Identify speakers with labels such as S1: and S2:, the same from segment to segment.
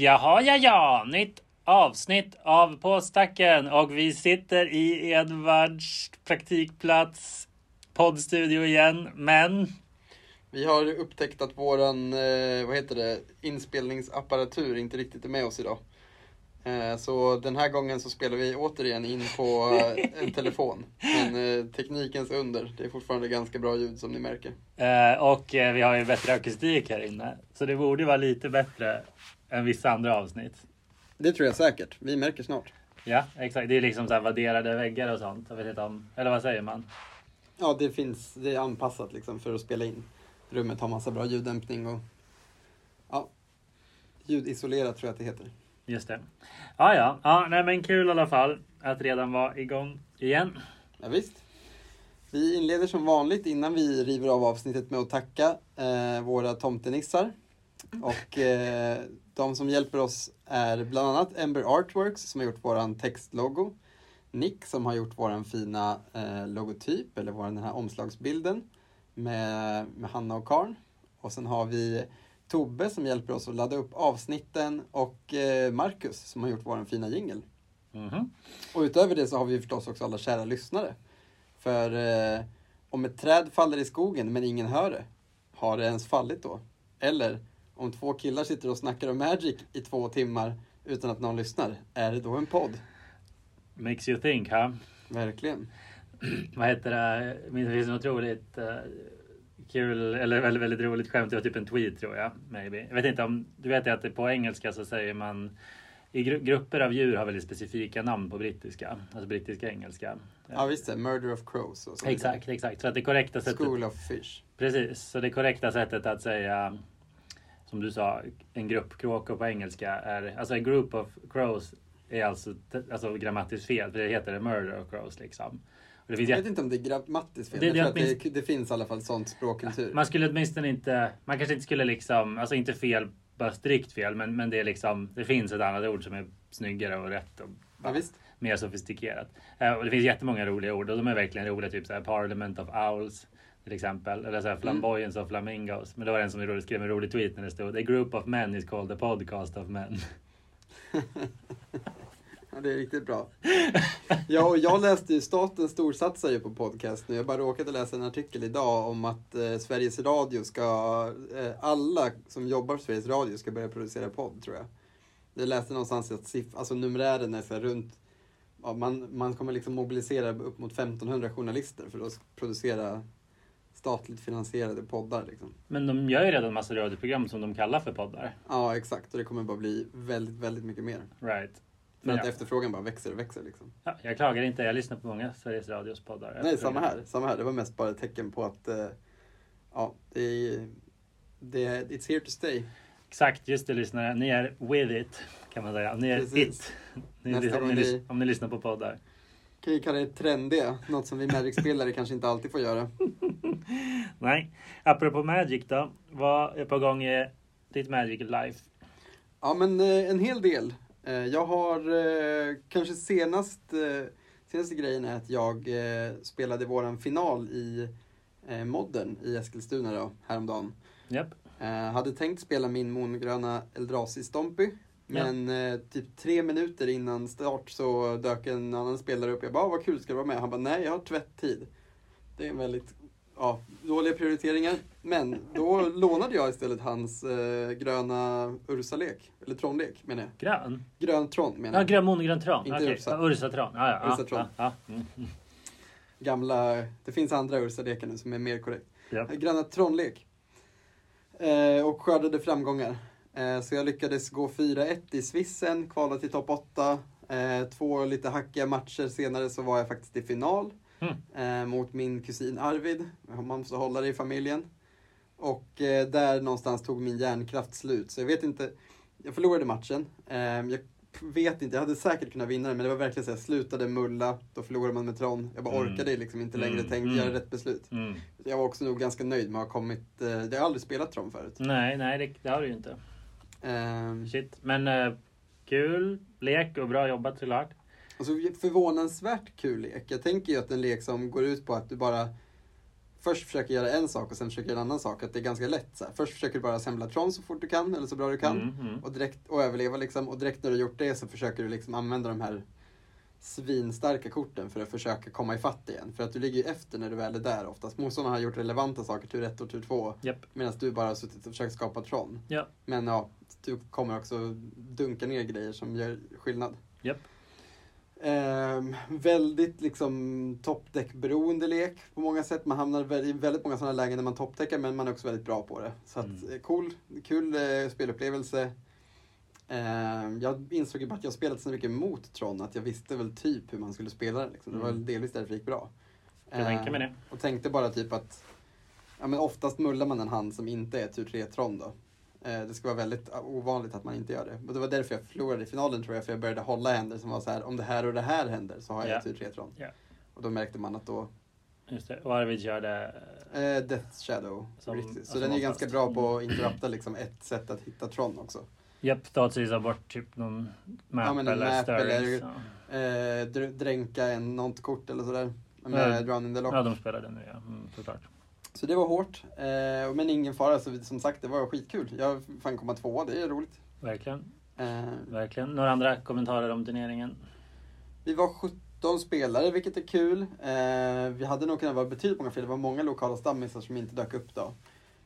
S1: Jaha, ja, ja, nytt avsnitt av Påstacken och vi sitter i Edvards praktikplats poddstudio igen, men
S2: Vi har upptäckt att våran, eh, vad heter det, inspelningsapparatur inte riktigt är med oss idag. Eh, så den här gången så spelar vi återigen in på eh, en telefon. Men teknikens under, det är fortfarande ganska bra ljud som ni märker.
S1: och vi har ju bättre akustik här inne, så det borde vara lite bättre än vissa andra avsnitt.
S2: Det tror jag säkert, vi märker snart.
S1: Ja, exakt. Det är liksom så här vadderade väggar och sånt. Jag vet inte om, eller vad säger man?
S2: Ja, det finns, det är anpassat liksom för att spela in. Rummet har massa bra ljuddämpning och ja, ljudisolerat tror jag att det heter.
S1: Just det. Ja, ja, ja, nej, men kul i alla fall att redan vara igång igen.
S2: Ja, visst. Vi inleder som vanligt innan vi river av avsnittet med att tacka eh, våra tomtenissar. Och eh, de som hjälper oss är bland annat Ember Artworks som har gjort våran textlogo. Nick som har gjort våran fina eh, logotyp, eller våran den här omslagsbilden med, med Hanna och Karn. Och sen har vi Tobbe som hjälper oss att ladda upp avsnitten och eh, Marcus som har gjort våran fina jingel.
S1: Mhm.
S2: Och utöver det så har vi förstås också alla kära lyssnare. För eh, om ett träd faller i skogen men ingen hör det, har det ens fallit då? Eller om två killar sitter och snackar om Magic i två timmar utan att någon lyssnar, är det då en podd?
S1: Makes you think, ha?
S2: Verkligen.
S1: Vad heter det? Det finns en otroligt eh, kul, eller väldigt, väldigt roligt skämt. Det var typ en tweet tror jag. Maybe. Jag vet inte om, du vet att det på engelska så säger man i gru grupper av djur har väldigt specifika namn på brittiska, alltså brittiska engelska.
S2: Ja visst det, Murder of Crows och så.
S1: Exakt, exakt. Så att det korrekta sättet.
S2: School of Fish.
S1: Precis, så det korrekta sättet att säga som du sa, en grupp kråkor på engelska är, alltså en group of crows är alltså, alltså grammatiskt fel, för det heter a murder of crows liksom. Och det finns
S2: Jag vet inte om det är grammatiskt fel,
S1: Det- det
S2: att det,
S1: minst-
S2: det finns i alla fall sånt språkkultur.
S1: Man skulle åtminstone inte, man kanske inte skulle liksom, alltså inte fel, bara strikt fel, men, men det är liksom, det finns ett annat ord som är snyggare och rätt och
S2: Ja,
S1: mer sofistikerat. Eh, och det finns jättemånga roliga ord och de är verkligen roliga, typ så här Parliament of Owls till exempel, eller så här Flamboyance of Flamingos. Men det var en som skrev en rolig tweet när det stod A group of men is called a podcast of men.
S2: Ja, det är riktigt bra. Ja, och jag läste ju Staten storsatsar ju på podcast nu. Jag bara råkade läsa en artikel idag om att eh, Sveriges Radio ska, eh, alla som jobbar på Sveriges Radio ska börja producera podd tror jag. Jag läste någonstans att siff- alltså numerären är så här runt, ja, man, man kommer liksom mobilisera upp mot 1500 journalister för att producera statligt finansierade poddar liksom.
S1: Men de gör ju redan massa radioprogram som de kallar för poddar.
S2: Ja, exakt. Och det kommer bara bli väldigt, väldigt mycket mer.
S1: Right.
S2: För att
S1: ja.
S2: efterfrågan bara växer och växer liksom.
S1: Ja, jag klagar inte, jag lyssnar på många Sveriges Radios poddar.
S2: Nej, samma här. Samma här. Det var mest bara ett tecken på att eh, ja, det är, det är, it's here to stay.
S1: Exakt, just det lyssnare. Ni är with it kan man säga. Ni är
S2: Precis.
S1: it. Ni, om, ni, lys- om ni lyssnar på poddar.
S2: Kan vi kalla det trendiga, något som vi Magic-spelare kanske inte alltid får göra.
S1: Nej, apropå Magic då. Vad är på gång i ditt Magic Life?
S2: Ja, men eh, en hel del. Eh, jag har eh, kanske senast, senaste grejen är att jag spelade våran final i modden i Eskilstuna då, häromdagen. Eh, hade tänkt spela min mongröna Eldrazi Stompy. Men eh, typ tre minuter innan start så dök en annan spelare upp. Jag bara, "Ah, vad kul, ska du vara med? Han bara, nej jag har tvätttid. Det är en väldigt ja, dåliga prioriteringar. Men då lånade jag istället hans eh, gröna Ursa-lek. Eller Tron-lek menar jag.
S1: Grön?
S2: Grön Tron menar
S1: Ja,
S2: jag.
S1: grön monogrön tron.
S2: Inte
S1: Okej,
S2: Ursa.
S1: ja, Ursa tron. Ja, ja,
S2: Ursa tron.
S1: Ja, ja. Mm. mm.
S2: Gamla, det finns andra Ursa-lekar nu som är mer korrekt.
S1: Japp.
S2: Gröna Tron-lek. Eh, och skördade framgångar. Eh, så jag lyckades gå 4-1 i Svissen, kvala till topp 8. Eh, två lite hackiga matcher senare så var jag faktiskt i final.
S1: Mm.
S2: Eh, mot min kusin Arvid. Man måste hålla det i familjen. Och eh, där någonstans tog min hjärnkraft slut. Så jag vet inte. Jag förlorade matchen. Eh, jag vet inte, jag hade säkert kunnat vinna den men det var verkligen så jag slutade mulla, då förlorade man med Tron. Jag bara
S1: Mm.
S2: orkade liksom inte längre,
S1: Mm,
S2: tänkte
S1: mm.
S2: göra rätt beslut.
S1: Mm.
S2: Jag var också nog ganska nöjd med att ha kommit, jag har aldrig spelat Tron förut.
S1: Nej, nej det, det har du ju inte.
S2: Ehm,
S1: Shit. Men eh, kul lek och bra jobbat såklart.
S2: Alltså förvånansvärt kul lek. Jag tänker ju att en lek som går ut på att du bara först försöker göra en sak och sen försöker göra en annan sak. Att det är ganska lätt. Så här. Först försöker du bara assembla Tron så fort du kan, eller så bra du kan.
S1: Mm, mm.
S2: Och, direkt, och överleva liksom. Och direkt när du har gjort det så försöker du liksom använda de här svinstarka korten för att försöka komma ifatt igen. För att du ligger ju efter när du väl är där oftast. Motståndarna har gjort relevanta saker, tur 1 och tur 2.
S1: Japp.
S2: Medan du bara har suttit och försökt skapa Tron.
S1: Ja.
S2: Men ja, du kommer också dunka ner grejer som gör skillnad.
S1: Japp.
S2: Ehm, väldigt liksom toppdäck-beroende lek på många sätt. Man hamnar i väldigt många sådana lägen där man toppdäckar men man är också väldigt bra på det. Så att,
S1: Mm.
S2: eh, cool, kul eh, spelupplevelse. Ehm, jag insåg ju bara att jag spelat så mycket mot Tron att jag visste väl typ hur man skulle spela det. Liksom. Det var
S1: Mm.
S2: delvis därför det gick bra.
S1: Jag tänker mig
S2: Ehm,
S1: det.
S2: och tänkte bara typ att ja, men oftast mullar man en hand som inte är tur 3 Tron då. Eh, Det ska vara väldigt ovanligt att man inte gör det. Och det var därför jag förlorade i finalen tror jag, för jag började hålla händer som var så här, om det här och det här händer så har jag
S1: Ja.
S2: tur 3 Tron.
S1: Ja.
S2: Och då märkte man att då,
S1: Just det. Och Arvid körde...
S2: eh, Death Shadow,
S1: Som-
S2: riktigt. Så den är ganska bra på att interrupta liksom ett sätt att hitta Tron också.
S1: Japp, statsvisa bort typ någon map
S2: Ja, men en
S1: eller
S2: map
S1: stirrings.
S2: eller-. Eh, dr- dränka en, något kort eller sådär. Med
S1: Ja.
S2: Drown in the Lock.
S1: ja, de spelade nu ja. Mm, såklart.
S2: Så det var hårt. Eh, men ingen fara, så som sagt det var skitkul. Jag fan komma tvåa, det är roligt.
S1: Verkligen.
S2: Eh,
S1: Verkligen. Några andra kommentarer om turneringen?
S2: Vi var 17 spelare, vilket är kul. Eh, vi hade nog kunnat vara betydligt många fler. Det var många lokala stammisar som inte dök upp då.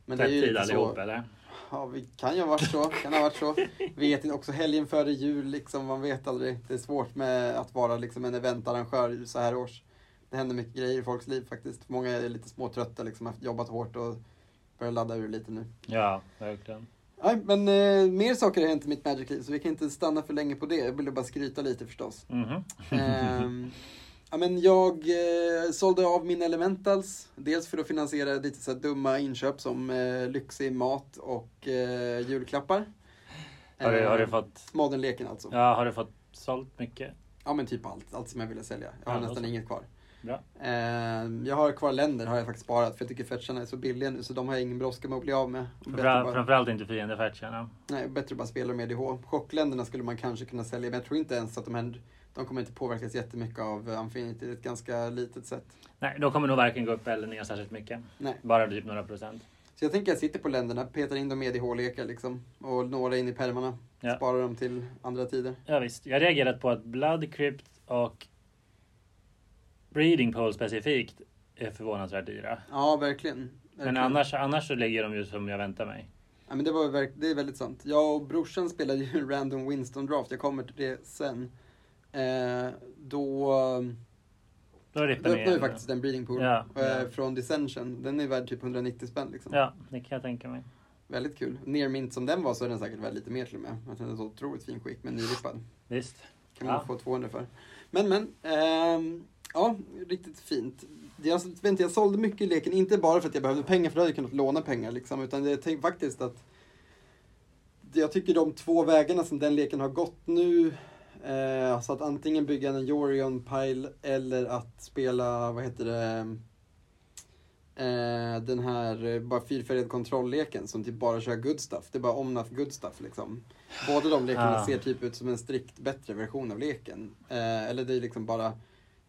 S2: Men det är ju
S1: tid allihop
S2: så.
S1: eller?
S2: Ja, vi kan ju ha varit så. Kan ha varit så. Vet inte, också helgen före jul, liksom, man vet aldrig. Det är svårt med att vara liksom, en eventarrangör så här års. Det händer mycket grejer i folks liv faktiskt. Många är lite småtrötta, liksom, efter jobbat hårt och börjar ladda ur lite nu.
S1: Ja, verkligen.
S2: Nej, men eh, mer saker har hänt i mitt Magic-liv, så vi kan inte stanna för länge på det. Jag ville bara skryta lite förstås.
S1: Mhm.
S2: Ehm, ja, men jag eh, sålde av mina elementals. Dels för att finansiera lite så dumma inköp som eh, lyxig mat och eh, julklappar.
S1: har, du, har du
S2: Ehm,
S1: fått...
S2: Modernleken alltså. Ja.
S1: Ja, har du fått sålt mycket?
S2: men typ allt. Allt som jag ville sälja. Jag har
S1: Ja,
S2: nästan
S1: alltså.
S2: inget kvar.
S1: Bra.
S2: Ehm, jag har kvar länder har jag faktiskt sparat för jag tycker fetcharna är så billiga nu så de har jag ingen brådska med att bli av med.
S1: Framför,
S2: bara,
S1: framförallt inte fiendefärtsarna.
S2: nej, bättre bara spela med DH. Chockländerna skulle man kanske kunna sälja men jag tror inte ens att de här de kommer inte påverkas jättemycket av eh, Infinity. Ett ganska litet sätt.
S1: Nej, de kommer nog varken gå upp eller ner särskilt mycket.
S2: Nej.
S1: Bara typ några procent.
S2: Så jag tänker att jag sitter på länderna, petar in dem i EDH-lekar liksom. Och några in i pärmarna.
S1: Ja.
S2: Sparar dem till andra tider.
S1: Ja, visst. Jag har reagerat på att Blood Crypt och Breeding Pole specifikt är förvånansvärt dyra.
S2: Ja, verkligen.
S1: Men
S2: verkligen.
S1: annars, annars så ligger de ju som jag väntar mig.
S2: Ja, men det, var, verk- det är väldigt sant. Jag och brorsan spelade ju en random Winston Draft, jag kommer till det sen. Eh, då
S1: Då
S2: öppnade vi faktiskt en breeding pool
S1: Ja,
S2: eh,
S1: ja.
S2: från Dissension. Den är värd typ 190 spänn liksom.
S1: Ja, det kan jag tänka mig.
S2: Väldigt kul. Near mint som den var så är den säkert värd lite mer till och med. Den är så otroligt fin skick men nyrippad.
S1: Visst.
S2: Kan man
S1: Ja.
S2: få 200 för. Men men, ehm, ja, riktigt fint. Jag, vet inte, jag sålde mycket i leken, inte bara för att jag behövde pengar, för då hade jag kunnat låna pengar liksom, utan jag tänkte faktiskt att jag tycker de två vägarna som den leken har gått nu, eh, alltså att antingen bygga en Jorion Pile eller att spela, vad heter det, eh, den här eh, bara fyrfärgad kontrollleken som typ bara kör good stuff. Det är bara omnaf good stuff liksom. Båda de lekarna
S1: Ah.
S2: ser typ ut som en strikt bättre version av leken. Eh, eller det är liksom bara,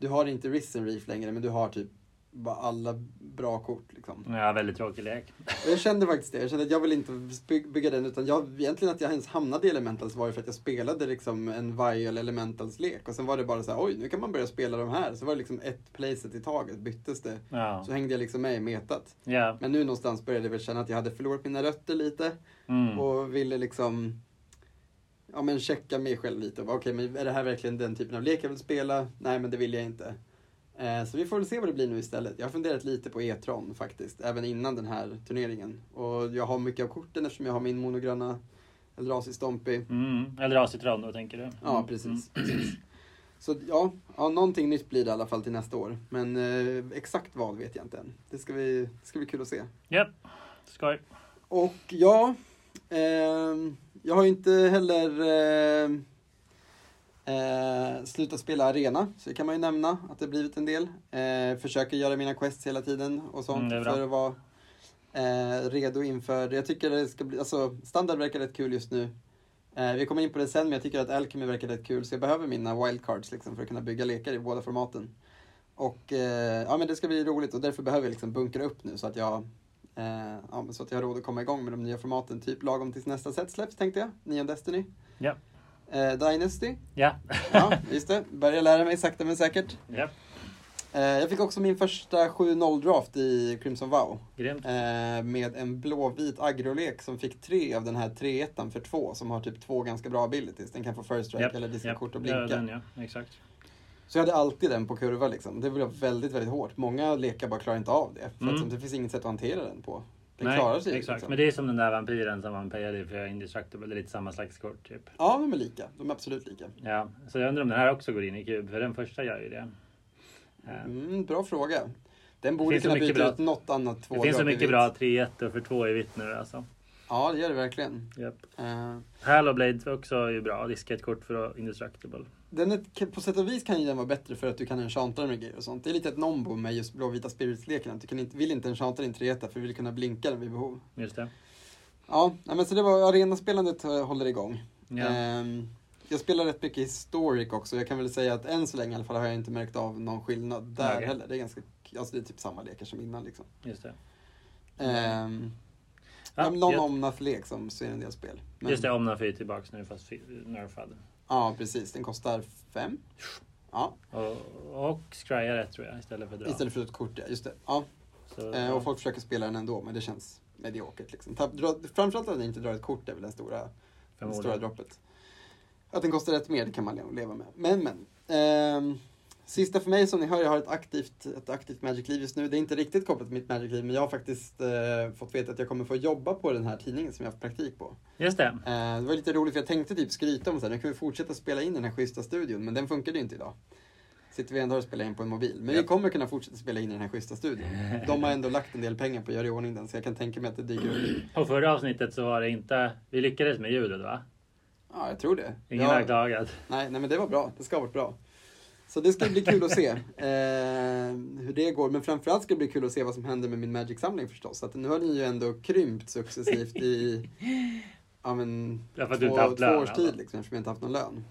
S2: du har inte Risen Reef längre men du har typ bara alla bra kort liksom.
S1: Ja, väldigt tråkig lek.
S2: Jag kände faktiskt det. Jag kände att jag vill inte by- bygga den utan jag, egentligen att jag ens hamnade i Elementals var ju för att jag spelade liksom en Vial Elementals lek och sen var det bara så här, oj nu kan man börja spela de här. Så var det liksom ett playset i taget, byttes det.
S1: Ja.
S2: Så hängde jag liksom med i metat.
S1: Ja.
S2: Men nu någonstans började jag väl känna att jag hade förlorat mina rötter lite
S1: Mm.
S2: och ville liksom ja, men checka mig själv lite. Okej, men är det här verkligen den typen av lek jag vill spela? Nej, men det vill jag inte. Eh, så vi får väl se vad det blir nu istället. Jag har funderat lite på E-tron faktiskt, även innan den här turneringen. Och jag har mycket av korten eftersom jag har min monogröna Eldrazi Stompy.
S1: Mm. Eller Acitron då tänker du?
S2: Ja,
S1: Mm.
S2: precis. precis. Så ja, ja, någonting nytt blir det i alla fall till nästa år. Men eh, exakt vad vet jag inte än. Det ska, vi, det ska bli kul att se.
S1: Japp. Skoj.
S2: Och ja, ehm, jag har ju inte heller eh, eh, slutat spela arena, så det kan man ju nämna att det blivit en del. Eh, försöker göra mina quests hela tiden och sånt
S1: Mm,
S2: för att vara eh, redo inför, jag tycker det ska bli, alltså standard verkar rätt kul just nu. Eh, vi kommer in på det sen, men jag tycker att Alchemy verkar rätt kul, så jag behöver mina wildcards liksom för att kunna bygga lekar i båda formaten. Och eh, ja, men det ska bli roligt och därför behöver jag liksom bunkra upp nu så att jag ja, men så att jag har råd att komma igång med de nya formaten typ lagom tills nästa set släpps tänkte jag. Neon Destiny.
S1: Ja.
S2: Eh, Dynasty.
S1: Ja.
S2: Ja, just det. Börjar lära mig sakta men säkert.
S1: ja.
S2: Eh, jag fick också min första 7-0 draft i Crimson Vow.
S1: Grymt.
S2: Eh, med en blåvit agrolek som fick tre av den här 3-1 för två som har typ två ganska bra abilities. Den kan få first strike
S1: Japp,
S2: eller dissa
S1: japp.
S2: kort och
S1: Ja,
S2: blinka.
S1: den, ja. Exakt.
S2: Så jag hade alltid den på kurva liksom. Det blev väldigt, väldigt hårt. Många lekar bara klarar inte av det. För
S1: Mm.
S2: att det finns inget sätt att hantera den på. Den
S1: Nej,
S2: klarar sig
S1: Exakt.
S2: liksom.
S1: Men det är som den där vampyren som man payade för Indestructible. Det är lite samma slags kort typ.
S2: Ja, de är lika. De är absolut lika.
S1: Ja, så jag undrar om den här också går in i kub. För den första gör ju det.
S2: Mm, bra fråga. Den borde kunna byta
S1: bra-
S2: ut något annat två
S1: Det finns så
S2: i
S1: mycket bra 3-1 för 2 i vitt nu alltså.
S2: Ja, det gör det verkligen.
S1: Yep.
S2: Eh,
S1: Haloblade också är ju bra. Diska ett kort för Indestructible.
S2: Den är, på sätt och vis kan ju den vara bättre för att du kan enchanta den med grejer och sånt. Det är lite ett nombo med just blåvita spirits-leken. Du kan inte, vill inte enchanta din 3 för du vill kunna blinka den vid behov.
S1: Just det.
S2: Ja, men så det var arenaspelandet eh, håller igång.
S1: Ja.
S2: Ehm, jag spelar rätt mycket historic också. Jag kan väl säga att än så länge i alla fall har jag inte märkt av någon skillnad där
S1: Okej.
S2: heller. Det är ganska, alltså det är typ samma lekar som innan liksom.
S1: Just det.
S2: Ehm,
S1: Ja,
S2: någon
S1: jag-
S2: omnat-lek som ser en del spel. Men-
S1: Just det, Omnaf är ju tillbaks nu fast nerfad.
S2: Ja, precis. Den kostar fem. Ja,
S1: Och, och Scrya rätt tror jag istället för dra.
S2: istället för ett kort, ja. Just det. Ja,
S1: Så,
S2: eh, och folk försöker spela den ändå, men det känns mediokert liksom. Ta, dra, framförallt att den inte drar ett kort är väl den stora, det stora droppet. Att den kostar rätt mer, det kan man leva med. Men, men. Ehm, sista för mig, som ni hör, jag har ett aktivt, ett aktivt Magic-liv just nu. Det är inte riktigt kopplat till mitt Magic-liv, men jag har faktiskt eh, fått veta att jag kommer få jobba på den här tidningen som jag har haft praktik på.
S1: Just det.
S2: Eh, det var lite roligt, för jag tänkte typ skryta om så här, nu kan vi fortsätta spela in den här schyssta studion, men den funkade ju inte idag. Sitter vi ändå och spelar in på en mobil. Men vi
S1: Ja.
S2: kommer kunna fortsätta spela in i den här schyssta studion. De har ändå lagt en del pengar på att göra i ordning den, så jag kan tänka mig att det dyker upp.
S1: På förra avsnittet så var det inte... Vi lyckades med ljudet va?
S2: Ja, jag tror det.
S1: Ingen
S2: ja,
S1: har klagat.
S2: nej, nej, men det var bra. Det ska ha varit bra. Så det ska bli kul att se eh, hur det går. Men framförallt ska det bli kul att se vad som händer med min Magic-samling förstås. Så att nu har den ju ändå krympt successivt i ja, men,
S1: Ja, för att du
S2: två,
S1: haft
S2: två
S1: lön,
S2: års tid liksom, eftersom jag inte haft någon lön.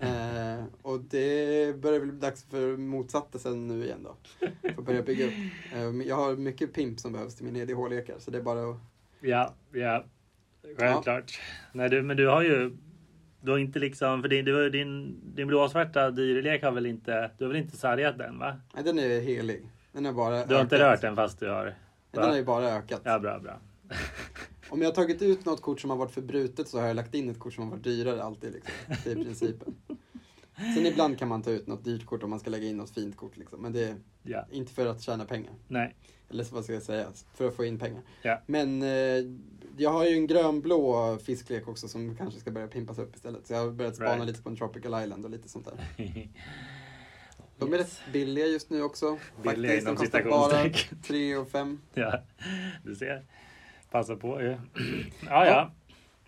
S2: Eh, och det börjar väl bli dags för motsatta sen nu igen då. För att börja bygga upp. Eh, jag har mycket pimp som behövs till mina EDH-lekar så det är bara att...
S1: Ja, ja. Självklart. Nej, du, men du har ju... Du har inte liksom... För din, du, din, din blåsvarta dyrlek har väl inte... Du har väl inte sargat den va?
S2: Nej, den är helig. Den har bara
S1: Du har inte
S2: ökat.
S1: rört den fast du har...
S2: Den har ju bara ökat.
S1: Ja, bra, bra.
S2: Om jag har tagit ut något kort som har varit förbrutet så har jag lagt in ett kort som har varit dyrare alltid. Liksom. Det är principen. Sen ibland kan man ta ut något dyrt kort om man ska lägga in något fint kort. Liksom. Men det är
S1: Ja.
S2: inte för att tjäna pengar.
S1: Nej.
S2: Eller så vad ska jag säga? För att få in pengar.
S1: Ja.
S2: Men eh, jag har ju en grönblå fisklek också som kanske ska börja pimpas upp istället. Så jag har börjat spana
S1: Right.
S2: lite på en Tropical Island och lite sånt där. De är rätt billiga just nu också.
S1: Billiga
S2: Faktiskt,
S1: inom citationstecken.
S2: 3 och 5.
S1: Ja, du ser. Passa på ju. Ja, ja.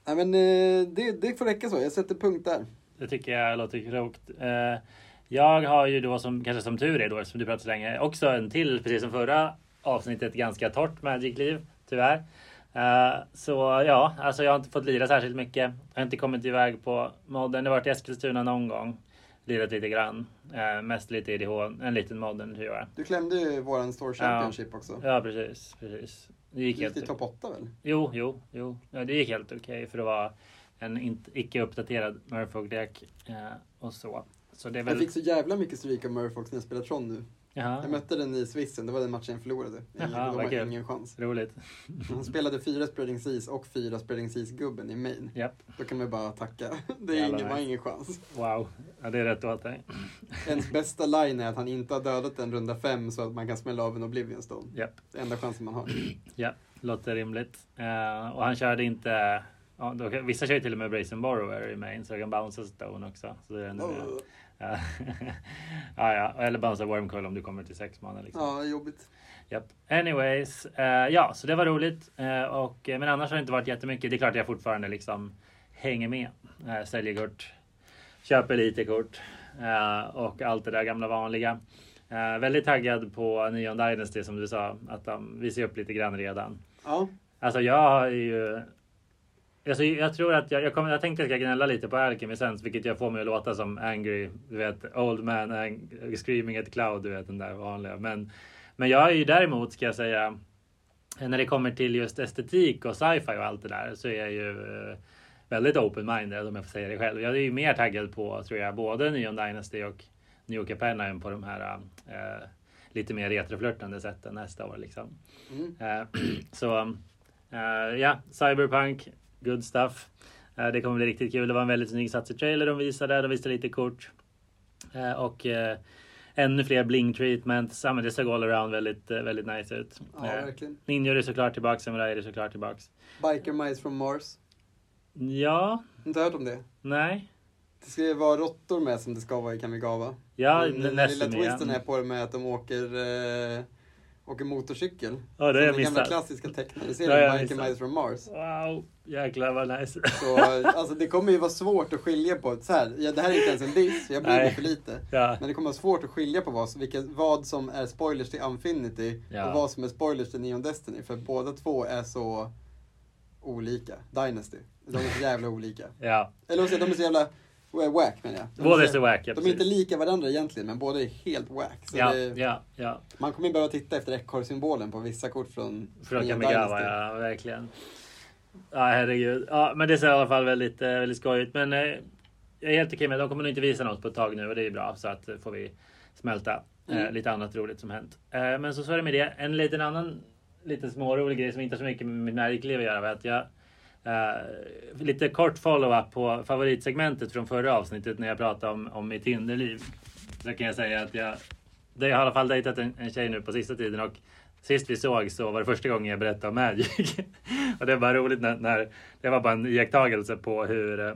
S2: Nej men eh, det, det får räcka så. Jag sätter punkt där.
S1: Det tycker jag låter klokt. Eh, Jag har ju då som kanske som tur är då eftersom du pratar så länge också en till precis som förra avsnittet ganska torrt Magic-liv tyvärr. Eh, Så ja, alltså jag har inte fått lira särskilt mycket. Jag har inte kommit iväg på modden. Det har varit i Eskilstuna någon gång. Lirat lite grann. Eh, Mest lite IDH, en liten modden tror jag.
S2: Du klämde ju våran Store Championship också.
S1: Ja precis, precis. Det gick
S2: Du gick
S1: helt
S2: till topp 8 väl?
S1: Jo, jo, jo. Ja, det gick helt okej för att vara en icke uppdaterad Murfolk-lek eh, och så. Så det är
S2: Jag
S1: väl...
S2: fick så jävla mycket stryk av Murfolks när jag spelade Tron nu.
S1: Jaha,
S2: Jag mötte den i Swissen, det var den matchen jag förlorade.
S1: Jaha,
S2: Ingen, chans.
S1: roligt.
S2: Han spelade fyra Spreading Seas och fyra Spreading Seas-gubben i main.
S1: Japp,
S2: Då kan man bara tacka. Det är ingen, var ingen chans.
S1: wow. Ja, det är rätt åt dig.
S2: Ens bästa line är att han inte har dödat den runda fem så att man kan smälla av en Oblivion Stone.
S1: Japp,
S2: Det är enda chansen man har.
S1: ja, låter rimligt. Eh, och han körde inte... Ja, då, vissa kör ju till och med Brazen Borrower i main så jag kan bounce stone också. Så det är ändå. Ja. ja, ja, eller bounce Wormcoil om du kommer till sex månader. Liksom.
S2: Ja, jobbigt.
S1: Japp. Anyways, eh, ja, så det var roligt. Eh, och, men annars har det inte varit jättemycket. Det är klart jag fortfarande liksom hänger med. Eh, säljer kort, köper lite kort eh, och allt det där gamla vanliga. Eh, väldigt taggad på Neon Dynasty som du sa, att de visar upp lite grann redan.
S2: Ja,
S1: Alltså jag har ju Alltså, jag tror att jag, jag, kommer, jag tänkte att jag ska gnälla lite på Alchemist vilket jag får mig att låta som angry, du vet, old man ang- screaming at cloud, du vet den där vanliga. Men, men jag är ju däremot, ska jag säga, när det kommer till just estetik och sci-fi och allt det där så är jag ju eh, väldigt open-minded om jag får säga det själv. Jag är ju mer taggad på, tror jag, både Neon Dynasty och New Capenna än på de här eh, lite mer retroflörtande sätten nästa år liksom.
S2: Mm.
S1: Eh, så eh, ja, Cyberpunk, good stuff. Eh, det kommer bli riktigt kul. Det var en väldigt snygg satsig trailer de visade. De visade lite kort. Eh, och eh, ännu fler bling treatments. Ja, men det såg all around väldigt, väldigt nice ut.
S2: Ja, verkligen.
S1: Ninjor är såklart tillbaka, Samurai är såklart tillbaks.
S2: Biker Mice from Mars.
S1: Ja,
S2: Inte hört om det?
S1: nej.
S2: Det ska ju vara råttor med som det ska vara i Kamigawa.
S1: Ja,
S2: Men den lilla
S1: nästan
S2: twisten är på det med att de åker, eh, åker motorcykel.
S1: Ja, det har jag
S2: den gamla
S1: missat.
S2: klassiska Biker
S1: missat.
S2: Mice from Mars.
S1: Wow, jäklar vad nice.
S2: Så alltså, det kommer ju vara svårt att skilja på. Så här, ja, det här är inte ens en diss, jag blir för lite.
S1: ja,
S2: Men det kommer vara svårt att skilja på vad, vilka, vad som är spoilers till Infinity
S1: Ja.
S2: och vad som är spoilers till Neon Destiny. För båda två är så olika. Dynasty. De är så jävla olika.
S1: ja.
S2: Eller de är så jävla wack menar jag. De
S1: Båda är
S2: så-
S1: wack. ja,
S2: De är inte lika varandra egentligen, men båda är helt wack. Så
S1: Ja,
S2: det,
S1: ja, ja.
S2: Man kommer ju behöva titta efter ekorrsymbolen på vissa kort från
S1: Från Kamigawa, ja verkligen. Ja herregud. Ja men det ser i alla fall väldigt, eh, väldigt skoj ut. Men eh, jag är helt okej med. De kommer nog inte visa något på ett tag nu och det är bra. Så att eh, får vi smälta eh,
S2: Mm.
S1: lite annat roligt som hänt. Eh, men så, så är det med det. En liten annan liten smårolig grej som inte har så mycket med mitt närliv att göra. var att jag Eh, lite kort follow-up på favoritsegmentet från förra avsnittet när jag pratade om, om mitt Tinderliv. Så kan jag säga att jag, jag har i alla fall dejtat en, en tjej nu på sista tiden och Sist vi såg så var det första gången jag berättade om Magic. och det var roligt när, när det var bara en iakttagelse på hur... Eh,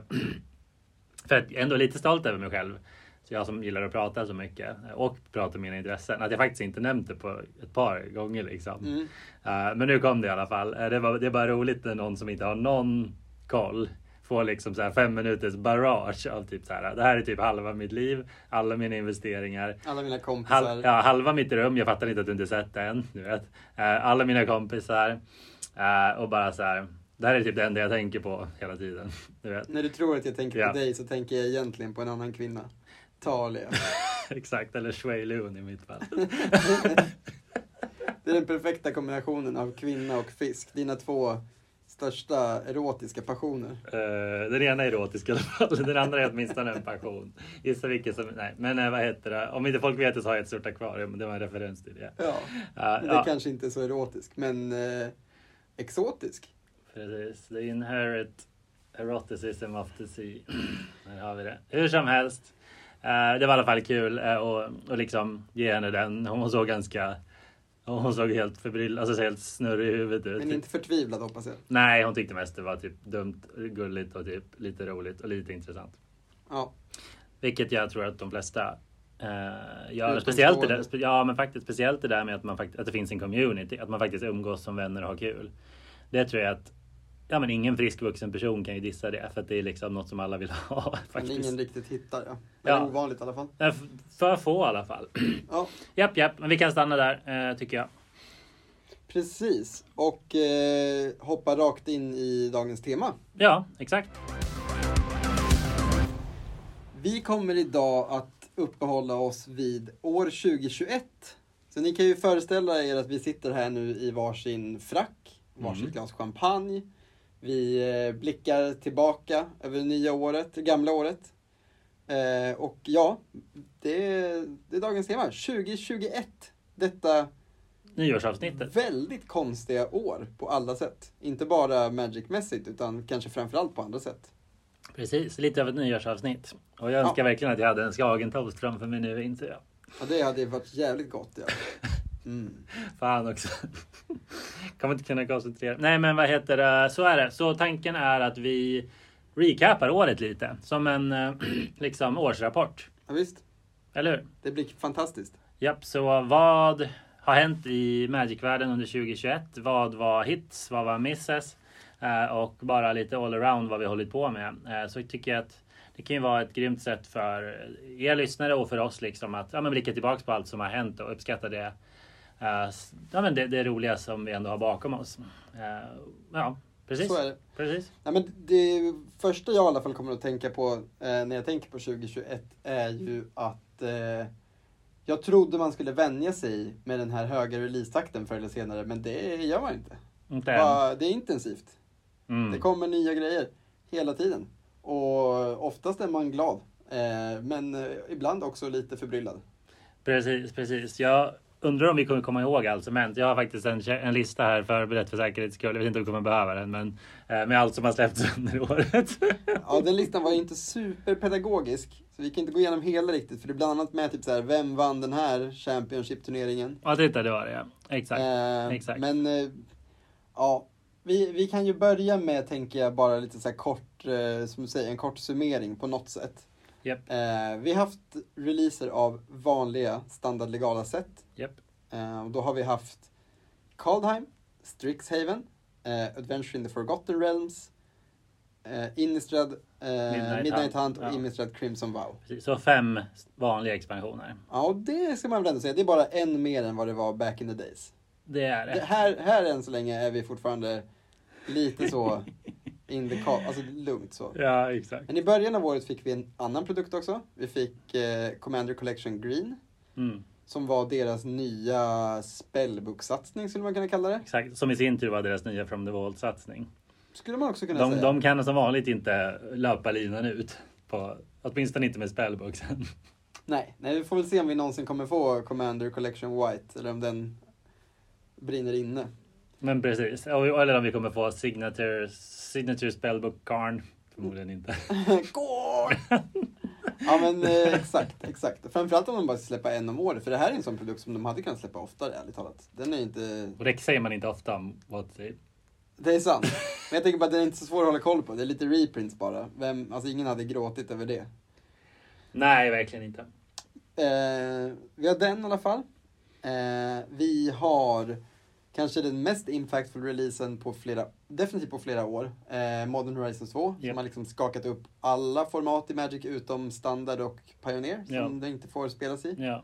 S1: för jag är ändå lite stolt över mig själv. Så jag som gillar att prata så mycket och prata om mina intressen. Att jag faktiskt inte nämnt det på ett par gånger liksom.
S2: Mm.
S1: Eh, men nu kom det i alla fall. Eh, det, var, det är bara roligt när någon som inte har någon koll får liksom så fem minuters barrage av typ så här. Det här är typ halva mitt liv, alla mina investeringar.
S2: Alla mina kompisar.
S1: Hal, ja, halva mitt rum, jag fattar inte att du inte sett det än. Du vet. Eh, alla mina kompisar. eh, och bara så här. Det här är typ det enda jag tänker på hela tiden. Du.
S2: När du tror att jag tänker
S1: Ja.
S2: på dig så tänker jag egentligen på en annan kvinna. Talia.
S1: Exakt, eller Shui Lun i mitt fall.
S2: Det är den perfekta kombinationen av kvinna och fisk. Dina två största erotiska passioner.
S1: Eh, den ena är erotisk i alla fall. Den andra är åtminstone en passion. Gissa vilken som... Nej, men eh, vad heter det? Om inte folk vet det så har jag ett stort akvarium. Det var en referens till det.
S2: Ja, men det
S1: ja,
S2: kanske inte är så erotisk, men eh, exotisk.
S1: precis. The inherit eroticism of the sea. Där har vi det. Hur som helst. Eh, det var i alla fall kul eh, och, och liksom ge henne den. Hon såg ganska... Hon såg helt förbryllad, alltså helt snurrig i huvudet ut.
S2: Men inte förtvivlad hoppas jag.
S1: Nej, hon tyckte mest det var typ dumt, gulligt och typ lite roligt och lite intressant.
S2: Ja,
S1: Vilket jag tror att de flesta eh, gör.
S2: Utomstående.
S1: Speciellt det, där, ja, men faktiskt, speciellt det där med att, man att det finns en community. Att man faktiskt umgås som vänner och har kul. Det tror jag att ja, men ingen frisk vuxen person kan ju dissa det. För att det är liksom något som alla vill ha.
S2: men
S1: Faktiskt.
S2: ingen riktigt hittar ja. Det
S1: Ja.
S2: är ovanligt i alla fall.
S1: För få i alla fall.
S2: Ja,
S1: japp, japp. Men vi kan stanna där eh, tycker jag.
S2: precis. Och eh, hoppa rakt in i dagens tema.
S1: Ja, exakt.
S2: Vi kommer idag att uppehålla oss vid år 2021. Så ni kan ju föreställa er att vi sitter här nu i varsin frack, varsitt
S1: Mm.
S2: glas champagne. Vi eh, blickar tillbaka över det nya året, det gamla året. Eh, och ja, det är, det är dagens tema, 2021. Detta
S1: Nyårsavsnittet.
S2: väldigt konstiga år på alla sätt. Inte bara Magic-mässigt utan kanske framförallt på andra sätt.
S1: Precis, lite av ett nyårsavsnitt. Och jag önskar verkligen att jag hade en skagentoast framför mig nu inser jag.
S2: Ja, det hade varit jävligt gott ja. Mm.
S1: Fan också. Kommer inte kunna koncentrera. Nej men vad heter det, så är det. Så tanken är att vi recapar året lite. Som en eh, liksom årsrapport.
S2: Ja, visst,
S1: Eller hur?
S2: det blir fantastiskt.
S1: Japp, så vad har hänt i Magic-världen under 2021? Vad var hits? Vad var misses? Eh, och bara lite all around vad vi hållit på med. Eh, så tycker jag att det kan ju vara ett grymt sätt för er lyssnare och för oss liksom att ja, men blicka tillbaks på allt som har hänt och uppskatta det. Eh, ja, men det, det roliga som vi ändå har bakom oss. Eh, ja, Precis.
S2: Så är det.
S1: Precis.
S2: Nej, men det första jag i alla fall kommer att tänka på eh, när jag tänker på 2021 är ju att jag trodde man skulle vänja sig med den här höga releasetakten förr eller senare, men det gör man inte.
S1: Inte än.
S2: Det är intensivt.
S1: Mm.
S2: Det kommer nya grejer hela tiden. Och oftast är man glad, men ibland också lite förbryllad.
S1: Precis, precis. Jag undrar om vi kommer komma ihåg allt som hänt. Jag har faktiskt en, en lista här förberett för säkerhets skull. Jag vet inte om vi kommer behöva den, men eh, med allt som har släppts under året.
S2: Ja, den listan var ju inte superpedagogisk. Så vi kan inte gå igenom hela riktigt, för det är bland annat med typ så här, vem vann den här Championship-turneringen?
S1: Ja, titta, det var det ja. Exakt.
S2: Eh,
S1: exakt.
S2: Men, eh, ja. Vi, vi kan ju börja med, tänker jag, bara lite så här kort, eh, som du säger, en kort summering på något sätt.
S1: Japp.
S2: Eh, vi har haft releaser av vanliga standardlegala set.
S1: Japp.
S2: Eh, och då har vi haft Kaldheim, Strixhaven, eh, Adventure in the Forgotten Realms, eh, Innistrad, eh,
S1: Midnight
S2: Midnight,
S1: Hunt,
S2: Hunt och
S1: ja.
S2: Innistrad Crimson Vow.
S1: Precis. Så fem vanliga expansioner.
S2: Ja, och det ska man väl ändå säga, det är bara en mer än vad det var back in the days.
S1: Det är
S2: Det,
S1: det.
S2: här, här än så länge är vi fortfarande lite så in the car, alltså lugnt så.
S1: Ja, exakt.
S2: Men i början av året fick vi en annan produkt också. Vi fick eh, Commander Collection Green.
S1: Mm,
S2: Som var deras nya spellbook-satsning skulle man kunna kalla det.
S1: exakt. Som i sin tur var deras nya From the Vault-satsning.
S2: Skulle man också kunna
S1: De,
S2: säga.
S1: de kan som vanligt inte löpa linan ut. På, åtminstone inte med spellboxen.
S2: Nej, nej, vi får väl se om vi någonsin kommer få Commander Collection White. Eller om den brinner inne.
S1: Men precis. Eller om vi kommer få Signature, signature Spellbook Karn. Förmodligen inte.
S2: Ja men eh, exakt, exakt. Framförallt om de bara ska släppa en om året. För det här är en sån produkt som de hade kunnat släppa oftare, ärligt talat. Den är inte...
S1: Och det säger man inte ofta om WotC.
S2: Det är sant. Men jag tänker bara att den är inte så svår att hålla koll på. Det är lite reprints bara. Vem, alltså ingen hade gråtit över det.
S1: Nej, verkligen inte.
S2: Eh, vi har den i alla fall. Eh, vi har kanske den mest impactful releasen på flera, definitivt på flera år. Eh, Modern Horizon 2,
S1: Japp.
S2: som har liksom skakat upp alla format i Magic utom standard och Pioneer, som
S1: Ja.
S2: det inte får spelas i.
S1: Ja.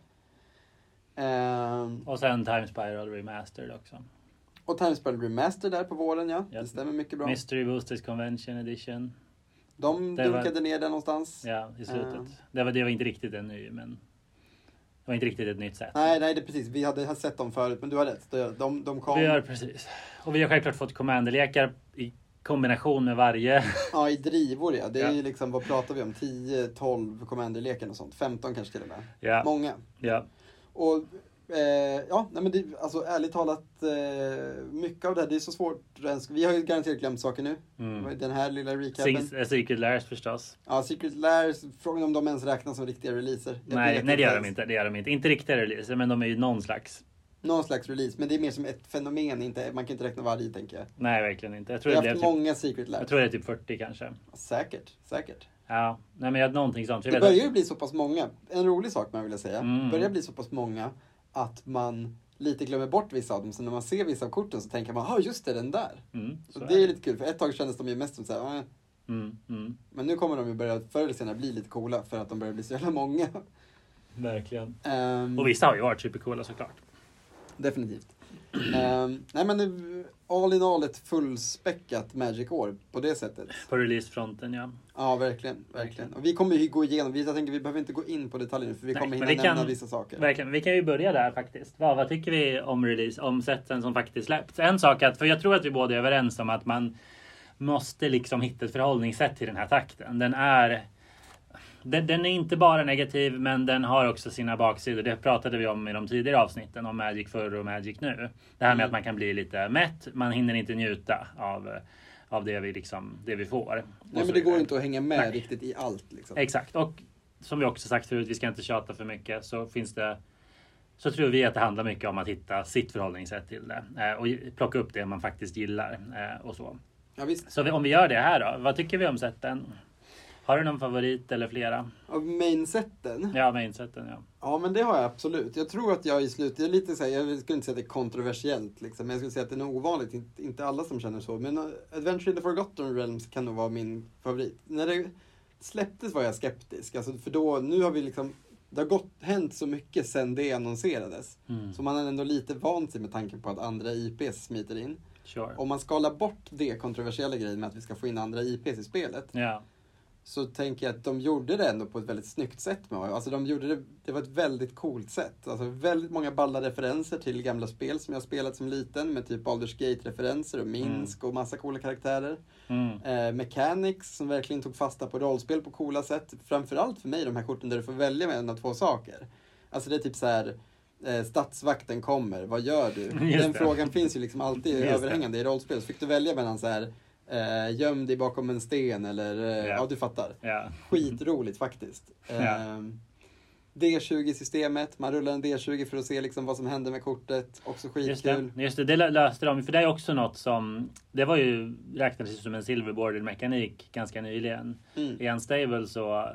S2: Eh,
S1: Och sen Time Spiral Remastered också.
S2: och Timespell Remaster där på våren, ja. Det stämmer mycket bra.
S1: Mystery Boosters Convention Edition.
S2: De
S1: Det var-
S2: dunkade ner där någonstans.
S1: Ja, i slutet.
S2: Ja.
S1: Det, var, det var inte riktigt en ny, men var inte riktigt ett nytt sätt.
S2: Nej, nej, det är precis. Vi hade sett dem förut, men du har rätt. De, de, de kom
S1: Vi har precis. Och vi har självklart fått commanderlekar i kombination med varje.
S2: ja, i drivor. Ja. Det är
S1: Ja.
S2: ju liksom, vad pratar vi om? 10, 12 commanderlekar och sånt. 15 kanske till och med.
S1: Ja,
S2: Många.
S1: ja.
S2: Och eh, ja, nej men det, alltså ärligt talat, eh, mycket av det här, det är så svårt. Vi har ju garanterat glömt saker nu.
S1: Mm.
S2: Den här lilla recapen.
S1: Eh, Secret Lairs förstås.
S2: Ja, Secret Lairs, frågan om de ens räknas som riktiga releaser. Jag
S1: Nej, nej, det gör
S2: ens.
S1: de inte. Det gör de inte. Inte riktiga releaser, men de är ju någon slags.
S2: Någon slags release, men det är mer som ett fenomen, inte, man kan inte räkna varje tänker jag.
S1: Nej, verkligen inte. Jag tror,
S2: har
S1: det,
S2: haft
S1: blev typ,
S2: många Secret Lairs.
S1: jag tror det är typ 40 kanske.
S2: Säkert, säkert.
S1: Ja, nej, men jag någonting sånt.
S2: Det börjar ju bli så pass många, en rolig sak man vill säga,
S1: Mm.
S2: börjar bli så pass många att man lite glömmer bort vissa av dem. Så när man ser vissa av korten så tänker man, ja just det, den där.
S1: Mm, så
S2: Så
S1: är
S2: det är lite kul, för ett tag kändes de ju mest som så här, "Äh."
S1: Mm, mm,
S2: men nu kommer de ju börja förr eller senare bli lite coola för att de börjar bli så jävla många.
S1: verkligen.
S2: Ehm,
S1: Och vissa har ju varit supercoola såklart.
S2: Definitivt. Ehm, nej men all in all ett fullspäckat Magic-år på det sättet.
S1: På releasefronten, ja.
S2: Ja, verkligen. verkligen. Och vi kommer ju gå igenom, jag tänker vi behöver inte gå in på detaljer nu för vi
S1: Nej,
S2: kommer hinna
S1: vi
S2: nämna
S1: kan-
S2: vissa saker.
S1: Verkligen. Vi kan ju börja där faktiskt. Vad, vad tycker vi om release, om sätten som faktiskt släppts? En sak att, för jag tror att vi båda är överens om att man måste liksom hitta ett förhållningssätt till den här takten. Den är den, den är inte bara negativ, men den har också sina baksidor. Det pratade vi om i de tidigare avsnitten om Magic förr och Magic nu. Det här med
S2: Mm.
S1: att man kan bli lite mätt. Man hinner inte njuta av, av det, vi liksom, det vi får.
S2: Nej men det går inte att hänga med
S1: Nej.
S2: riktigt i allt liksom.
S1: Exakt. Och som vi också sagt förut, vi ska inte tjata för mycket. Så finns det så tror vi att det handlar mycket om att hitta sitt förhållningssätt till det eh, och plocka upp det man faktiskt gillar eh, och så.
S2: Ja.
S1: Så om vi gör det här då, vad tycker vi om sätten? Har du någon favorit eller flera?
S2: Av mainsetten?
S1: Ja, mainsätten ja.
S2: Ja men det har jag absolut. Jag tror att jag i slutet, jag är lite så här, jag skulle inte säga att det är kontroversiellt liksom, men jag skulle säga att det är ovanligt, inte, inte alla som känner så. Men uh, Adventure in the Forgotten Realms kan nog vara min favorit. När det släpptes var jag skeptisk, alltså, för då, nu har vi liksom, det har gått, hänt så mycket sen det annonserades.
S1: Mm.
S2: Så man har ändå lite vant sig med tanken på att andra IPs smiter in.
S1: Sure.
S2: Om man skalar bort det kontroversiella grejen med att vi ska få in andra IPs i spelet.
S1: Ja.
S2: Så tänker jag att de gjorde det ändå på ett väldigt snyggt sätt. Med. Alltså de gjorde det, det var ett väldigt coolt sätt. Alltså väldigt många balla referenser till gamla spel som jag spelat som liten. Med typ Baldur's Gate-referenser och Minsk och massa coola karaktärer.
S1: Mm.
S2: Eh, mechanics som verkligen tog fasta på rollspel på coola sätt. Framförallt för mig de här korten där du får välja mellan två saker. Alltså det är typ så här. Eh, stadsvakten kommer, vad gör du?
S1: Just
S2: Den
S1: det.
S2: frågan finns ju liksom alltid
S1: Just det.
S2: överhängande i rollspel. Så fick du välja mellan så här. Eh, göm dig bakom en sten eller, eh,
S1: Ja.
S2: ja du fattar.
S1: Ja.
S2: Skitroligt faktiskt.
S1: Ja.
S2: Ehm, D20-systemet, man rullar en D20 för att se liksom vad som händer med kortet. Också
S1: Just
S2: skitkul.
S1: det, just det, det lö- löste de. För det är också något som... Det var ju räknades som en silverboarded mekanik ganska nyligen.
S2: Mm.
S1: I Unstable så eh,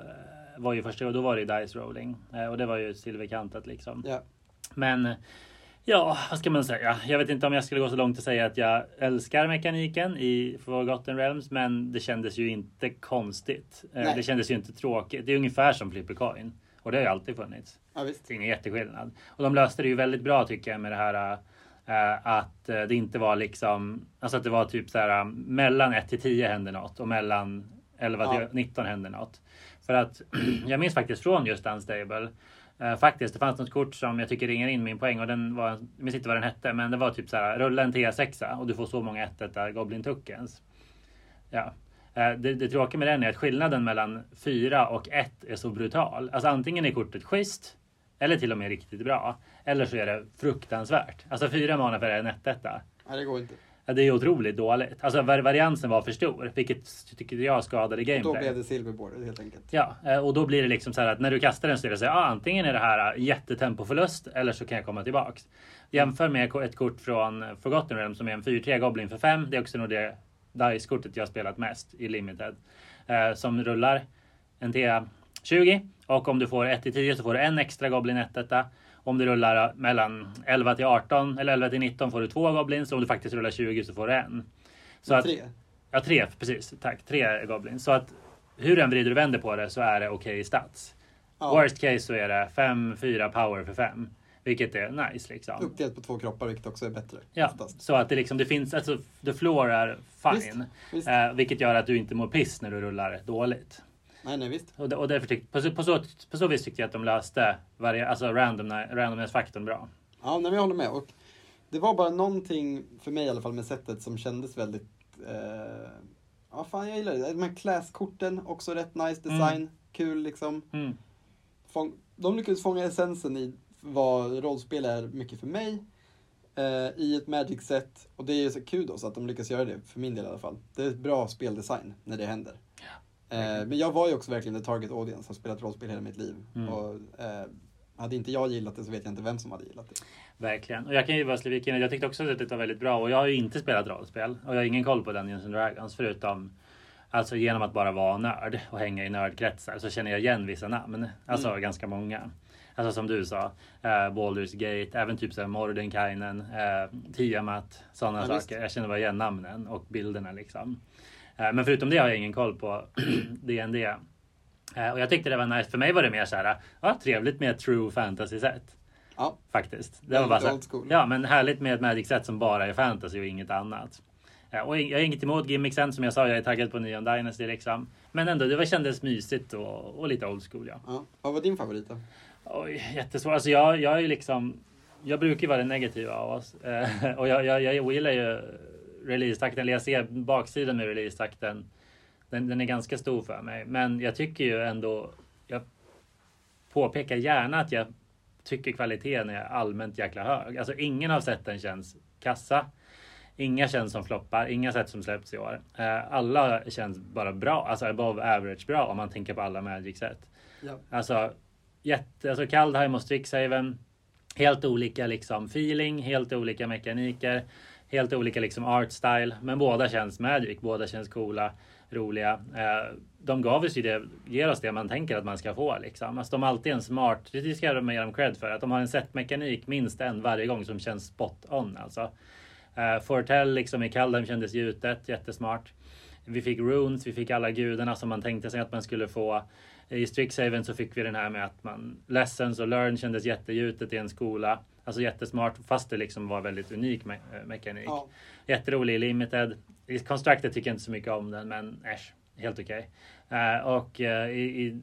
S1: var ju första då var det ju dice rolling. Eh, Och det var ju silverkantat liksom. Men ja, vad ska man säga? Jag vet inte om jag skulle gå så långt att säga att jag älskar mekaniken i Forgotten Realms, men det kändes ju inte konstigt. Eh,
S2: Nej.
S1: Det kändes ju inte tråkigt. Det är ungefär som Flipper Coin och det har ju alltid funnits.
S2: ja, visst.
S1: Det är ingen jätteskillnad. Och de löste det ju väldigt bra tycker jag med det här eh, att eh, det inte var liksom, alltså att det var typ så här mellan 1 till 10 hände något och mellan 11 till
S2: Ja.
S1: 19 hände något. För att jag minns faktiskt från just Unstable eh, faktiskt, det fanns något kort som jag tycker ringer in min poäng och den var, jag minns inte vad den hette, men det var typ så här rulla en T6 och du får så många 1 där Goblin Tuckens. Ja. Eh, Det, det tråkiga med den är att skillnaden mellan 4 och 1 är så brutal. Alltså antingen är kortet schysst eller till och med riktigt bra. Eller så är det fruktansvärt. Alltså 4 mana för en 1
S2: Nej, det går inte.
S1: Det är otroligt dåligt. Alltså var- variansen var för stor, vilket tycker jag skadade
S2: Då
S1: gameplay.
S2: blev det silverboard helt enkelt.
S1: Ja, eh, och då blir det liksom så här att när du kastar den så är det så här, ah, antingen är det här jättetempoförlust eller så kan jag komma tillbaks. Jämför med ett kort från Forgotten Realm som är en 4-3 Goblin för 5. Det är också nog det DICE-kortet jag har spelat mest i Limited. Eh, som rullar en T20 och om du får 1 till 10 så får du en extra Goblin 1 detta. Om du rullar mellan 11 till 18 eller 11 till 19 får du två Goblins. Om du faktiskt rullar 20 så får du en. Så att,
S2: Tre.
S1: Ja, tre, precis. Tack. Tre goblins. Så att hur den vrider och vänder på det så är det okej stats.
S2: Ja.
S1: Worst case så är det 5-4 power för 5. Vilket är nice liksom.
S2: Uppdelat på två kroppar, vilket också är bättre.
S1: Ja,
S2: oftast.
S1: så att det liksom, det finns, alltså the floor är fine.
S2: Visst, visst.
S1: Eh, vilket gör att du inte mår piss när du rullar dåligt.
S2: Nej, nej, visst.
S1: Och, och därför tyck, på, så- på, så, på så vis tyckte jag att de löste varje, alltså random, randomness-faktorn bra.
S2: Ja, nej, jag håller med. Och det var bara någonting, för mig i alla fall, med sättet som kändes väldigt... Eh, ja, fan jag gillar det. De här class-korten, också rätt nice design. Kul liksom.
S1: Mm.
S2: Fång, de lyckades fånga essensen i vad rollspel är mycket för mig. Eh, I ett Magic-set. Och det är ju så kudos att de lyckas göra det, för min del i alla fall. Det är ett bra speldesign när det händer. Eh, men jag var ju också verkligen the target audience, har spelat rollspel hela mitt liv.
S1: Mm.
S2: Och, eh, hade inte jag gillat det så vet jag inte vem som hade gillat det.
S1: Verkligen. Och jag kan ju bara slika in jag tyckte också att det var väldigt bra. Och jag har ju inte spelat rollspel. Och jag har ingen koll på Dungeons and Dragons. Förutom alltså genom att bara vara nörd och hänga i nördkretsar så känner jag igen vissa namn. Alltså
S2: Mm.
S1: ganska många. Alltså som du sa, eh, Baldur's Gate, även typ såhär Mordenkainen, eh, Tiamat, sådana
S2: Ja,
S1: saker.
S2: visst.
S1: Jag känner bara igen namnen och bilderna liksom. Eh, men förutom det har jag ingen koll på D&D. Eh, och jag tyckte det var nice. För mig var det mer så här, ja, trevligt med ett true fantasy-set.
S2: Ja,
S1: Faktiskt. Det var bara så här. Ja, men härligt med ett Magic-set som bara är fantasy och inget annat. Ja, och jag har inget emot gimmicksen. Som jag sa, jag är taggad på Neon Dynasty liksom. Men ändå, det var, kändes mysigt och, och lite old school. Ja.
S2: ja. Vad var din favorit då?
S1: Oj, jättesvårt. Alltså jag, jag är ju liksom... Jag brukar ju vara den negativa av oss. Eh, och jag, jag, jag gillar ju releasetakten. Eller jag ser baksidan med releasetakten. Den, den är ganska stor för mig. Men jag tycker ju ändå... Jag påpekar gärna att jag tycker kvaliteten är allmänt jäkla hög. Alltså ingen av sätten känns kassa. Inga känns som floppar, inga sätt som släppts i år. Eh, Alla känns bara bra, alltså above average bra om man tänker på alla Magic-sätt.
S2: Ja.
S1: Alltså, jätte, alltså Kaldheim och Strixhaven. Helt olika liksom feeling, helt olika mekaniker, helt olika liksom art style. Men båda känns magic, båda känns coola, roliga. Eh, de gav oss ju det, ger oss det man tänker att man ska få liksom. Alltså de har alltid en smart, det ska de ge dem cred för, att de har en setmekanik minst en varje gång som känns spot on alltså. Eh, Fortell liksom i Kaldheim kändes gjutet, jättesmart. Vi fick runes, vi fick alla gudarna som man tänkte sig att man skulle få. I Strixhaven så fick vi den här med att man lessons och learn kändes jättegjutet i en skola. Alltså jättesmart fast det liksom var väldigt unik me eh, mekanik.
S2: Ja.
S1: Jätterolig i Limited. I Constructed tycker jag inte så mycket om den men äsch, helt okej. Okay. Uh, och uh, i, i,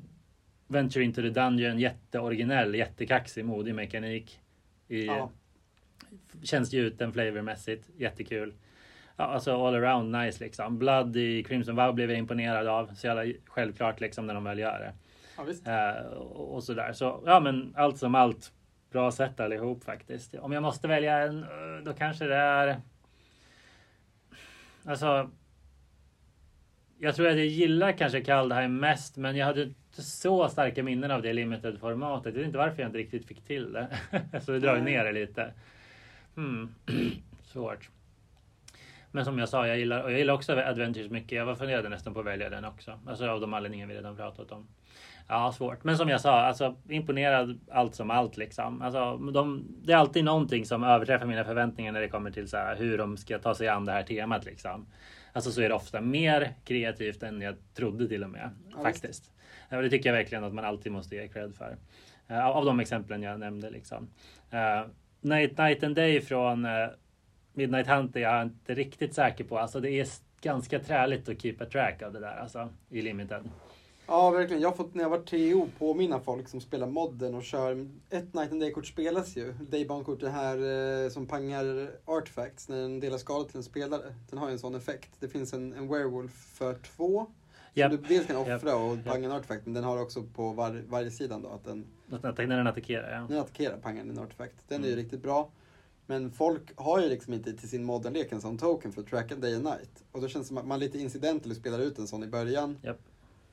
S1: Venture into the Dungeon jätteoriginell, jättekaxig, modig mekanik. I, ja. Känns gjuten flavormässigt, jättekul. Ja, alltså all around nice liksom. Blood i Crimson Vow blev jag imponerad av. Så jävla självklart liksom när de väl gör det.
S2: Ja,
S1: uh, och, och sådär. Så ja men allt som allt bra sätt allihop faktiskt. Om jag måste välja en, då kanske det är... Alltså... Jag tror att jag gillar kanske Kaldheim mest, men jag hade inte så starka minnen av det limited-formatet. Jag vet inte varför jag inte riktigt fick till det. så det drar mm. ner det lite. Hmm. Svårt. Men som jag sa, jag gillar, och jag gillar också Adventures mycket. Jag var funderade nästan på att välja den också. Alltså av de anledningar vi redan pratat om. Ja, svårt. Men som jag sa, alltså imponerad allt som allt liksom. Alltså, de, det är alltid någonting som överträffar mina förväntningar när det kommer till så här, hur de ska ta sig an det här temat liksom. Alltså så är det ofta mer kreativt än jag trodde till och med. Ja, faktiskt. Ja, det tycker jag verkligen att man alltid måste ge cred för. Uh, av de exemplen jag nämnde liksom. Uh, Night, Night and Day från uh, Midnight Hunter jag är inte riktigt säker på. Alltså det är ganska träligt att keep a track av det där alltså i limited.
S2: Ja, verkligen. Jag har fått när jag var TO påminna folk som spelar modden och kör... Ett Night and Day-kort spelas ju. Daybound-kort, det här eh, som pangar artefacts när den delar skada till en spelare. Den har ju en sån effekt. Det finns en, en werewolf för två. Yep. Som du dels kan offra och panga yep. en artefakt, men den har också på var, varje sidan då att den...
S1: När den attackerar, ja.
S2: När den attackerar pangar den en artefakt. Den mm. är ju mm. riktigt bra. Men folk har ju liksom inte till sin moddenlek en sån token för att tracka day and night. Och då känns det som att man lite incidental spelar ut en sån i början.
S1: Yep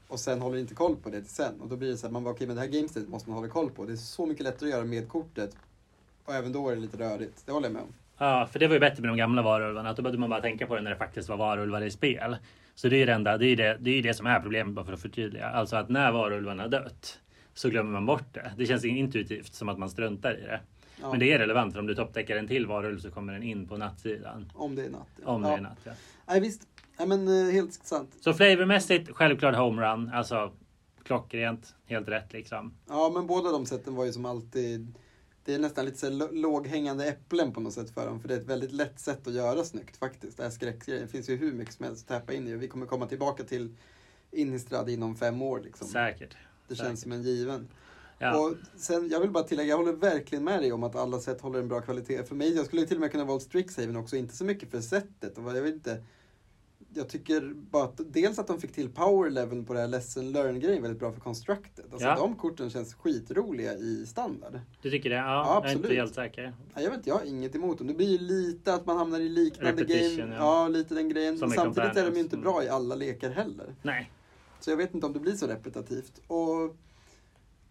S2: och sen håller inte koll på det till sen. Och då blir det så här, man bara okej okay, men det här gamestet måste man hålla koll på. Det är så mycket lättare att göra med kortet. Och även då är det lite rörigt. Det håller jag med om.
S1: Ja, för det var ju bättre med de gamla varulvarna. Då behövde man bara tänka på det när det faktiskt var varulvar i spel. Så det är ju det enda, det är det, det, är det som är problemet bara för att förtydliga. Alltså att när varulvarna dött så glömmer man bort det. Det känns intuitivt som att man struntar i det. Ja. Men det är relevant för om du topptäcker en till varulv så kommer den in på nattsidan.
S2: Om det är natt.
S1: Ja. Om det är natt, ja.
S2: Nej visst. Nej men eh, helt sant.
S1: Så flavormässigt självklart homerun. Alltså klockrent, helt rätt liksom.
S2: Ja, men båda de sätten var ju som alltid det är nästan lite så låghängande äpplen på något sätt för dem. För det är ett väldigt lätt sätt att göra snyggt faktiskt. Det här skräckserien finns ju hur mycket som helst att täppa in i. Vi kommer komma tillbaka till Innistrad inom fem år. Liksom.
S1: Säkert.
S2: Det
S1: Säkert.
S2: känns som en given. Ja. Och sen, jag vill bara tillägga, jag håller verkligen med dig om att alla sätt håller en bra kvalitet. För mig, jag skulle till och med kunna valt Strixhaven också, inte så mycket för sättet. Och jag vet inte, jag tycker bara att dels att de fick till power level på det här lesson learn grejen väldigt bra för constructed. Alltså ja. de korten känns skitroliga i standard.
S1: Du tycker det? Ja, ja absolut. jag är inte helt säker.
S2: Ja, jag vet jag har inget emot dem. Det blir ju lite att man hamnar i liknande game. Ja. ja. lite den grejen. Som samtidigt är de ju inte bra i alla lekar heller.
S1: Nej.
S2: Så jag vet inte om det blir så repetitivt. Och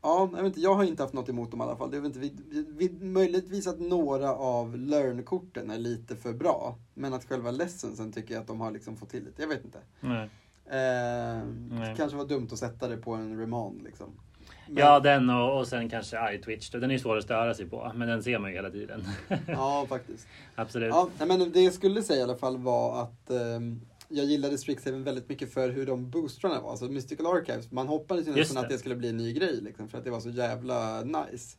S2: Ja, jag, vet inte, jag har inte haft något emot dem i alla fall. Det är inte, vi, vi, möjligtvis att några av learn-korten är lite för bra. Men att själva lessonsen tycker jag att de har liksom fått till lite. Jag vet inte.
S1: Nej.
S2: Eh, Nej. kanske var dumt att sätta det på en remand liksom.
S1: Men... Ja, den och, och sen kanske iTwitch. Den är ju svår att störa sig på, men den ser man ju hela tiden.
S2: ja, faktiskt.
S1: Absolut.
S2: Ja, men det jag skulle säga i alla fall var att um, jag gillade Strixhaven väldigt mycket för hur de boostrarna var. Alltså Mystical Archives, man hoppades ju nästan att det skulle bli en ny grej liksom, för att det var så jävla nice.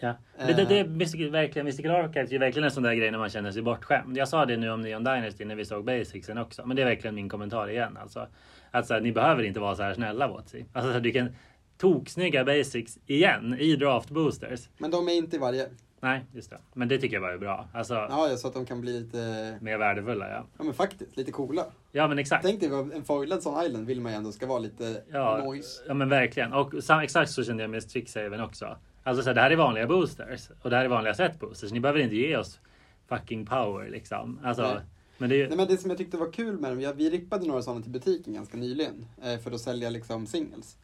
S1: Ja, det, det, det Mystical, verkligen, Mystical Archives är verkligen en sån där grej när man känner sig bortskämd. Jag sa det nu om Neon Dynasty när vi såg Basicsen också, men det är verkligen min kommentar igen. Alltså, att här, ni behöver inte vara så här snälla Wotsi. Alltså, så du kan toksnygga basics igen i draft boosters.
S2: Men de är inte i varje.
S1: Nej, just det. Men det tycker jag var ju bra. Alltså,
S2: ja, så att de kan bli lite...
S1: Mer värdefulla, ja.
S2: Ja, men faktiskt. Lite coola.
S1: Ja, men exakt.
S2: Tänk dig, en foilad sån island vill man ju ändå ska vara lite
S1: ja,
S2: noise.
S1: Ja, men verkligen. Och exakt så kände jag med Strixhaven också. Alltså, så här, det här är vanliga boosters. Och det här är vanliga set boosters. Ni behöver inte ge oss fucking power liksom. Alltså, Nej.
S2: Men det, Nej, men det som jag tyckte var kul med dem, vi rippade några sådana till butiken ganska nyligen. Eh, för att sälja liksom singles.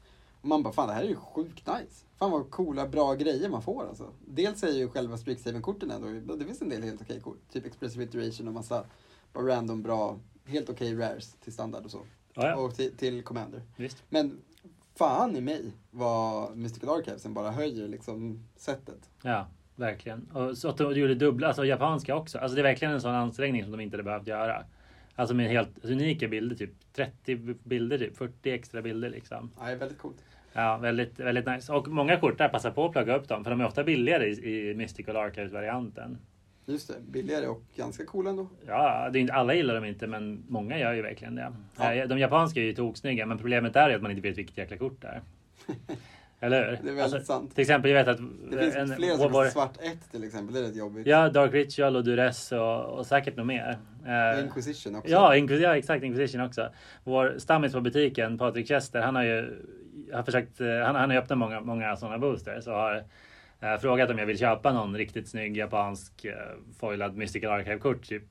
S2: Man bara, fan det här är ju sjukt nice. Fan vad coola, bra grejer man får alltså. Dels är ju själva Strixhaven-korten ändå, det finns en del helt okej kort. Typ Expressive Iteration och massa bara random bra, helt okej rares till standard och så.
S1: Ja, ja.
S2: Och till, till Commander.
S1: Visst.
S2: Men fan i mig vad Mystical Archivesen bara höjer liksom sättet.
S1: Ja, verkligen. Och så att de gjorde dubbla, alltså japanska också. Alltså det är verkligen en sån ansträngning som de inte hade behövt göra. Alltså med helt unika bilder, typ 30 bilder, typ 40 extra bilder liksom.
S2: Ja, det är väldigt coolt.
S1: Ja, väldigt, väldigt nice. Och många kort där passar på att plugga upp dem för de är ofta billigare i, i Mystical Archives-varianten.
S2: Just det, billigare och ganska coola ändå.
S1: Ja, det är inte, alla gillar dem inte men många gör ju verkligen det.
S2: Ja.
S1: Eh, De japanska är ju toksnygga men problemet är ju att man inte vet vilket jäkla kort det är. Eller hur?
S2: Det är väldigt sant.
S1: Till exempel, jag vet att...
S2: Det finns
S1: en-
S2: flera som
S1: vår-
S2: svart 1 till exempel, det är rätt jobbigt.
S1: Ja, Dark Ritual och Duress och, och säkert något mer. Eh,
S2: Inquisition också.
S1: Ja, Inquis- ja, exakt. Inquisition också. Vår stammis på butiken, Patrik Chester, han har ju har försökt, eh, han, han har öppnat många, många sådana boosters och har eh, frågat om jag vill köpa någon riktigt snygg japansk eh, foilad Mystical Archive-kort. Typ,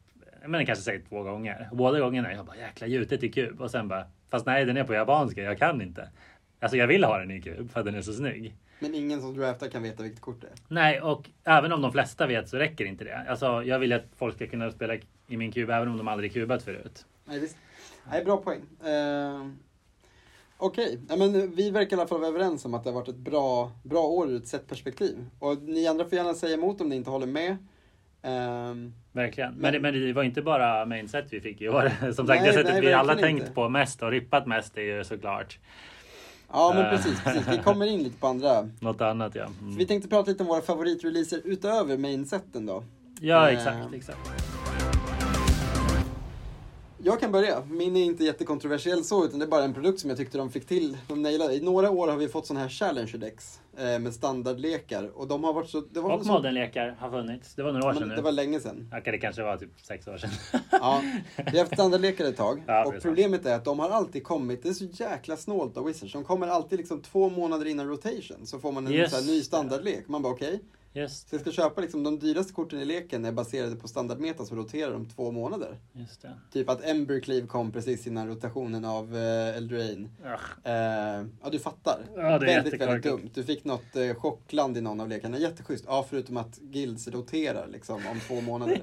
S1: men kanske säkert två gånger. Och båda gångerna jag bara jäkla gjutet i kub och sen bara fast nej den är på japanska, jag kan inte. Alltså jag vill ha den i kub för att den är så snygg.
S2: Men ingen som draftar kan veta vilket kort det är.
S1: Nej, och även om de flesta vet så räcker inte det. Alltså jag vill att folk ska kunna spela i min kub även om de aldrig kubat förut.
S2: Nej, visst. Nej, bra poäng. Eh, Okej, ja, men vi verkar i alla fall vara överens om att det har varit ett bra, bra år ur ett sett perspektiv. Och ni andra får gärna säga emot om ni inte håller med. Ehm,
S1: Verkligen. Men,
S2: Men-
S1: det, men det var inte bara mainset vi fick i år. Som sagt,
S2: Nej,
S1: det sättet
S2: nej,
S1: vi alla tänkt
S2: inte.
S1: på mest och rippat mest är ju såklart
S2: ja, men
S1: Eh.
S2: precis, precis. Vi kommer in lite på andra.
S1: något annat. Ja, mm.
S2: vi tänkte prata lite om våra favoritreleaser utöver mainseten då.
S1: ja exakt. exakt.
S2: Jag kan börja. Min är inte jättekontroversiell så, utan det är bara en produkt som jag tyckte de fick till. De nailade. I några år har vi fått sådana här challenger decks eh, med standardlekar. Och de har varit så... Det var
S1: Och
S2: så,
S1: modernlekar har funnits. Det var några år sedan nu.
S2: det var länge sedan.
S1: Okej, det kanske var typ sex år sedan.
S2: Ja, vi har haft standardlekar ett tag.
S1: Ja,
S2: och problemet är att de har alltid kommit, det är så jäkla snålt av Wizards. De kommer alltid liksom två månader innan rotation. Så får man en
S1: Yes.
S2: ny standardlek. Man bara okej.
S1: Just,
S2: Så jag ska köpa liksom, de dyraste korten i leken är baserade på standardmeta som roterar om två månader.
S1: just det.
S2: Typ att Embercleave kom precis innan rotationen av eh, Eldraine.
S1: Ugh.
S2: Eh, ja, du fattar.
S1: Ja, det är
S2: väldigt, väldigt dumt. Du fick något eh, chockland i någon av lekarna. Jätteschysst. Ja, förutom att guilds roterar liksom om två månader.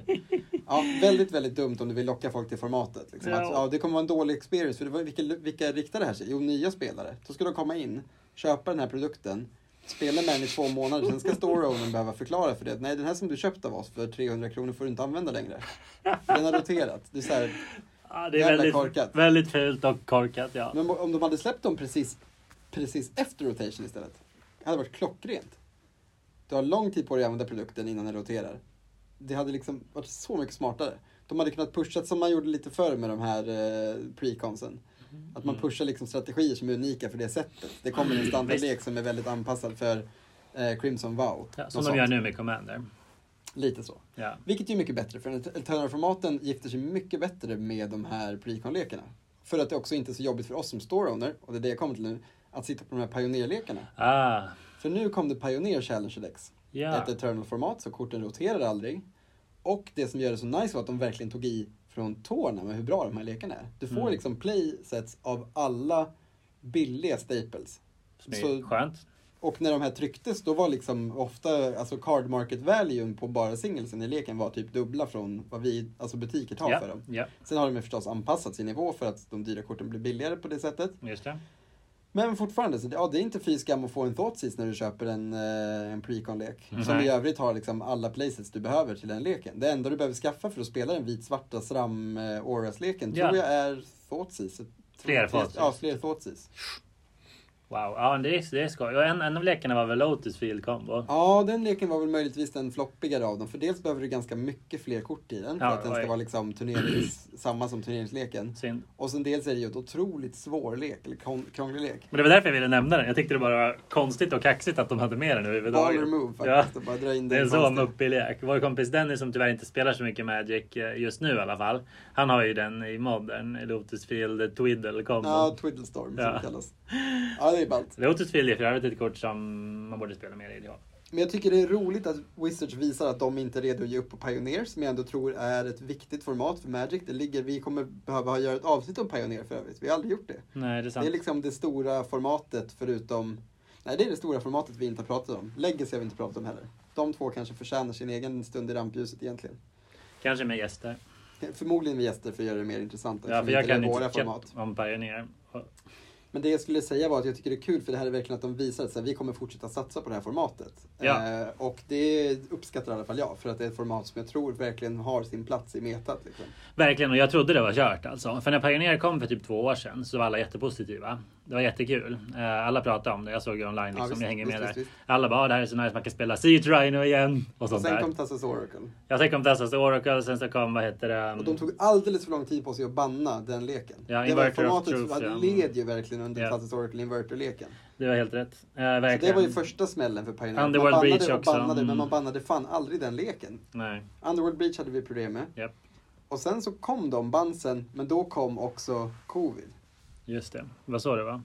S2: Ja, väldigt, väldigt dumt om du vill locka folk till formatet. Liksom.
S1: Ja.
S2: Att, ja, det kommer vara en dålig experience. För det var, vilka, vilka riktar det här sig? Jo, nya spelare. Då ska de komma in, köpa den här produkten, spela med den i två månader. Sen ska store behöva förklara för det. Nej, den här som du köpt av oss för 300 kronor får du inte använda längre. Den har roterat. Det är så här,
S1: Ja, det är väldigt,
S2: korkat.
S1: väldigt fult och korkat. Ja.
S2: Men om de hade släppt dem precis, precis efter rotation istället. Det hade varit klockrent. Du har lång tid på dig att använda produkten innan den roterar. Det hade liksom varit så mycket smartare. De hade kunnat pusha som man gjorde lite förr med de här eh, preconsen. Att man
S1: Mm.
S2: pushar liksom strategier som är unika för det sättet. Det kommer en standardlek som är väldigt anpassad för eh, Crimson Vow.
S1: Ja, som de gör nu med Commander.
S2: Lite så.
S1: Ja.
S2: Vilket är mycket bättre, för Eternal-formaten gifter sig mycket bättre med de här precon-lekarna. För att det också inte är så jobbigt för oss som store-owner, och det är det jag kommer till nu, att sitta på de här pionerlekarna.
S1: Ah,
S2: För nu kom det Pioneer Challenger Decks.
S1: ja.
S2: Ett Eternal-format, så korten roterar aldrig. Och det som gör det så nice var att de verkligen tog i från tårna med hur bra de här lekarna är. Du får
S1: Mm.
S2: liksom playsets av alla billiga staples.
S1: Är
S2: Så-
S1: Skönt.
S2: Och när de här trycktes, då var liksom ofta, alltså card market value på bara singelsen i leken var typ dubbla från vad vi, alltså butiker tar
S1: Ja,
S2: för dem.
S1: ja,
S2: Sen har de förstås anpassat sin nivå för att de dyra korten blir billigare på det sättet.
S1: just det.
S2: Men fortfarande, så det, ja, det är inte fy skam att få en Thoughtseize när du köper en, eh, en precon-lek.
S1: Nej.
S2: Som i övrigt har liksom alla places du behöver till den leken. Det enda du behöver skaffa för att spela den vit-svarta SRAM eh, Auras-leken
S1: Ja.
S2: tror jag är Thoughtseize.
S1: Fler Thoughtseize.
S2: Ja, fler Thoughtseize.
S1: Wow, ja det är, det är skoj. Och en, en av lekarna var väl Lotus Field Combo.
S2: Ja, den leken var väl möjligtvis den floppigare av dem. För dels behöver du ganska mycket fler kort i den för
S1: Ja,
S2: att den ska
S1: oj.
S2: vara liksom turnerings, samma som turneringsleken.
S1: Synd.
S2: Och sen dels är det ju ett otroligt svår lek, eller krånglig lek.
S1: Men det var därför jag ville nämna den. Jag tyckte det bara var konstigt och kaxigt att de hade med den
S2: Baller
S1: överhuvudtaget.
S2: move
S1: Ja.
S2: faktiskt, att bara dra in
S1: Det är
S2: den
S1: en så muppig lek. Vår kompis Dennis som tyvärr inte spelar så mycket Magic eh, just nu i alla fall. Han har ju den i modern, Lotus Field Twiddle Combo.
S2: Ja, Twiddlestorm som
S1: Ja.
S2: det kallas. Ja, det är ballt.
S1: Lotus Field är för övrigt ett kort som man borde spela mer i. Ja.
S2: Men jag tycker det är roligt att Wizards visar att de inte är redo att ge upp på Pioneer, som jag ändå tror är ett viktigt format för Magic. Det ligger, vi kommer behöva göra ett avsnitt om Pioneer för övrigt. Vi har aldrig gjort det.
S1: Nej, det är
S2: Det
S1: sant.
S2: är liksom det stora formatet förutom... Nej, det är det stora formatet vi inte har pratat om. Legacy har vi inte pratat om heller. De två kanske förtjänar sin egen stund i rampljuset egentligen.
S1: Kanske med gäster.
S2: Förmodligen med gäster för att göra det mer intressant.
S1: Ja, för jag
S2: det
S1: kan
S2: våra
S1: inte
S2: format.
S1: format. om Pioneer. Och-
S2: Men det jag skulle säga var att jag tycker det är kul för det här är verkligen att de visar att så här, vi kommer fortsätta satsa på det här formatet.
S1: Ja.
S2: Eh, och det uppskattar i alla fall jag för att det är ett format som jag tror verkligen har sin plats i metat. Liksom.
S1: Verkligen, och jag trodde det var kört alltså. För när Pioneer kom för typ två år sedan så var alla jättepositiva. Det var jättekul. Eh, Alla pratade om det. Jag såg ju online liksom.
S2: visst,
S1: jag hänger med
S2: visst,
S1: där.
S2: visst.
S1: Alla bara, "Ah, det här är så nice, man kan spela Siege Rhino igen. Och
S2: Och
S1: sånt
S2: sen
S1: där.
S2: kom Tassos Oracle.
S1: Jag sen kom Tessas Oracle, sen så kom, vad heter det?
S2: Och de tog alldeles för lång tid på sig att banna den leken.
S1: Ja,
S2: det var formatet
S1: Truth,
S2: som
S1: ja.
S2: led ju verkligen under
S1: Ja.
S2: Tassos Oracle Inverter-leken.
S1: Det var helt rätt. Eh,
S2: Så
S1: verkligen.
S2: det var ju första smällen för Pioneer.
S1: Underworld
S2: man
S1: Breach också.
S2: bannade,
S1: Mm.
S2: men man bannade fan aldrig den leken.
S1: Nej.
S2: Underworld Breach hade vi problem med.
S1: Japp.
S2: Och sen så kom de bansen, men då kom också covid.
S1: Just det. Det var så det var.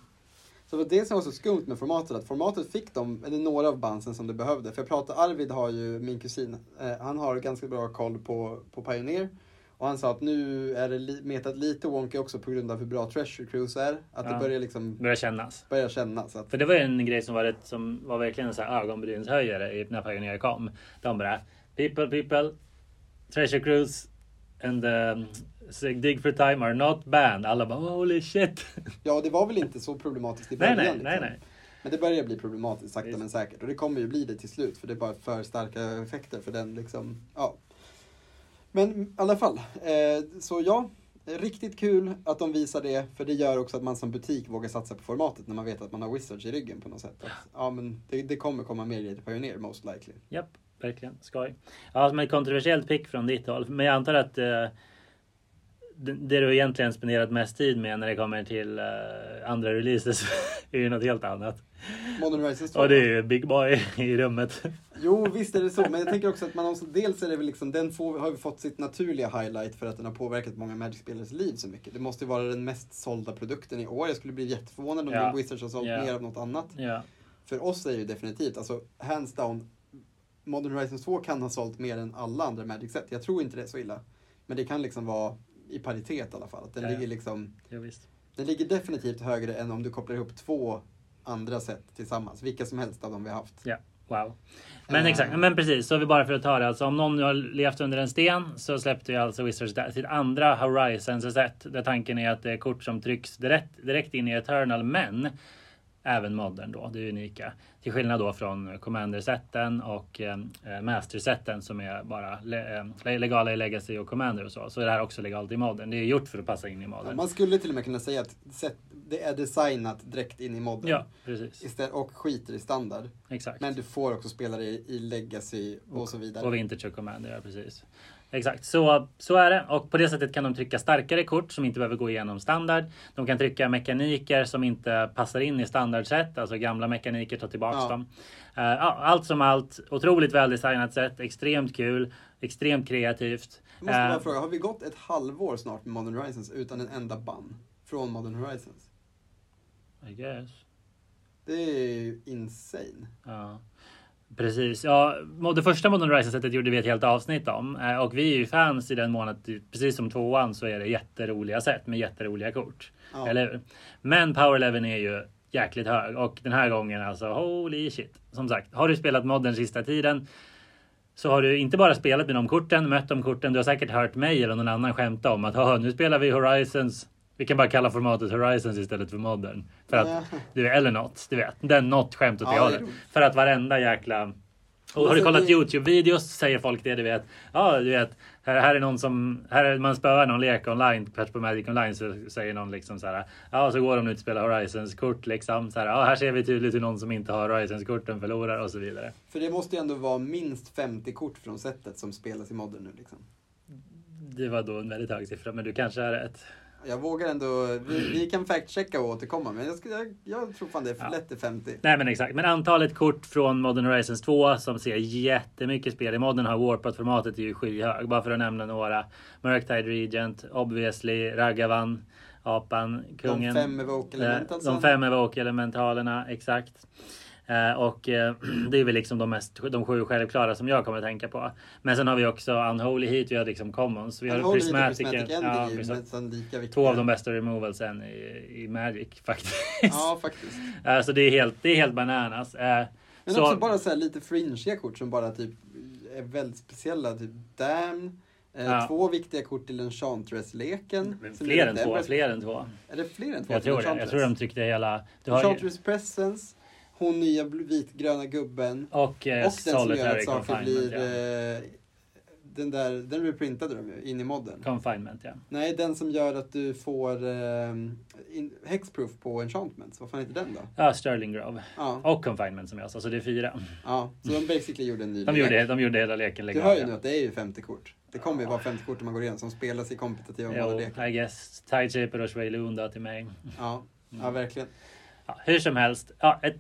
S2: Så det var det som var så skumt med formatet, att formatet fick de, eller några av bansen som det behövde. För jag pratade, Arvid har ju, min kusin, eh, han har ganska bra koll på, på Pioneer. Och han sa att nu är det li, metat lite wonky också på grund av hur bra Treasure Cruise är. Att
S1: Ja.
S2: det börjar liksom,
S1: Börjar kännas.
S2: börjar kännas. Att,
S1: För det var en grej som var, rätt, som var verkligen en så här ögonbrynshöjare i- när Pioneer kom. De bara People, people, Treasure Cruise and um, Dig for Time are not banned. Alla bara holy shit.
S2: ja, det var väl inte så problematiskt i
S1: nej,
S2: början.
S1: nej, nej,
S2: liksom.
S1: nej.
S2: Men det börjar bli problematiskt sakta men säkert. Och det kommer ju bli det till slut för det är bara för starka effekter för den liksom. Ja. Men i alla fall. Eh, så ja, riktigt kul att de visar det. För det gör också att man som butik vågar satsa på formatet när man vet att man har Wizards i ryggen på något sätt. Att, ja men det, det kommer komma mer grejer till Pioneer most likely.
S1: Japp, verkligen. Skoj. Ja, som ett kontroversiellt pick från ditt håll. Men jag antar att eh, det, du egentligen spenderat mest tid med när det kommer till eh, andra releases är ju något helt annat.
S2: Modern Horizons 2.
S1: Och det är ju Big Boy i rummet.
S2: Jo, visst är det så. Men jag tänker också att man också, dels är det väl liksom, den får, har ju fått sitt naturliga highlight för att den har påverkat många Magic-spelares liv så mycket. Det måste ju vara den mest sålda produkten i år. Jag skulle bli jätteförvånad om
S1: Ja.
S2: Wizards har sålt
S1: Ja.
S2: mer av något annat.
S1: Ja,
S2: För oss är det ju definitivt, alltså hands down, Modern Horizons 2 kan ha sålt mer än alla andra Magic-set. Jag tror inte det är så illa. Men det kan liksom vara i paritet i alla fall. Att den
S1: Ja,
S2: ligger liksom,
S1: ja
S2: den ligger definitivt högre än om du kopplar ihop två andra set tillsammans. Vilka som helst av dem vi har haft.
S1: Ja, wow. Men
S2: Eh.
S1: exakt, men precis. Så vi bara för att ta det. Alltså om någon har levt under en sten så släppte ju alltså Wizards sitt andra Horizons set. Där tanken är att det är kort som trycks direkt, direkt in i Eternal, men även modern då, det är unika. Till skillnad då från Commander-seten och eh, Master-seten som är bara le, eh, legala i Legacy och Commander och så. Så är det här också legalt i modern. Det är gjort för att passa in i
S2: Ja,
S1: modern.
S2: man skulle till och med kunna säga att set, det är designat direkt in i modden.
S1: Ja, precis.
S2: Istället, och skiter i standard.
S1: Exakt.
S2: Men du får också spela det i, i legacy och, så vidare.
S1: Och Vintage och Commander, ja precis. Exakt, så, så är det. Och på det sättet kan de trycka starkare kort som inte behöver gå igenom standard. De kan trycka mekaniker som inte passar in i standardsätt, alltså gamla mekaniker, ta tillbaks
S2: Ja.
S1: dem. Ja, allt som allt, otroligt väldesignat sätt, extremt kul, extremt kreativt.
S2: Jag måste bara
S1: Eh,
S2: fråga, har vi gått ett halvår snart med Modern Horizons utan en enda bann från Modern Horizons?
S1: I guess.
S2: Det är ju insane.
S1: Ja. Precis. Ja, det första Modern Horizon-sättet gjorde vi ett helt avsnitt om. Eh, Och vi är ju fans i den mån att precis som tvåan så är det jätteroliga sätt med jätteroliga kort.
S2: Ja.
S1: Eller hur? Men Power Level är ju jäkligt hög och den här gången alltså holy shit. Som sagt, har du spelat modden sista tiden så har du inte bara spelat med de korten, mött de korten. Du har säkert hört mig eller någon annan skämta om att "Haha, nu spelar vi Horizons. Vi kan bara kalla formatet Horizons istället för modern. För att, du, eller något, du vet. Den något skämt åt det
S2: Ja, det är
S1: hållet. För att varenda jäkla och har du kollat Youtube-videos säger folk det, du vet. Ja, du vet. Här, här är någon som, här är, man spöar någon lek online, Patch på Magic Online, så säger någon liksom så här. Ja, så går de ut och spelar Horizons kort liksom. Så här, ja, här ser vi tydligt hur någon som inte har Horizons korten förlorar och så vidare.
S2: För det måste ju ändå vara minst 50 kort från setet som spelas i modden nu liksom.
S1: Det var då en väldigt hög siffra, men du kanske har rätt.
S2: Jag vågar ändå, vi, vi kan fact-checka och återkomma men jag, skulle, jag, jag tror fan det är för
S1: Ja.
S2: lätt till 50.
S1: Nej men exakt, men antalet kort från Modern Horizons 2 som ser jättemycket spel i modden har warpat formatet är ju skyhög. Bara för att nämna några. Murktide Regent, obviously, Ragavan, Apan, Kungen.
S2: De fem evoke element alltså.
S1: De fem evoke-elementalerna, exakt. Eh, och eh, det är väl liksom de, mest, de sju självklara som jag kommer att tänka på. Men sen har vi också Unholy Heat, vi har liksom Commons. Vi har Prismatic.
S2: Ending
S1: Ja,
S2: viktiga.
S1: Två av de bästa removalsen i, i Magic faktiskt.
S2: Ja, faktiskt.
S1: Eh, så det är helt, det är helt bananas. Eh,
S2: Men
S1: så-
S2: också bara så här lite fringiga kort som bara typ är väldigt speciella. Typ Damn, Eh,
S1: Ja.
S2: Två viktiga kort till Enchantress-leken.
S1: Fler än två, fler än två.
S2: Är det fler än två
S1: Jag tror det. Jag
S2: Enchantress?
S1: tror de tryckte hela... Har ju,
S2: Enchantress Presence, hon nya vitgröna gubben
S1: och eh,
S2: och den som gör att saker blir...
S1: Ja.
S2: Eh, den där, den reprintade de ju in i modden.
S1: Confinement, ja.
S2: Nej, den som gör att du får eh, in, hexproof på enchantments. Vad fan heter den då?
S1: Ja, Sterling Grove.
S2: Ja,
S1: Och Confinement som jag sa, så det är fyra.
S2: ja så de basically gjorde en ny
S1: De
S2: lek.
S1: gjorde, de gjorde hela leken
S2: Du
S1: legal.
S2: hör ju nu att det är ju 50 kort. Det kommer ju vara 50 kort när man går igenom som spelas i kompetitiva modellekar.
S1: I guess. Tideshaper och Swaylund då till mig.
S2: Ja, ja, verkligen.
S1: Ja, hur som helst, ja, ett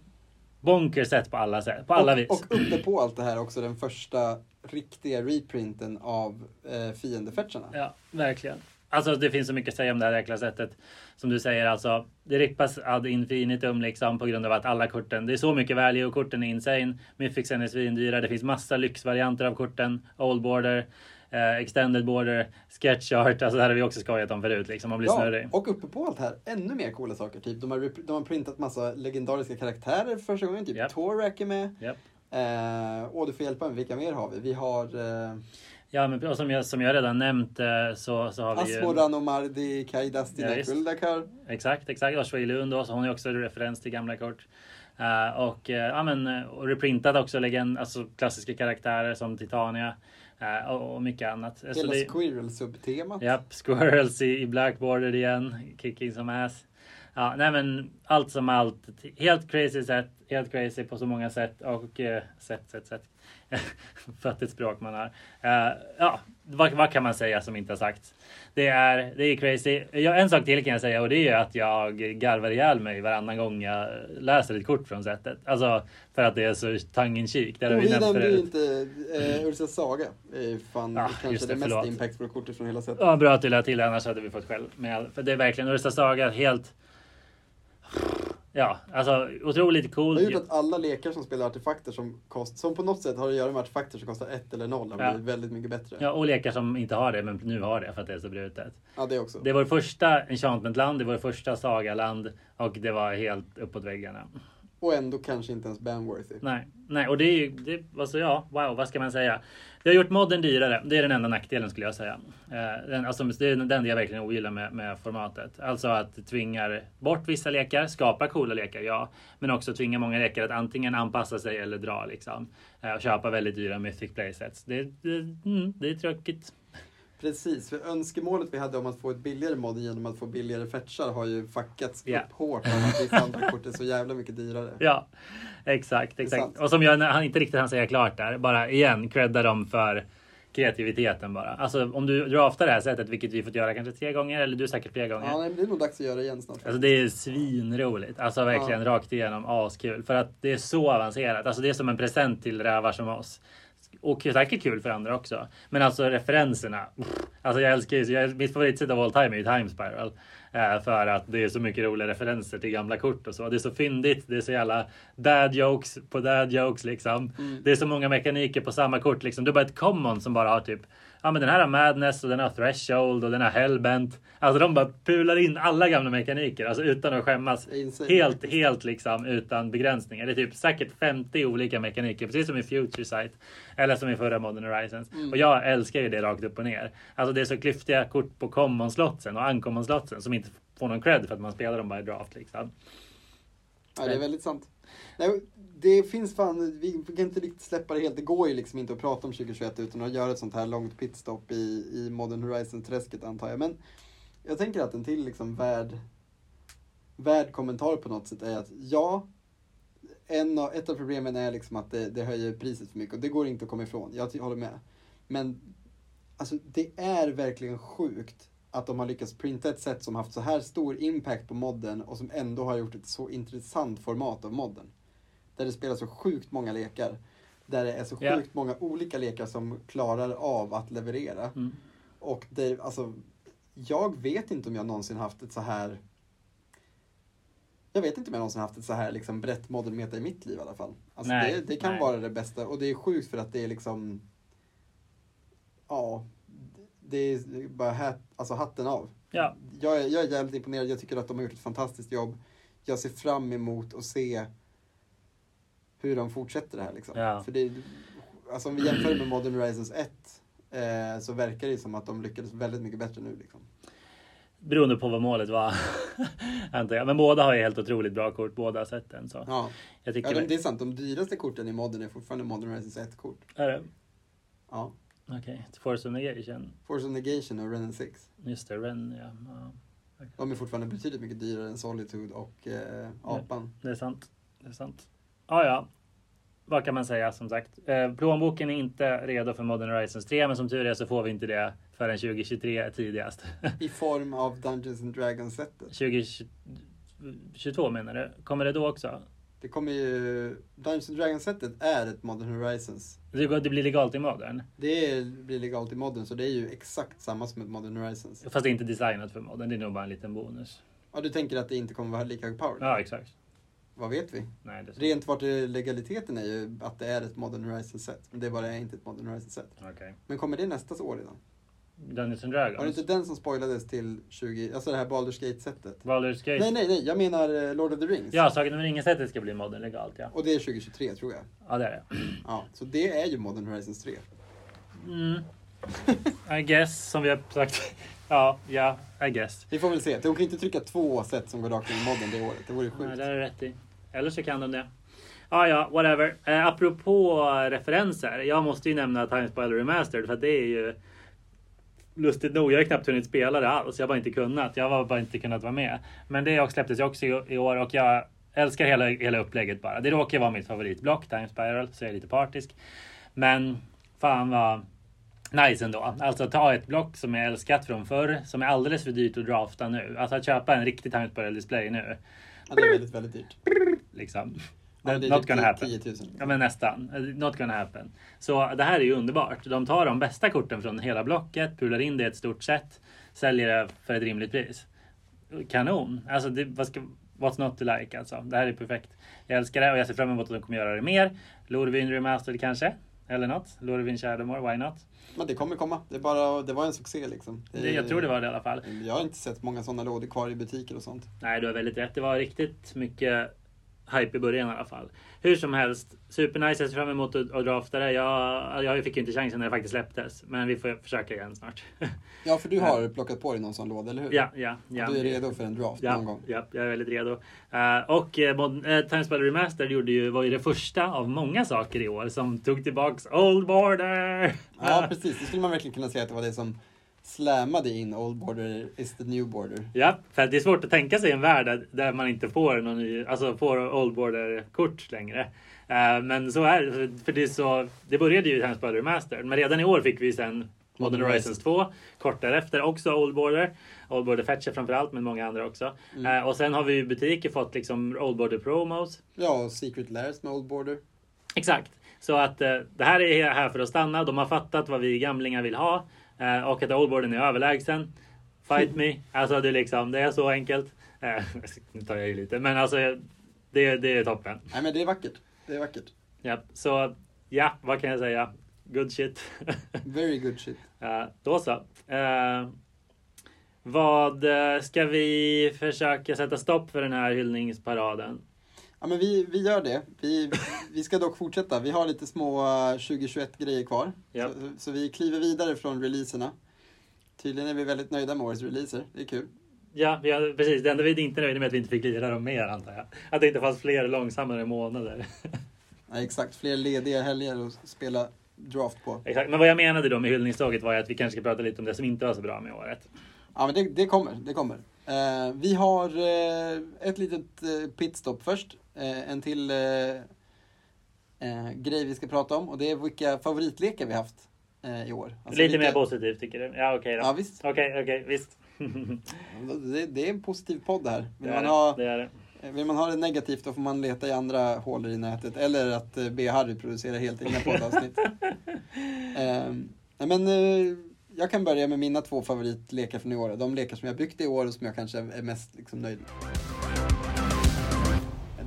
S1: bonkers sätt på alla sätt. På alla
S2: och,
S1: vis.
S2: och uppe på allt det här också den första riktiga reprinten av eh, fiendefetcharna.
S1: Ja, verkligen. Alltså det finns så mycket att säga om det här jäkla sättet. Som du säger alltså. Det rippas ad infinitum liksom på grund av att alla korten. Det är så mycket value och korten är insane. Mythicsen är svindyra. Det finns massa lyxvarianter av korten. Old border. Eh, extended border. Sketch art. Alltså det här har vi också skojat om förut liksom. Man blir
S2: Ja,
S1: snurrig.
S2: och uppe på allt här, ännu mer coola saker. Typ, de, har, de har printat massa legendariska karaktärer för första gången. Typ
S1: Japp.
S2: Torak är med.
S1: Japp.
S2: Eh, och du får hjälpa mig, vilka mer har vi? Vi har eh,
S1: Ja, men som jag, som jag redan nämnt eh, så, så har vi ju...
S2: Asmoran Omardi, Kaidasti
S1: Ja, visst.
S2: Nakuldakar.
S1: Exakt, exakt. Och Lund då, så hon är också en referens till gamla kort. Eh, och, uh, ja, men, och reprintat också legend, alltså klassiska karaktärer som Titania och, och mycket annat. Så
S2: Hela
S1: det-
S2: Squirrel-subtemat.
S1: Japp, Squirrels i, i Blackboarder igen. Kicking som ass. Ja, nej men allt som allt. Helt crazy sätt. Helt crazy på så många sätt. Och eh, sätt, sätt, sätt. Fattigt språk man har. Eh, ja, vad, vad kan man säga som inte har sagts? Det är, det är crazy. Ja, en sak till kan jag säga och det är att jag garvar ihjäl mig varannan gång jag läser ett kort från sättet. Alltså för att det är så tongue in cheek. Det har vi nämnt
S2: ju
S1: förut.
S2: inte eh, Ursa Saga. Det är ju fan
S1: Ja,
S2: kanske det,
S1: det,
S2: mest impactful kortet från hela sättet.
S1: Ja, bra att du lade till annars hade vi fått skäll. med all- För det är verkligen Ursa Saga helt... Ja, alltså otroligt
S2: Det
S1: cool.
S2: har gjort att alla lekar som spelar artefakter som, kost, som på något sätt har att göra med artefakter som kostar ett eller noll har
S1: Ja.
S2: blivit väldigt mycket bättre.
S1: Ja, och lekar som inte har det, men nu har det för att det är så brutet.
S2: Ja, det också.
S1: Det var vår första enchantmentland, det var första sagaland och det var helt uppåt väggarna.
S2: Och ändå kanske inte ens banworthy.
S1: Nej, nej, och det är ju, det, alltså ja, wow, vad ska man säga? Det har gjort modden dyrare. Det är den enda nackdelen skulle jag säga. Eh, den, alltså, det är den jag verkligen ogillar med, med formatet. Alltså att det tvingar bort vissa lekar, skapar coola lekar, ja. Men också tvingar många lekar att antingen anpassa sig eller dra liksom. Eh, och köpa väldigt dyra mythic playsets. Det, det, mm, det är tråkigt.
S2: Precis, för önskemålet vi hade om att få ett billigare mod genom att få billigare fetchar har ju fuckats
S1: Ja.
S2: upp hårt av att vissa andra kort är så jävla mycket dyrare.
S1: Ja, exakt, exakt. Och som jag han inte riktigt hann säga klart där, bara igen credda dem för kreativiteten bara. Alltså om du draftar det här sättet, vilket vi fått göra kanske tre gånger, eller du säkert fler gånger.
S2: Ja, nej, det är nog dags att göra det igen snart.
S1: Alltså det är svinroligt. Alltså verkligen rakt igenom askul. För att det är så avancerat. Alltså det är som en present till rävar som oss. Och säkert kul för andra också. Men alltså referenserna. Alltså jag älskar ju, mitt favoritsätt av all time är ju Time Spiral. Eh, för att det är så mycket roliga referenser till gamla kort och så. Det är så fyndigt. Det är så jävla dad jokes på dad jokes liksom. Det är så många mekaniker på samma kort liksom. Det är bara ett common som bara har typ Ja men den här har Madness och den har Threshold och den har Hellbent. Alltså de bara pular in alla gamla mekaniker. Alltså utan att skämmas.
S2: Insane,
S1: Helt, helt liksom utan begränsningar. Det är typ säkert 50 olika mekaniker. Precis som i Future Sight. Eller som i förra Modern Horizons.
S2: Mm.
S1: Och jag älskar ju det rakt upp och ner. Alltså det är så klyftiga kort på common-slotsen och uncommon-slotsen. Som inte får någon cred för att man spelar dem bara i draft liksom.
S2: Ja, det är väldigt sant. Nej, det finns fan, vi kan inte riktigt släppa det helt. Det går ju liksom inte att prata om 2021 utan att göra ett sånt här långt pitstop i, i Modern Horizon-träsket antar jag. Men jag tänker att en till liksom värd, värd kommentar på något sätt är att ja, en av, ett av problemen är liksom att det, det höjer priset för mycket och det går inte att komma ifrån. Jag håller med. Men alltså, det är verkligen sjukt att de har lyckats printa ett sätt som haft så här stor impact på modden och som ändå har gjort ett så intressant format av modden. Där det spelas så sjukt många lekar. Där det är så sjukt många olika lekar som klarar av att leverera.
S1: Mm.
S2: Och det, alltså, jag vet inte om jag någonsin haft ett så här jag vet inte om jag någonsin haft ett så här liksom brett modern meta i mitt liv i alla fall. Alltså
S1: Nej,
S2: det, det kan
S1: nej.
S2: vara det bästa och det är sjukt för att det är liksom Ja, det är bara hat, alltså hatten av.
S1: Ja,
S2: Jag är, jag är jävligt imponerad, jag tycker att de har gjort ett fantastiskt jobb. Jag ser fram emot att se hur de fortsätter det här liksom.
S1: Ja.
S2: För det, alltså om vi jämför med Modern Horizons 1, eh, så verkar det som att de lyckades väldigt mycket bättre nu. Liksom.
S1: Beroende på vad målet var. antar jag. Men båda har ju helt otroligt bra kort, båda sätten. Så.
S2: Ja,
S1: Jag tycker
S2: ja de,
S1: det.
S2: är sant. De dyraste korten i modden är fortfarande Modern Horizons 1-kort.
S1: Är det?
S2: Ja.
S1: Okej, Force of Negation.
S2: Force of Negation och Ren 6.
S1: Just det, Ren ja. ja.
S2: De är fortfarande betydligt mycket dyrare än Solitude och eh, Apan.
S1: Det är sant. Det är sant. Ja, ja. Vad kan man säga som sagt? Eh, plånboken är inte redo för Modern Horizons 3, men som tur är så får vi inte det förrän 2023 tidigast.
S2: I form av Dungeons and Dragons-sättet.
S1: 2022 menar du? Kommer det då också?
S2: Det kommer ju... Dungeons and Dragons-sättet är ett Modern Horizons.
S1: Det, går- det blir legalt i Modern?
S2: Det är, blir legalt i modden, så det är ju exakt samma som ett Modern Horizons.
S1: Fast det är inte designat för Modern, det är nog bara en liten bonus.
S2: Ja, du tänker att det inte kommer vara lika hög power?
S1: Ja, exakt.
S2: Vad vet vi?
S1: Nej, det är så.
S2: Rent vart legaliteten är ju att det är ett Modern Horizons-set. Men det bara är inte ett Modern Horizons-set.
S1: Okej.
S2: Men kommer det nästa år redan?
S1: Dungeons and
S2: Var det
S1: Dragons?
S2: inte den som spoilades till 20... Alltså det här Baldur's Gate-sättet?
S1: Baldur's Gate?
S2: Nej, nej, nej. Jag menar eh, Lord of the Rings.
S1: Ja, Sagan om ringen-sättet ska bli Modern legalt, ja.
S2: Och det är 2023 tror jag.
S1: Ja, det är det.
S2: Ja, så det är ju Modern Horizons 3.
S1: Mm. I guess, som vi har sagt. Ja, ja, I guess.
S2: Vi får väl se. De kan inte trycka två set som går rakt in i modden det året. Det vore
S1: Nej,
S2: sjukt.
S1: det har du rätt i. Eller så kan de det. Ja, ja, whatever. Eh, apropå referenser. Jag måste ju nämna Time Spider Remastered för att det är ju lustigt nog. Jag har knappt hunnit spela det alls. Jag har bara inte kunnat. Jag har bara inte kunnat vara med. Men det släpptes ju också i, i år och jag älskar hela, hela upplägget bara. Det råkar vara mitt favoritblock, Time Spiral, så jag är lite partisk. Men fan vad nice ändå. Alltså ta ett block som jag älskat från förr, som är alldeles för dyrt att drafta nu. Alltså att köpa en riktig Time Spiral display nu.
S2: Ja, det är väldigt, väldigt dyrt.
S1: Liksom.
S2: Det är
S1: Not
S2: typ
S1: gonna happen.
S2: 10 000.
S1: Ja men nästan. Not gonna happen. Så det här är ju underbart. De tar de bästa korten från hela blocket, pular in det i ett stort set, säljer det för ett rimligt pris. Kanon! Alltså det, vad ska, what's not to like alltså. Det här är perfekt. Jag älskar det och jag ser fram emot att de kommer göra det mer. Lorvin Remastered kanske? Eller något. Lorvin Shadowmore, why not?
S2: Men det kommer komma. Det, bara, det var en succé liksom.
S1: Det, jag tror det var det i alla fall.
S2: Jag har inte sett många sådana lådor kvar i butiker och sånt.
S1: Nej, du har väldigt rätt. Det var riktigt mycket hype i början i alla fall. Hur som helst, supernice. Jag ser fram emot att, att drafta det. Jag, jag fick ju inte chansen när det faktiskt släpptes, men vi får försöka igen snart.
S2: Ja, för du har plockat på dig någon sån låda, eller hur?
S1: ja, ja, ja.
S2: Du är redo för en draft
S1: Ja,
S2: någon gång.
S1: ja, jag är väldigt redo. Eh, och uh, Mod- uh, Time Spell Remastered gjorde ju, var ju det första av många saker i år som tog tillbaks Old Border.
S2: Ja, precis. Det skulle man verkligen kunna säga att det var det som slammade in Old Border is the new border.
S1: Ja, för det är svårt att tänka sig en värld där- man inte får någon ny, alltså får Old Border-kort längre. Eh, men så är det. För det, är så, det började ju i Times Border Remastered, men redan i år fick vi sen Modern Horizons 2. Kort därefter också Old Border. Old Border Fetcher framförallt, men många andra också.
S2: Mm.
S1: Eh, och sen har vi i butiker fått liksom Old Border Promos.
S2: Ja, och Secret Lairs med Old Border.
S1: Exakt. Så att eh, det här är här för att stanna. De har fattat vad vi gamlingar vill ha. Eh, och att Oldboarden är överlägsen. Fight me. Alltså det är liksom, det är så enkelt. Eh, nu tar jag i lite, men alltså det, det är toppen.
S2: Nej, men det är vackert. Det är vackert.
S1: Ja, så ja, vad kan jag säga? Good shit.
S2: Very good shit.
S1: Eh, då så. Eh, vad eh, ska vi försöka sätta stopp för den här hyllningsparaden?
S2: Ja, men vi, vi gör det. Vi, vi ska dock fortsätta. Vi har lite små eh, 2021 grejer kvar.
S1: Japp.
S2: Så, så vi kliver vidare från releaserna. Tydligen är vi väldigt nöjda med årets releaser. Det är kul.
S1: Ja, har, precis. Det enda vi inte är nöjda med är att vi inte fick lira dem mer antar jag. Att det inte fanns fler långsammare månader.
S2: Ja, exakt, fler lediga helger att spela draft på.
S1: Exakt. Men vad jag menade då med hyllningståget var att vi kanske ska prata lite om det som inte var så bra med året.
S2: Ja, men det, det kommer. Det kommer. Eh, vi har eh, ett litet eh, pitstop först. Eh, en till eh, eh, grej vi ska prata om och det är vilka favoritlekar vi haft eh, i år. Alltså
S1: lite
S2: vilka-
S1: mer positivt tycker du? Ja, okej då.
S2: Ja, visst.
S1: Okej, okej, visst.
S2: Det, det är en positiv podd här. Vill man,
S1: det.
S2: ha,
S1: det
S2: vill man ha det negativt då får man leta i andra hålor i nätet. Eller att eh, be Harry producera helt egna poddavsnitt. Nej, men, eh, jag kan börja med mina två favoritlekar från i år. De lekar som jag byggt i år och som jag kanske är mest liksom, nöjd med.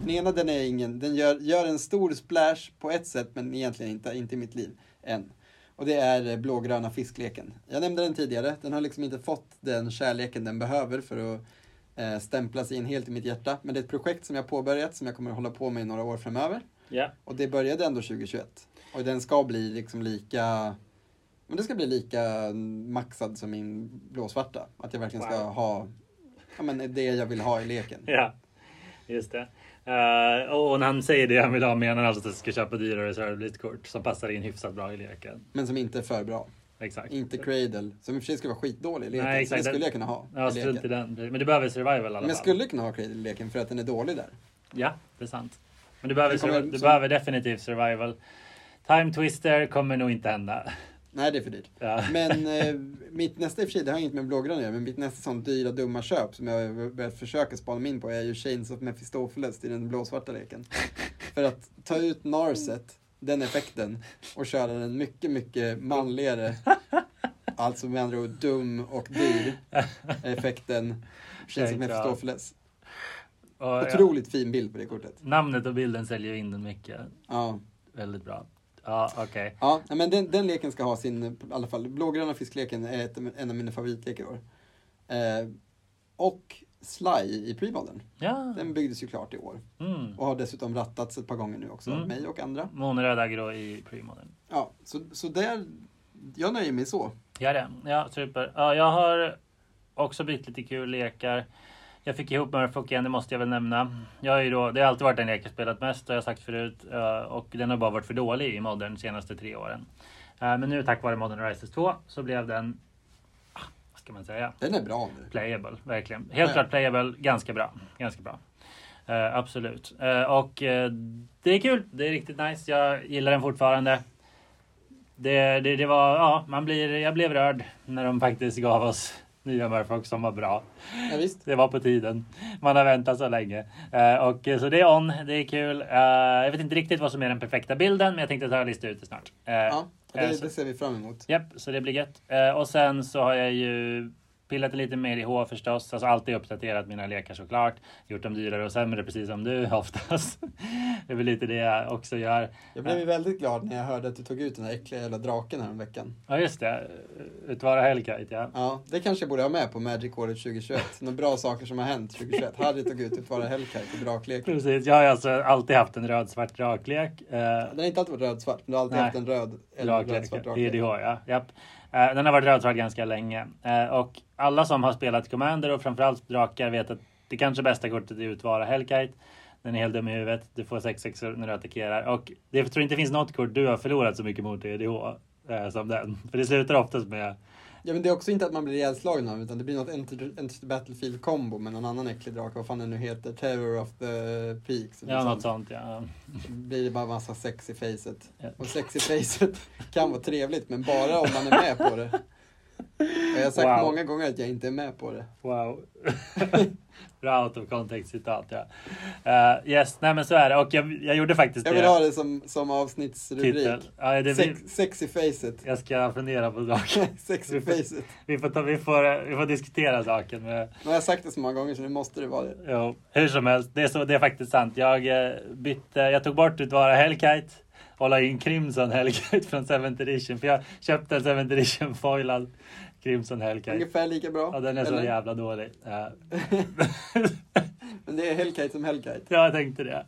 S2: Den ena den är ingen, den gör, gör en stor splash på ett sätt men egentligen inte, inte i mitt liv än. Och det är eh, blågröna fiskleken. Jag nämnde den tidigare, den har liksom inte fått den kärleken den behöver för att eh, stämplas in helt i mitt hjärta. Men det är ett projekt som jag påbörjat som jag kommer att hålla på med i några år framöver.
S1: Ja,
S2: Och det började ändå 2021. Och den ska bli liksom lika Men det ska bli lika maxad som min blåsvarta. Att jag verkligen ska
S1: Wow.
S2: ha ja, men det jag vill ha i leken.
S1: Ja, just det. Eh, och när han säger det han vill ha menar han alltså att du ska köpa dyrare reservlistkort som passar in hyfsat bra i leken.
S2: Men som inte är för bra.
S1: Exakt.
S2: Inte Cradle, som i och för sig skulle vara skitdålig i leken.
S1: Nej,
S2: så det
S1: exakt.
S2: skulle jag kunna ha
S1: Ja, strunt i den. Men du behöver survival i alla fall.
S2: Men jag skulle kunna ha Cradle i leken för att den är dålig där.
S1: Ja, det är sant. Men du behöver, du
S2: som-
S1: behöver definitivt survival. Time Twister kommer nog inte hända.
S2: Nej, det är för dyrt.
S1: Ja.
S2: Men eh, mitt nästa i och för sig, det har inget med blågröna att göra, men mitt nästa sånt dyra dumma köp som jag har börjat försöka spana mig in på är ju Chains of Mephistopheles i den blåsvarta leken. för att ta ut Narset, den effekten, och köra den mycket, mycket manligare, alltså med andra ord dum och dyr, effekten Chains of. Mephistopheles.
S1: Och, ja,
S2: Otroligt fin bild på det kortet.
S1: namnet och bilden säljer in den mycket.
S2: Ja,
S1: Väldigt bra. Ja, okej.
S2: ja nej, men den, den leken ska ha sin, i alla fall, blågröna fiskleken är ett, en av mina favoritlekar i år. Eh, och Sly i Premodern.
S1: Ja.
S2: Den byggdes ju klart i år.
S1: Mm.
S2: Och har dessutom rattats ett par gånger nu också,
S1: Mm.
S2: mig och andra.
S1: Månröd aggro i premodern.
S2: Ja, så, så där, jag nöjer mig så.
S1: Ja, det. Ja, super. Ja, jag har också byggt lite kul lekar. Jag fick ihop Murfolk igen, det måste jag väl nämna. Jag ju då, det har alltid varit den lek jag spelat mest, har jag sagt förut. eh, Och den har bara varit för dålig i modern de senaste tre åren. Eh, Men nu tack vare Modern Horizons 2 så blev den, ah, vad ska man säga,
S2: Den är bra nu.
S1: playable. Verkligen. Helt
S2: Ja.
S1: klart playable, ganska bra. Ganska bra. Eh, absolut. Och det är kul, det är riktigt nice. Jag gillar den fortfarande. Det, det, det var, ja, man blir, jag blev rörd när de faktiskt gav oss nya Murfolk som var bra.
S2: Ja, visst.
S1: Det var på tiden. Man har väntat så länge. Eh, och eh, så det är on, det är kul. Eh, jag vet inte riktigt vad som är den perfekta bilden, men jag tänkte ta och lista ut det snart. Eh,
S2: Ja, det, det ser vi fram emot.
S1: Japp, så det blir gött. Och sen så har jag ju pillat lite mer i H förstås. Alltså alltid uppdaterat mina lekar såklart. Gjort dem dyrare och sämre precis som du oftast. det är väl lite det jag också gör.
S2: Jag blev ju väldigt glad när jag hörde att du tog ut den här äckliga jävla draken här veckan.
S1: Ja just det, Utvara Hellkite ja.
S2: Ja, det kanske jag borde ha med på Magic-året 2021. Några bra saker som har hänt 2021. Harry tog ut Utvara Hellkite i drakleken.
S1: Precis, jag har alltså alltid haft en röd-svart draklek. Eh,
S2: Den har inte alltid varit röd-svart, men du har alltid
S1: Nej.
S2: haft en röd eller röd-svart draklek.
S1: ja. Japp. Eh, den har varit röd ganska länge. Eh, och alla som har spelat Commander och framförallt drakar vet att det kanske bästa kortet är Utvara Hellkite. Den är helt dum i huvudet. Du får 6-6 när du attackerar. Och det, jag tror inte det finns något kort du har förlorat så mycket mot i EDH eh, som den. För det slutar oftast med
S2: Ja, men det är också inte att man blir ihjälslagen av utan det blir något Enter, Enter the Battlefield kombo med någon annan äcklig drake. Vad fan den nu heter? Terror of the Peaks.
S1: ja, något sånt. Ja.
S2: Då blir det bara massa sex i facet.
S1: Ja.
S2: Och sex i facet kan vara trevligt, men bara om man är med på det. Jag har sagt
S1: Wow.
S2: många gånger att jag inte är med på det.
S1: Wow. Bra out of context citat ja. Eh, yes, nej men så är det. Och jag, jag gjorde faktiskt
S2: Jag vill
S1: det.
S2: ha det som, som avsnittsrubrik.
S1: Titel. Ja, det
S2: Sex, sex i facet.
S1: Jag ska fundera på saken.
S2: sex i facet.
S1: Vi får, ta, vi, får, vi får diskutera saken. Med,
S2: Nu har jag sagt det så många gånger så nu måste det vara det.
S1: jo, hur som helst, det är, så, det är faktiskt sant. Jag eh, bytte, jag tog bort Utvara Hellkite och la in Crimson Hellkite från 7th edition. För jag köpte en 7th edition foilad Crimson Hellkite.
S2: Ungefär lika bra.
S1: Ja, den är så
S2: eller?
S1: jävla dålig. Ja.
S2: Men det är Hellkite som Hellkite.
S1: Ja, jag tänkte det.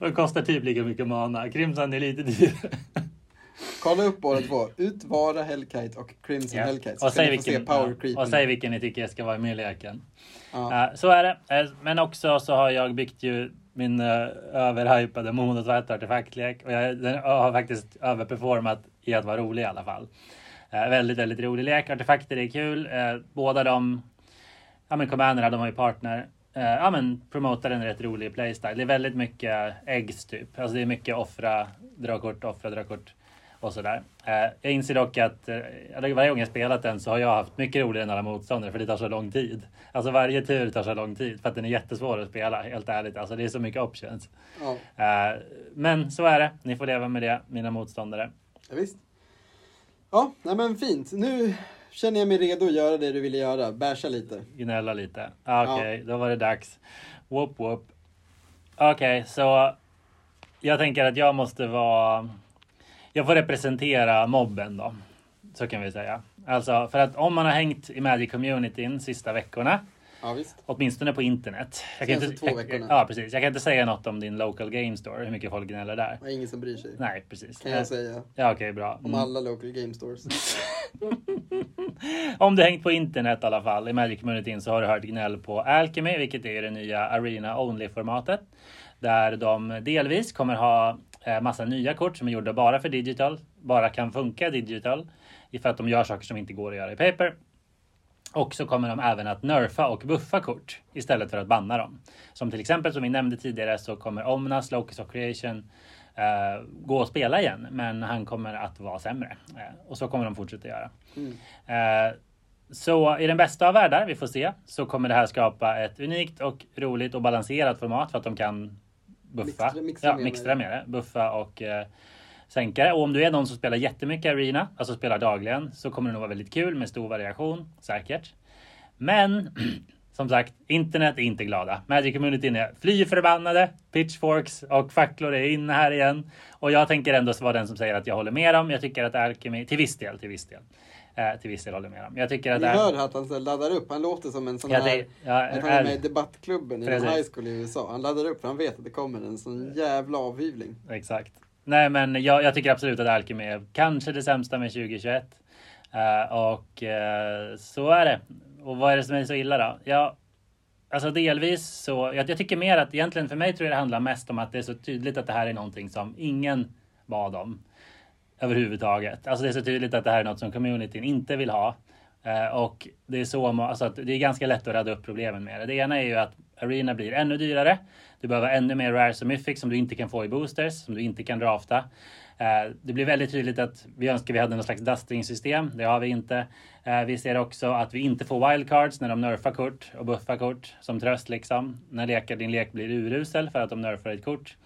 S1: Och det kostar typ lika mycket mana. Crimson är lite dyrare.
S2: Kolla upp båda två. Utvara Hellkite och Crimson
S1: Ja.
S2: Hellkite. Så
S1: Och säg vilken, ja, och säg vilken ni tycker ska vara med i leken.
S2: Ja.
S1: Eh, så är det. Eh, men också så har jag byggt ju min uh, överhypade monotvätt-artefaktlek. Och jag, den har faktiskt överperformat i att vara rolig i alla fall. Uh, väldigt, väldigt rolig lek. Artefakter är kul. Uh, båda de, ja men commanderna, de har ju partner. Uh, ja men promotar en rätt rolig playstyle. Det är väldigt mycket eggs typ. Alltså det är mycket offra, dra kort, offra, dra kort och sådär. Eh, jag inser dock att eh, varje gång jag spelat den så har jag haft mycket roligare än alla motståndare för det tar så lång tid. Alltså varje tur tar så lång tid för att den är jättesvår att spela, helt ärligt. Alltså det är så mycket options.
S2: Ja.
S1: Eh, men så är det. Ni får leva med det, mina motståndare.
S2: Ja, visst. Ja, nej men fint. Nu känner jag mig redo att göra det du ville göra. Bärsa lite.
S1: Gnälla lite. Ah, Okej, då var det dags. Whoop whoop. Okej, så jag tänker att jag måste vara... Jag får representera mobben då. Så kan vi säga. Alltså, för att om man har hängt i Magic-communityn sista veckorna,
S2: Ja, visst.
S1: åtminstone på internet. Jag kan inte,
S2: två
S1: jag,
S2: veckorna.
S1: ja, precis. Jag kan inte säga något om din local game store, hur mycket folk gnäller där.
S2: Det är ingen som bryr sig.
S1: Nej, precis.
S2: Kan jag säga.
S1: Ja, okej, bra.
S2: Om
S1: Mm.
S2: alla local game stores.
S1: Om du hängt på internet i alla fall i Magic-communityn så har du hört gnäll på Alchemy, vilket är det nya Arena Only-formatet. Där de delvis kommer ha massa nya kort som är gjorda bara för digital, bara kan funka digital. För att de gör saker som inte går att göra i paper. Och så kommer de även att nerfa och buffa kort istället för att banna dem. Som till exempel som vi nämnde tidigare så kommer Omnas Locus of Creation uh, gå och spela igen. Men han kommer att vara sämre. Uh, och så kommer de fortsätta göra. Mm. Uh, så i den bästa av världar, vi får se, så kommer det här skapa ett unikt och roligt och balanserat format för att de kan buffa. Mixtra, mixtra, ja, mixtra med det. Buffa och sänka det. Och om du är någon som spelar jättemycket arena, alltså spelar dagligen, så kommer det nog vara väldigt kul med stor variation, säkert. Men som sagt, internet är inte glada. Magic-communityn är fly förbannade, pitchforks och facklor är inne här igen. Och jag tänker ändå vara den som säger att jag håller med dem. Jag tycker att Alchemy, till viss del, till viss del. Eh, till viss del håller med dem. Jag tycker att
S2: Ni hör att han laddar upp. Han låter som en sån ja, här... Ja, han är med i debattklubben i high school i USA. Han laddar upp för han vet att det kommer en sån jävla avhyvling.
S1: Exakt. Nej, men jag, jag tycker absolut att Alchemy är kanske det sämsta med 2021. Uh, eh, och uh, så är det. Och vad är det som är så illa då? Ja, alltså delvis så. Jag, jag, tycker mer att egentligen för mig tror jag det handlar mest om att det är så tydligt att det här är någonting som ingen bad om överhuvudtaget. Alltså det är så tydligt att det här är något som communityn inte vill ha. Eh, och det är så, alltså att det är ganska lätt att rädda upp problemen med det. Det ena är ju att Arena blir ännu dyrare. Du behöver ännu mer rares och mythics som du inte kan få i boosters, som du inte kan drafta. Eh, det blir väldigt tydligt att vi önskar vi hade något slags dusting-system. Det har vi inte. Eh, vi ser också att vi inte får wildcards när de nerfar kort och buffar kort som tröst liksom. När lekar, din lek blir urusel för att de nerfar ett kort.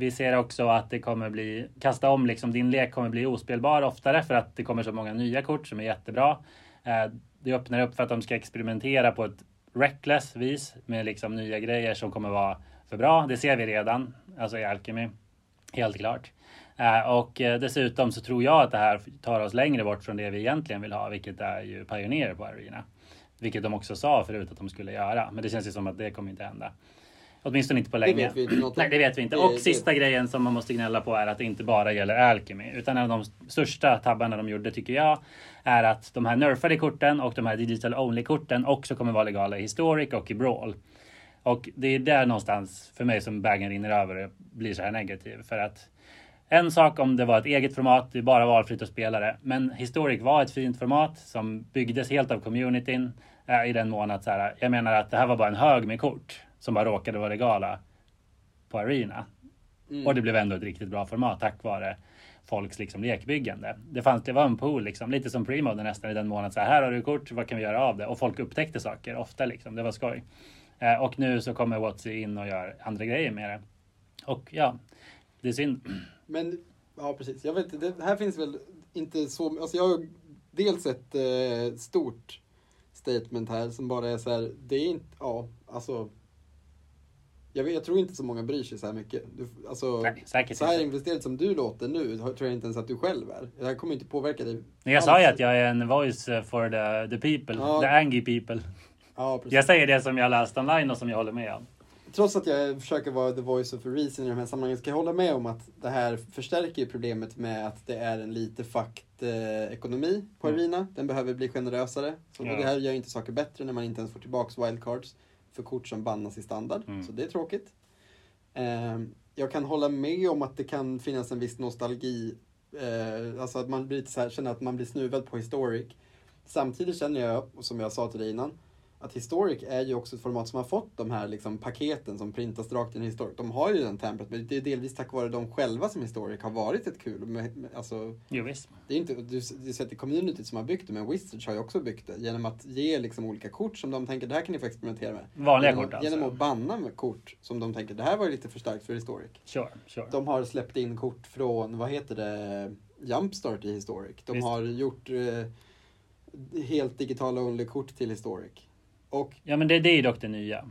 S1: Vi ser också att det kommer bli kasta om liksom. Din lek kommer bli ospelbar oftare för att det kommer så många nya kort som är jättebra. Eh, det öppnar upp för att de ska experimentera på ett reckless vis med liksom nya grejer som kommer vara för bra. Det ser vi redan, alltså i Alchemy. Helt klart. Eh, och eh, dessutom så tror jag att det här tar oss längre bort från det vi egentligen vill ha, vilket är ju pionjärer på Arena. Vilket de också sa förut att de skulle göra, men det känns ju som att det kommer inte hända. Åtminstone inte på länge. Det vet vi inte. Nej, det vet vi inte. Och det, sista det... grejen som man måste gnälla på är att det inte bara gäller Alchemy. Utan en av de största tabbarna de gjorde tycker jag är att de här nerfade korten och de här digital only korten också kommer vara legala i Historic och i Brawl. Och det är där någonstans för mig som bagen rinner över och blir så här negativ. För att en sak om det var ett eget format, det är bara valfritt att spela det. Men Historic var ett fint format som byggdes helt av communityn äh, i den mån att så här, jag menar att det här var bara en hög med kort som bara råkade vara legala på Arena. Mm. Och det blev ändå ett riktigt bra format tack vare folks liksom lekbyggande. Det, fanns, det var en pool, liksom, lite som Premode nästan i den månaden. Så här, här har du kort, vad kan vi göra av det? Och folk upptäckte saker ofta. Liksom. Det var skoj. Eh, och nu så kommer Watsy in och gör andra grejer med det. Och ja, det är synd.
S2: Men, ja precis. Jag vet det här finns väl inte så, alltså jag har dels ett eh, stort statement här som bara är så här, det är inte, ja, alltså jag, vet, jag tror inte så många bryr sig så här mycket. Du, alltså, Nej, säkert så här investerad som du låter nu tror jag inte ens att du själv är. Det här kommer inte påverka dig.
S1: Jag alls. sa ju att jag är en voice for the, the people, ja. the angry people. Ja, jag säger det som jag läst online och som jag håller med om.
S2: Trots att jag försöker vara the voice of a reason i de här sammanhangen ska jag hålla med om att det här förstärker problemet med att det är en lite fucked eh, ekonomi på mm. Arena. Den behöver bli generösare. Så ja. Det här gör inte saker bättre när man inte ens får tillbaks wildcards för kort som bannas i standard. Mm. Så det är tråkigt. Eh, jag kan hålla med om att det kan finnas en viss nostalgi. Eh, alltså att man blir så här, känner att man blir snuvad på historic. Samtidigt känner jag, som jag sa till dig innan, att Historic är ju också ett format som har fått de här liksom paketen som printas rakt in i Historic. De har ju den template, men det är delvis tack vare dem själva som Historic har varit ett kul. Med, alltså,
S1: jo, visst.
S2: Det är inte, du, du ser att det är communityt som har byggt det, men Wizards har ju också byggt det genom att ge liksom olika kort som de tänker det här kan ni få experimentera med.
S1: Vanliga
S2: genom,
S1: kort alltså?
S2: Genom att banna med kort som de tänker det här var ju lite för starkt för Historic.
S1: Sure, sure.
S2: De har släppt in kort från, vad heter det, Jumpstart i Historic. De visst. har gjort eh, helt digitala only-kort till Historic. Och,
S1: ja men det, det är ju dock det nya.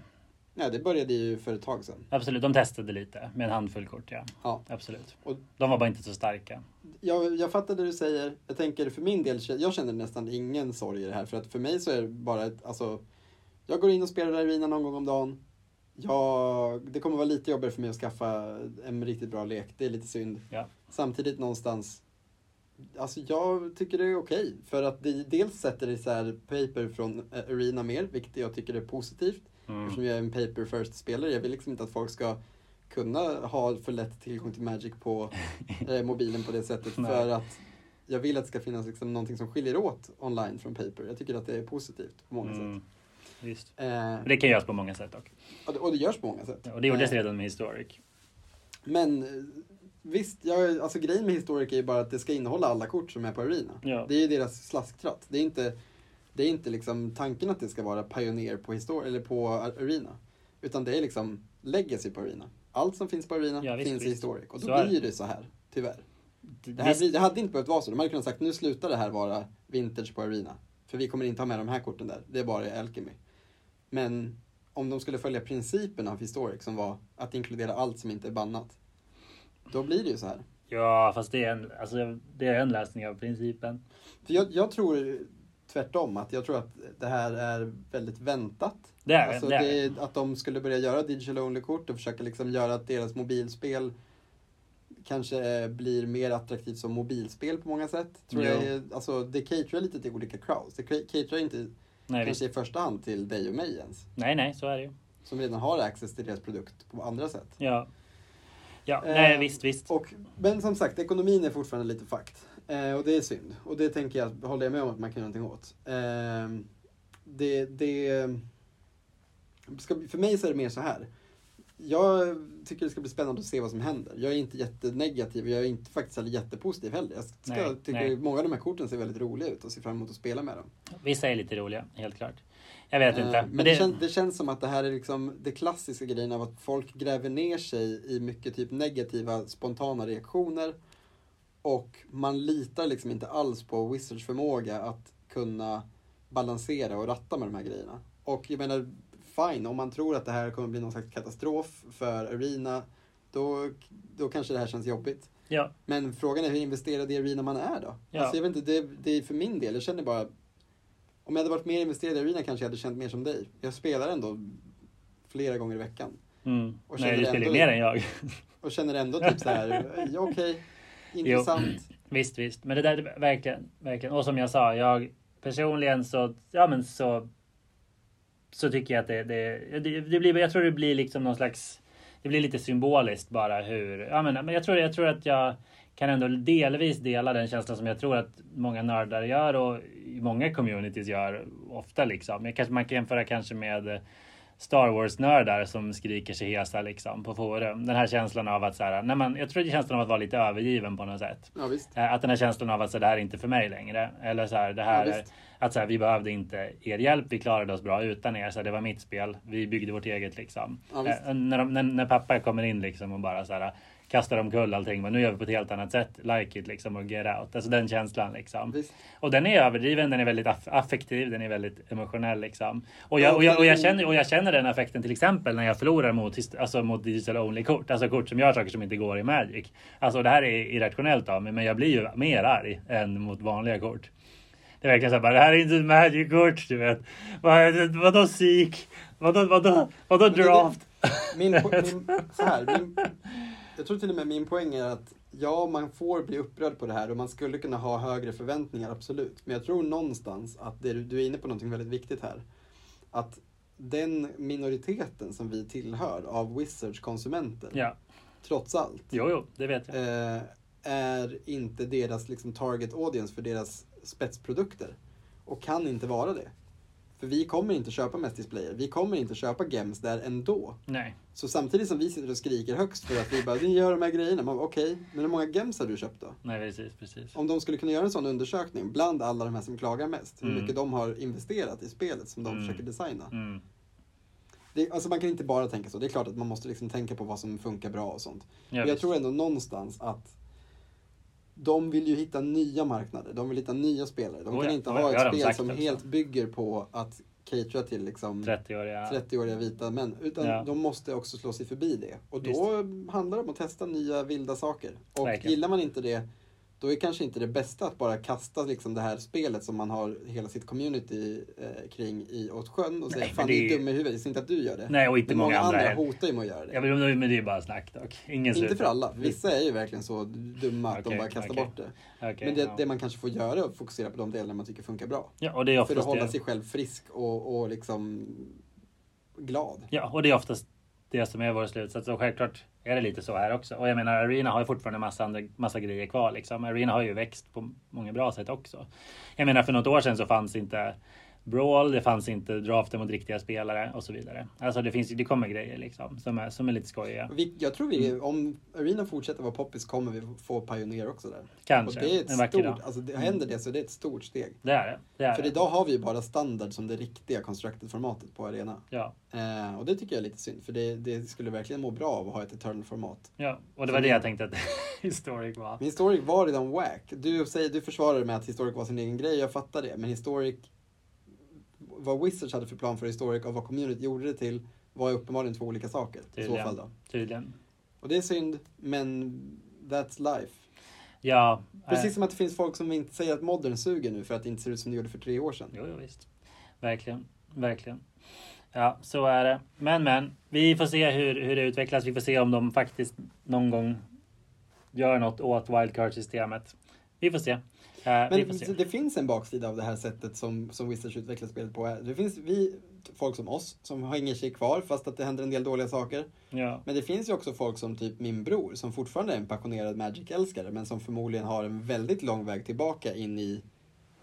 S2: Nej, det började ju för ett tag sedan.
S1: Absolut, de testade lite med en handfull kort, ja. ja. Absolut. Och, de var bara inte så starka.
S2: Jag, jag fattar det du säger. Jag tänker för min del, jag känner nästan ingen sorg i det här. För att för mig så är det bara ett, alltså, jag går in och spelar Arena någon gång om dagen. Jag, det kommer vara lite jobbigare för mig att skaffa en riktigt bra lek. Det är lite synd.
S1: Ja.
S2: Samtidigt någonstans, Alltså jag tycker det är okej. För att det dels sätter här paper från eh, Arena mer, vilket jag tycker är positivt.
S1: Mm.
S2: Eftersom jag är en paper first-spelare. Jag vill liksom inte att folk ska kunna ha för lätt tillgång till Magic på eh, mobilen på det sättet. För att jag vill att det ska finnas liksom någonting som skiljer åt online från paper. Jag tycker att det är positivt på många
S1: Mm.
S2: sätt.
S1: Visst.
S2: Eh,
S1: Det kan göras på många sätt dock.
S2: och, det, och det görs på många sätt.
S1: Och det gjordes
S2: Eh,
S1: redan med Historic.
S2: Men eh, visst, jag, alltså grejen med Historic är ju bara att det ska innehålla alla kort som är på Arena.
S1: Ja.
S2: Det är ju deras slasktratt. Det är inte, det är inte liksom tanken att det ska vara Pioneer på, eller på Arena. Utan det är liksom Legacy på Arena. Allt som finns på Arena
S1: Ja, visst,
S2: finns i. Historic. Och då
S1: Så är
S2: blir det så här, tyvärr. Det, här,
S1: Visst,
S2: det hade inte behövt vara så. De hade kunnat sagt nu slutar det här vara Vintage på Arena. För vi kommer inte ha med de här korten där. Det är bara Alchemy. Men om de skulle följa principen av Historic som var att inkludera allt som inte är bannat. Då blir det ju så här.
S1: Ja, fast det är, en, alltså, det är en läsning av principen.
S2: För jag, jag tror tvärtom, att jag tror att det här är väldigt väntat.
S1: Det är
S2: alltså
S1: det. Är.
S2: det är att de skulle börja göra digital only-kort och försöka liksom göra att deras mobilspel kanske blir mer attraktivt som mobilspel på många sätt. Tror
S1: Jo.
S2: jag alltså, det caterar lite till olika crowds. Det caterar inte
S1: Nej,
S2: kanske
S1: visst.
S2: i första hand till dig och mig ens.
S1: nej, nej, så är det ju.
S2: Som redan har access till deras produkt på andra sätt.
S1: Ja, ja
S2: Eh,
S1: nej, visst, visst.
S2: Och, men som sagt, ekonomin är fortfarande lite fakt. Eh, och det är synd. Och det tänker jag, håller jag med om att man kan göra någonting åt. Eh, det, det, ska, för mig så är det mer så här. Jag tycker det ska bli spännande att se vad som händer. Jag är inte jättenegativ och jag är inte faktiskt heller jättepositiv heller. Jag ska,
S1: Nej,
S2: tycker
S1: nej.
S2: många av de här korten ser väldigt roliga ut och ser fram emot att spela med dem.
S1: Vissa är lite roliga, helt klart. Jag vet
S2: Eh,
S1: inte.
S2: Men det, kän, det känns som att det här är liksom det klassiska grejen av att folk gräver ner sig i mycket typ negativa spontana reaktioner. Och man litar liksom inte alls på Wizards förmåga att kunna balansera och ratta med de här grejerna. Och jag menar, fine, om man tror att det här kommer bli någon slags katastrof för Arena, då, då kanske det här känns jobbigt.
S1: Ja,
S2: Men frågan är hur investerad i Arena man är då?
S1: Ja.
S2: Alltså jag vet inte, det, det är för min del, jag känner bara om jag hade varit mer investerad i Arena kanske jag hade känt mer som dig. Jag spelar ändå flera gånger i veckan.
S1: mm.
S2: Och
S1: nej, du spelar ju mer än jag.
S2: Och känner ändå typ så här, ja, okej, intressant.
S1: Visst, visst. Men det där är verkligen, verkligen. Och som jag sa, jag personligen så, ja men så, så tycker jag att det, det, det, det blir, jag tror det blir liksom någon slags, det blir lite symboliskt bara hur, ja men, men jag tror, jag tror att jag kan ändå delvis dela den känslan som jag tror att många nördar gör och många communities gör ofta liksom. Jag kanske, man kan jämföra kanske med Star Wars-nördar som skriker sig hesa liksom på forum. Den här känslan av att så här, nej men, jag tror det är känslan av att vara lite övergiven på något sätt.
S2: Ja, visst.
S1: Eh, Att den här känslan av att så, det här är inte för mig längre. Eller så här, det här
S2: Ja,
S1: att så här, vi behövde inte er hjälp. Vi klarade oss bra utan er. Så här, det var mitt spel. Vi byggde vårt eget liksom.
S2: Ja.
S1: Eh, när, de, när, när pappa kommer in liksom och bara så här kastar omkull allting. Men nu gör vi på ett helt annat sätt. Like it liksom och get out. Alltså den känslan liksom.
S2: visst.
S1: Och den är överdriven, den är väldigt aff- affektiv, den är väldigt emotionell liksom. Och
S2: Ja,
S1: jag, och jag, och jag, känner, och jag känner den affekten till exempel när jag förlorar mot, alltså mot digital only kort. Alltså kort som gör saker som inte går i Magic. Alltså det här är irrationellt av mig, men jag blir ju mer arg än mot vanliga kort. Det är verkligen så här, bara, det här är inte ett Magic-kort, du vet. Vad, vadå Seek? Vadå, vadå, vadå draft?
S2: Min, min, så här, min, jag tror till och med min poäng är att ja, man får bli upprörd på det här och man skulle kunna ha högre förväntningar, absolut. Men jag tror någonstans att det, du- är inne på någonting väldigt viktigt här. Att den minoriteten som vi tillhör av Wizards konsumenter,
S1: Ja,
S2: trots allt,
S1: jo, jo, det vet jag.
S2: eh, är inte deras liksom, target audience för deras spetsprodukter. Och kan inte vara det. För vi kommer inte köpa mest displayer. Vi kommer inte köpa gems där ändå.
S1: Nej,
S2: Så samtidigt som vi sitter och skriker högst för att vi bara, ni gör de här grejerna. Man Okej, men hur många gems har du köpt då?
S1: nej precis, precis.
S2: Om de skulle kunna göra en sån undersökning bland alla de här som klagar mest. Hur
S1: Mm.
S2: mycket de har investerat i spelet som de
S1: Mm.
S2: försöker designa.
S1: Mm.
S2: Det, alltså man kan inte bara tänka så. Det är klart att man måste liksom tänka på vad som funkar bra och sånt.
S1: Ja,
S2: Men jag
S1: visst.
S2: tror ändå någonstans att de vill ju hitta nya marknader. De vill hitta nya spelare. De
S1: Oh
S2: kan
S1: ja,
S2: inte
S1: oh ja,
S2: ha ett spel som
S1: också.
S2: helt bygger på att catera till liksom
S1: 30-åriga.
S2: 30-åriga vita män. Utan
S1: Ja.
S2: de måste också slå sig förbi det. Och då handlar det om att testa nya vilda saker. Och
S1: Verkligen.
S2: gillar man inte det, då är kanske inte det bästa att bara kasta liksom det här spelet som man har hela sitt community eh, kring i åt sjön och säga
S1: Nej,
S2: fan ni är
S1: det-
S2: dumma i huvudet, det är inte att du gör det.
S1: Nej, och inte
S2: men
S1: många andra heller.
S2: hotar ju med att göra det.
S1: Ja, men, men det är bara snack dock. Ingen
S2: inte för alla, vissa är ju verkligen så dumma att
S1: Okej,
S2: de bara kastar
S1: okej.
S2: bort det.
S1: Okej,
S2: Men det,
S1: ja.
S2: det man kanske får göra är att fokusera på de delarna man tycker funkar bra.
S1: ja, och det är
S2: För att hålla
S1: det.
S2: sig själv frisk och, och liksom glad.
S1: Ja, och det är oftast det som är vår slutsats. Och självklart är det lite så här också. Och jag menar, Arena har ju fortfarande massa, andra, massa grejer kvar. Liksom. Arena har ju växt på många bra sätt också. Jag menar, för något år sedan så fanns inte Brawl, det fanns inte draften mot riktiga spelare och så vidare. Alltså det, finns, det kommer grejer liksom som är, som är lite skojiga.
S2: Vi, jag tror vi,
S1: Mm.
S2: om Arena fortsätter vara poppis kommer vi få Pioneer också där.
S1: Kanske.
S2: Och det är ett
S1: en vacker
S2: stort,
S1: dag.
S2: alltså det, händer det så det är ett stort steg.
S1: Det är det. det, är
S2: För
S1: det.
S2: idag har vi ju bara standard som det riktiga constructed-formatet på Arena.
S1: Ja,
S2: Eh, och det tycker jag är lite synd, för det, det skulle verkligen må bra av att ha ett eternal-format.
S1: ja, och det var det
S2: det-
S1: jag tänkte att Historic var.
S2: Men Historic var redan wack. Du, säger, du försvarar med att Historic var sin egen grej, jag fattar det. Men Historic, vad Wizards hade för plan för Historic och vad community gjorde det till var uppenbarligen två olika saker. I så
S1: Tydligen.
S2: fall då.
S1: Tydligen.
S2: Och det är synd, men that's life.
S1: Ja. eh,
S2: Precis som att det finns folk som inte säger att modern suger nu för att det inte ser ut som det gjorde för tre år sedan.
S1: Jo, jo, visst. Verkligen. Verkligen. Ja, så är det. Men, men. Vi får se hur, hur det utvecklas. Vi får se om de faktiskt någon gång gör något åt wildcard-systemet. Vi får se. Eh.
S2: Men det finns en baksida av det här sättet som, som Wizards utvecklar spelet på. Det finns vi, folk som oss, som hänger sig kvar fast att det händer en del dåliga saker.
S1: Ja,
S2: Men det finns ju också folk som typ min bror, som fortfarande är en passionerad Magic-älskare, men som förmodligen har en väldigt lång väg tillbaka in i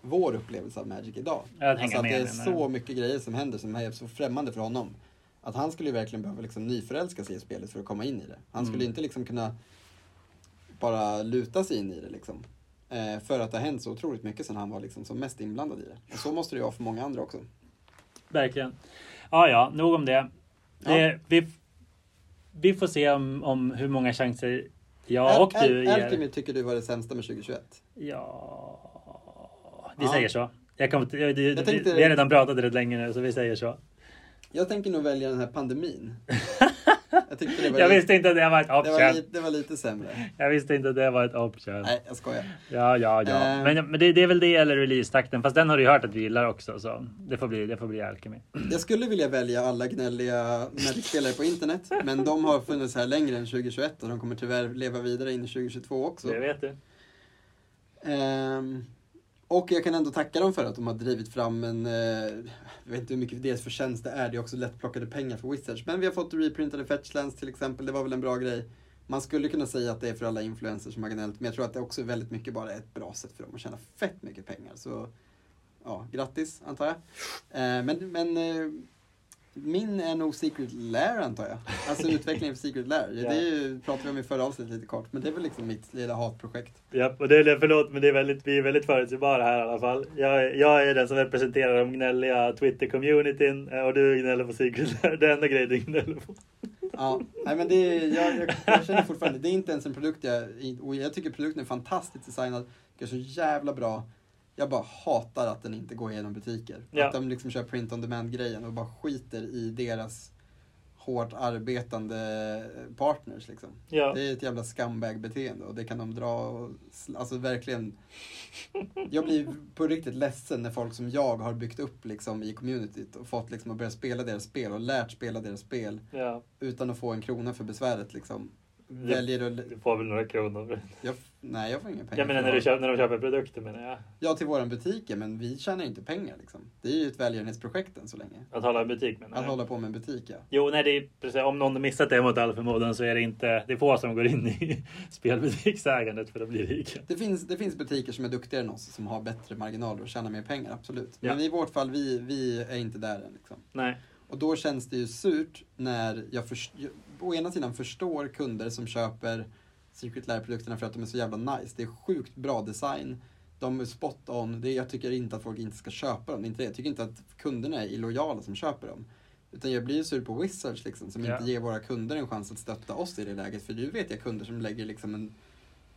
S2: vår upplevelse av Magic idag.
S1: Att
S2: alltså att det är så mycket grejer som händer som är så främmande för honom. Att han skulle ju verkligen behöva liksom nyförälska sig i spelet för att komma in i det. Han skulle
S1: Mm.
S2: inte liksom kunna bara luta sig in i det liksom. Eh, för att det har hänt så otroligt mycket sedan han var liksom som mest inblandad i det. Och så måste det ju vara för många andra också.
S1: verkligen. Ja, ja, nog om det. det vi, vi får se om, om hur många chanser jag och du ger.
S2: Ultimate tycker du var det sämsta med 2021.
S1: Ja, vi
S2: Ja.
S1: säger så. Jag kommer, inte- jag, jag,
S2: tänkte-
S1: Vi har redan pratat rätt länge nu, så vi säger så.
S2: Jag tänker nog välja den här pandemin. Jag tyckte det var,
S1: Jag
S2: lite,
S1: visste inte att det var ett
S2: det var,
S1: option.
S2: lite, det var lite sämre.
S1: Jag visste inte att det var ett option.
S2: Nej, jag skojar.
S1: Ja, ja, ja.
S2: Eh.
S1: Men, men det, det är väl det eller releasetakten. Fast den har du ju hört att vi gillar också. Så det får bli, det får bli Alchemy.
S2: Jag skulle vilja välja alla gnälliga Magic-spelare på internet, men de har funnits här längre än 2021 och de kommer tyvärr leva vidare in i 2022 också.
S1: Det vet du.
S2: Ehm, och jag kan ändå tacka dem för att de har drivit fram en, eh, jag vet inte hur mycket deras förtjänst det är, det är också lättplockade pengar för Wizards. Men vi har fått reprintade Fetchlands till exempel, det var väl en bra grej. Man skulle kunna säga att det är för alla influencers som har gnällt, men jag tror att det också är väldigt mycket bara ett bra sätt för dem att tjäna fett mycket pengar. Så ja, grattis antar jag. Eh, men men eh, min är nog Secret Lair antar jag. Alltså utvecklingen för Secret Lair.
S1: Ja.
S2: Det är ju, pratade vi om i förra avsnittet lite kort, men det är väl liksom mitt lilla hatprojekt.
S1: Ja, och det är, förlåt, men det är väldigt, vi är väldigt förutsägbara här i alla fall. Jag, jag är den som representerar de gnälliga Twitter-communityn eh, och du gnäller på Secret Lair. Det enda grejen du gnäller på.
S2: Ja, nej men det är, jag, jag, jag känner fortfarande, det är inte ens en produkt jag, och jag tycker produkten är fantastiskt designad, det är så jävla bra. Jag bara hatar att den inte går igenom butiker.
S1: Ja.
S2: Att de liksom kör print on demand grejen och bara skiter i deras hårt arbetande partners liksom.
S1: Ja.
S2: Det är ett jävla scumbag-beteende och det kan de dra och, alltså verkligen. Jag blir på riktigt ledsen när folk som jag har byggt upp liksom i communityt och fått liksom att börja spela deras spel och lärt spela deras spel
S1: Ja,
S2: utan att få en krona för besväret liksom. Väljer att...
S1: du får väl några kronor.
S2: Jag, nej, jag får inga pengar.
S1: Jag menar
S2: för
S1: när, du köper, när de köper produkter menar jag.
S2: Ja, till våran butik, men vi tjänar inte pengar liksom. Det är ju ett välgörenhetsprojekt än så länge.
S1: Att hålla en butik menar
S2: Att hålla på med en butik, ja.
S1: Jo, nej, det är precis, om någon har missat det mot all förmodan så är det inte, det är få som går in i spelbutiksägandet för att bli rika.
S2: Det finns, det finns butiker som är duktigare än oss, som har bättre marginaler och tjänar mer pengar, absolut.
S1: Ja.
S2: Men i vårt fall, vi, vi är inte där än. Liksom.
S1: Nej,
S2: Och då känns det ju surt när jag, jag å ena sidan förstår kunder som köper Secret Lair-produkterna för att de är så jävla nice. Det är sjukt bra design. De är spot on. Det, jag tycker inte att folk inte ska köpa dem. Inte det. Jag tycker inte att kunderna är illojala som köper dem. Utan jag blir ju sur på Wizards liksom, som
S1: Ja.
S2: inte ger våra kunder en chans att stötta oss i det läget. För nu vet jag kunder som lägger liksom en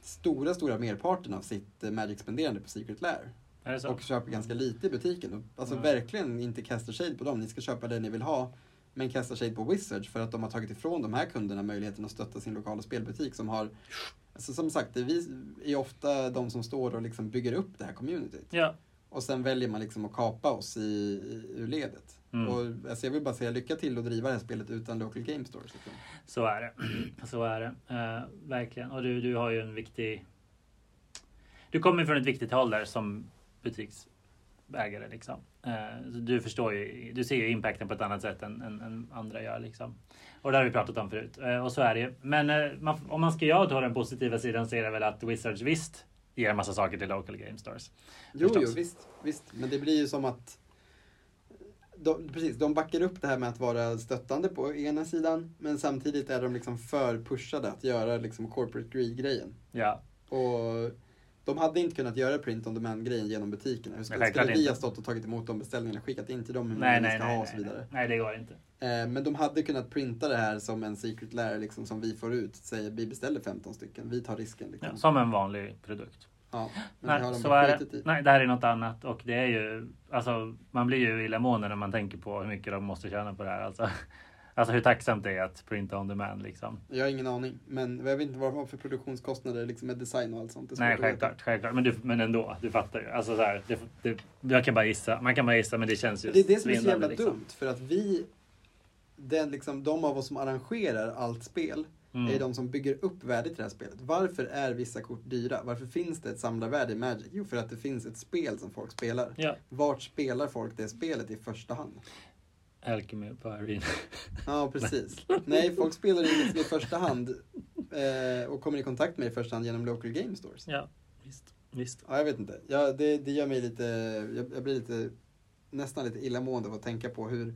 S2: stora, stora merparten av sitt eh, Magic-spenderande på Secret Lair. Och köper ganska lite i butiken. Alltså
S1: Mm.
S2: verkligen inte kasta shade på dem. Ni ska köpa det ni vill ha. Men kasta shade på Wizards för att de har tagit ifrån de här kunderna möjligheten att stötta sin lokala spelbutik som har Alltså, som sagt, det är vi är ofta de som står och liksom bygger upp det här communityt.
S1: Ja.
S2: Och sen väljer man liksom att kapa oss i, i, ur ledet.
S1: Mm.
S2: Och, alltså jag vill bara säga lycka till att driva det här spelet utan local game stores. Liksom.
S1: Så är det. Så är det. Eh, verkligen. Och du, du har ju en viktig... Du kommer från ett viktigt håll där som butiksägare liksom. Eh, du förstår ju, du ser ju impacten på ett annat sätt än, än, än andra gör liksom. Och det har vi pratat om förut. Eh, och så är det ju. Men eh, man, om man ska göra ta den positiva sidan så är det väl att Wizards visst ger en massa saker till local game stores.
S2: Jo,
S1: Förstås.
S2: jo, visst, visst. Men det blir ju som att de, precis, de backar upp det här med att vara stöttande på ena sidan men samtidigt är de liksom för pushade att göra liksom corporate greed-grejen.
S1: Ja,
S2: Och de hade inte kunnat göra print on demand-grejen genom butikerna. Hur skulle,
S1: Nej,
S2: skulle vi ha stått och tagit emot de beställningarna, skickat in till dem hur
S1: nej, nej,
S2: vi ska
S1: nej,
S2: ha
S1: nej,
S2: och så vidare.
S1: nej, det går inte.
S2: Eh, Men de hade kunnat printa det här som en secret lair liksom, som vi får ut. Säger vi beställer 15 stycken, vi tar risken. Liksom.
S1: Ja, som en vanlig produkt.
S2: Ja, men det har
S1: Nej,
S2: de
S1: så är det.
S2: i.
S1: Nej, det här är något annat och det är ju alltså man blir ju illamående när man tänker på hur mycket de måste tjäna på det här. Alltså, alltså hur tacksamt det är att printa on demand liksom.
S2: Jag har ingen aning, men jag vet inte vad de har för produktionskostnader liksom med design och allt sånt.
S1: Nej, självklart, självklart. Men, du, men ändå, du fattar ju. Alltså så här, det, det, jag kan bara gissa. Man kan bara gissa, men det känns ju
S2: Det är det som är så jävla
S1: liksom.
S2: dumt, för att vi, den, liksom, de av oss som arrangerar allt spel,
S1: Mm.
S2: är de som bygger upp värdet i det här spelet. Varför är vissa kort dyra? Varför finns det ett samlarvärde i Magic? Jo, för att det finns ett spel som folk spelar.
S1: Ja,
S2: Vart spelar folk det spelet i första hand?
S1: Alchemy på Arena.
S2: Ja, precis. Nej, folk spelar det liksom i första hand eh, och kommer i kontakt med i första hand genom local game stores.
S1: Ja, visst. visst.
S2: Ja, jag vet inte. Ja, det, det gör mig lite, jag, jag blir lite, nästan lite illamående av att tänka på hur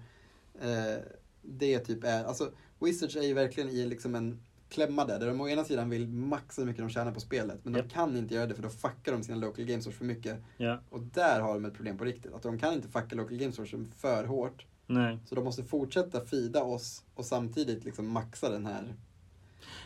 S2: eh, det typ är. Alltså, Wizards är ju verkligen i liksom en klämma där, där de å ena sidan vill maxa hur mycket de tjänar på spelet, men
S1: Japp.
S2: de kan inte göra det för då fuckar de sina local game stores för mycket.
S1: Ja,
S2: Och där har de ett problem på riktigt, att de kan inte fucka local game stores för hårt.
S1: Nej.
S2: Så de måste fortsätta fida oss och samtidigt liksom maxa den här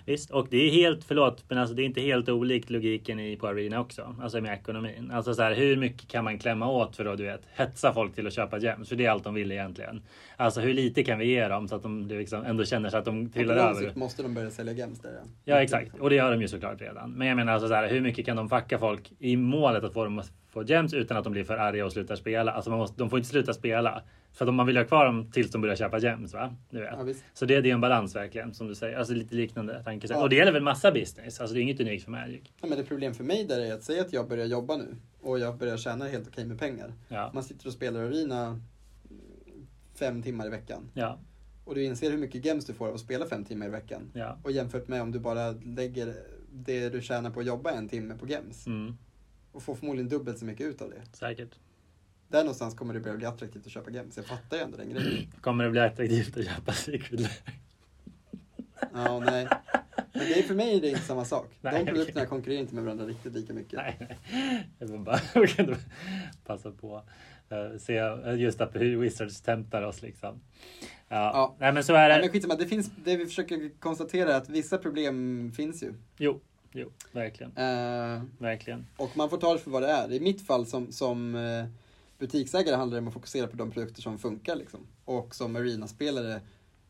S1: Visst, och det är helt, förlåt, men alltså det är inte helt olikt logiken i på Arena också. Alltså med ekonomin. Alltså så här, hur mycket kan man klämma åt för att du vet, hetsa folk till att köpa gems? För det är allt de vill egentligen. Alltså hur lite kan vi ge dem så att de liksom ändå känner sig att de trillar över?
S2: måste de börja sälja gems där ja.
S1: Ja exakt, och det gör de ju såklart redan. Men jag menar alltså så här, hur mycket kan de fucka folk i målet att få dem att få gems utan att de blir för arga och slutar spela? Alltså man måste, de får inte sluta spela. För att man vill ha kvar dem tills de börjar köpa gems va? Du vet.
S2: ja.
S1: Så det, det är en balans verkligen som du säger. Alltså lite liknande tankesätt.
S2: Ja.
S1: Och det gäller väl massa business. Alltså det är inget unikt för Magic.
S2: Ja, men det problem för mig där är att säga att jag börjar jobba nu och jag börjar tjäna helt okej med pengar.
S1: Ja.
S2: Man sitter och spelar arena fem timmar i veckan
S1: Ja.
S2: och du inser hur mycket gems du får av att spela fem timmar i veckan.
S1: Ja.
S2: Och jämfört med om du bara lägger det du tjänar på att jobba en timme på gems
S1: Mm.
S2: och får förmodligen dubbelt så mycket ut av det.
S1: Säkert.
S2: Där någonstans kommer det börja bli attraktivt att köpa gems. Jag fattar ju ändå den grejen.
S1: Kommer det bli attraktivt att köpa Secret Lair?
S2: Ja, nej. Men det är för mig är det inte samma sak.
S1: Nej,
S2: De produkterna konkurrerar inte med varandra riktigt lika mycket.
S1: Nej, nej. Jag vill bara passa på uh, se just att hur Wizards temptar oss liksom. Ja,
S2: Ja.
S1: nej men så är det.
S2: men skitsamma, det, finns, det vi försöker konstatera är att vissa problem finns ju.
S1: Jo, jo, verkligen,
S2: Eh,
S1: verkligen.
S2: och man får ta det för vad det är. I mitt fall som, som eh, butiksägare handlar det om att fokusera på de produkter som funkar. Liksom. Och som arenaspelare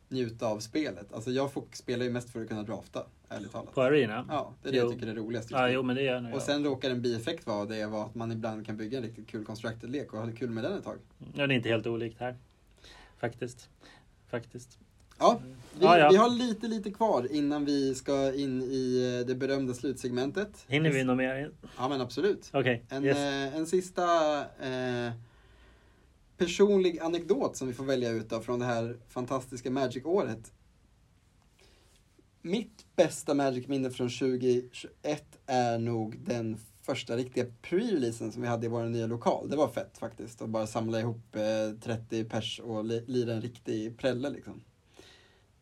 S2: njuta av spelet. Alltså jag spelar ju mest för att kunna drafta, ärligt talat.
S1: På Arena?
S2: Ja, det är det
S1: Jo.
S2: jag tycker är roligast nu.
S1: jo men det gör nog
S2: Och sen råkar en bieffekt vara det var att man ibland kan bygga en riktigt kul constructed-lek och ha kul med den ett tag.
S1: Ja, det är inte helt olikt här. Faktiskt. Faktiskt.
S2: Ja, vi,
S1: Ja, ja.
S2: vi har lite, lite kvar innan vi ska in i eh, det berömda slutsegmentet.
S1: Hinner vi något mer?
S2: Ja, men absolut.
S1: Okej,
S2: En,
S1: yes.
S2: eh, en sista eh, personlig anekdot som vi får välja ut av från det här fantastiska Magic-året. Mitt bästa Magic-minne från 2021 är nog den första riktiga pre-releasen som vi hade i vår nya lokal. Det var fett faktiskt, att bara samla ihop eh, 30 pers och li- lira en riktig prälle liksom.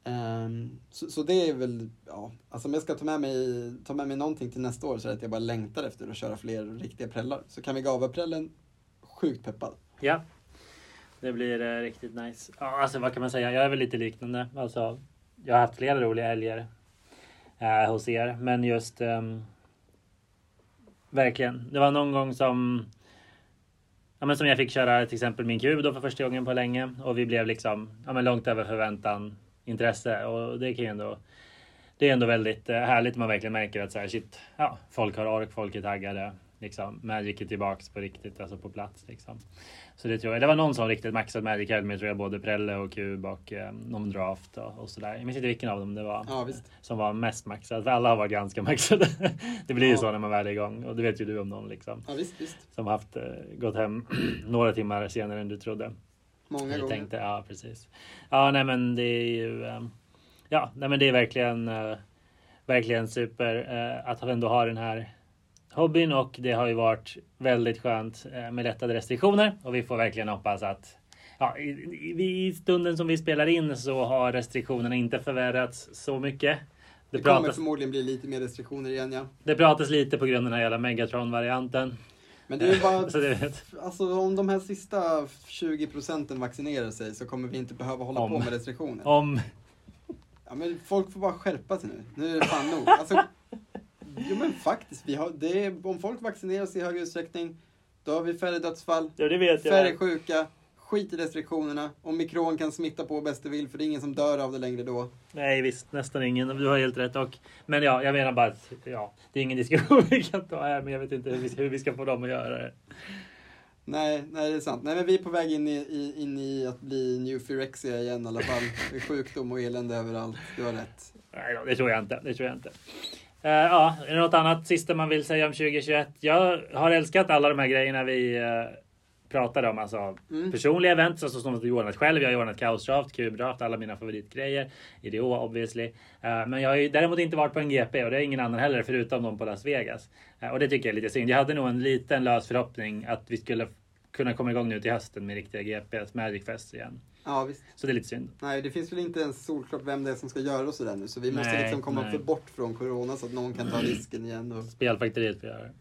S2: Um, så, så det är väl, ja, alltså om jag ska ta med, mig, ta med mig någonting till nästa år så är det att jag bara längtar efter att köra fler riktiga prällar. Så kan vi gava prällen, sjukt peppad.
S1: Ja. Det blir eh, riktigt nice. Ja, alltså vad kan man säga? Jag är väl lite liknande. Alltså, jag har haft flera roliga helger eh, hos er, men just ehm, verkligen. Det var någon gång som Ja, men som jag fick köra till exempel min kub då för första gången på länge och vi blev liksom ja, men långt över förväntan intresse och det kan ju ändå det är ändå väldigt eh, härligt. Man verkligen märker att så här, shit, ja, folk har ork, folk är taggade. Liksom. Magic är tillbaks på riktigt, alltså på plats. Liksom. Så det tror jag. Det var någon som riktigt maxat Magic Academy, tror jag, både Prelle och Cube och eh, någon draft och, och sådär. Jag minns inte vilken av dem det var
S2: Ja,
S1: som var mest maxad. För alla har varit ganska maxade. det blir ju
S2: Ja.
S1: så när man väl är igång och det vet ju du om någon liksom.
S2: Ja, visst, visst.
S1: Som haft eh, gått hem några timmar senare än du trodde.
S2: Många gånger.
S1: tänkte, ja precis. Ja, nej men det är ju. eh, Ja, nej men det är verkligen. eh, Verkligen super eh, att ändå ha den här hobbyn och det har ju varit väldigt skönt eh, med lättade restriktioner och vi får verkligen hoppas att Ja, i, i, stunden som vi spelar in så har restriktionerna inte förvärrats så mycket. Det,
S2: Det kommer
S1: pratas,
S2: förmodligen bli lite mer restriktioner igen, ja.
S1: det pratas lite på grund av den här jävla Megatron-varianten.
S2: Men det är bara...
S1: Så det.
S2: Alltså om de här sista 20 procenten vaccinerar sig så kommer vi inte behöva hålla
S1: Om.
S2: på med restriktioner.
S1: Om
S2: Ja, men folk får bara skärpa sig nu. Nu är det fan nog. Alltså, jo men faktiskt, vi har, det är, om folk vaccinerar sig i högre utsträckning, då har vi färre dödsfall,
S1: Ja, det vet
S2: färre
S1: jag.
S2: sjuka, skit i restriktionerna. Omikron kan smitta på bäst det vill, för det är ingen som dör av det längre då.
S1: Nej visst, nästan ingen. Du har helt rätt. Och, men ja, jag menar bara att ja, det är ingen diskussion vi kan ta här, men jag vet inte hur vi, hur vi ska få dem att göra det.
S2: Nej, nej det är sant. Nej men vi är på väg in i, i, in i att bli new Phyrexia igen i alla fall. Är sjukdom och elände överallt. Du har rätt.
S1: Nej, det tror jag inte. Det tror jag inte. Eh, ja, är det något annat sista man vill säga om 2021? Jag har älskat alla de här grejerna vi uh, pratade om. Alltså
S2: Mm.
S1: personliga events, alltså som du ordnat själv. Jag har ordnat kaosdraft, kubdraft, alla mina favoritgrejer. IDO obviously. Eh, men jag har ju däremot inte varit på en GP och det är ingen annan heller förutom de på Las Vegas. Eh, och det tycker jag är lite synd. Jag hade nog en liten lös förhoppning att vi skulle kunna komma igång nu till hösten med riktiga GPs Magic Fest igen.
S2: Ja visst.
S1: Så det är lite synd.
S2: Nej, det finns väl inte ens solklart vem det är som ska göra och sådär nu. Så vi måste
S1: Nej,
S2: liksom komma
S1: nej.
S2: för bort från corona så att någon kan ta risken igen. Och...
S1: Spelfaktoriet får göra det.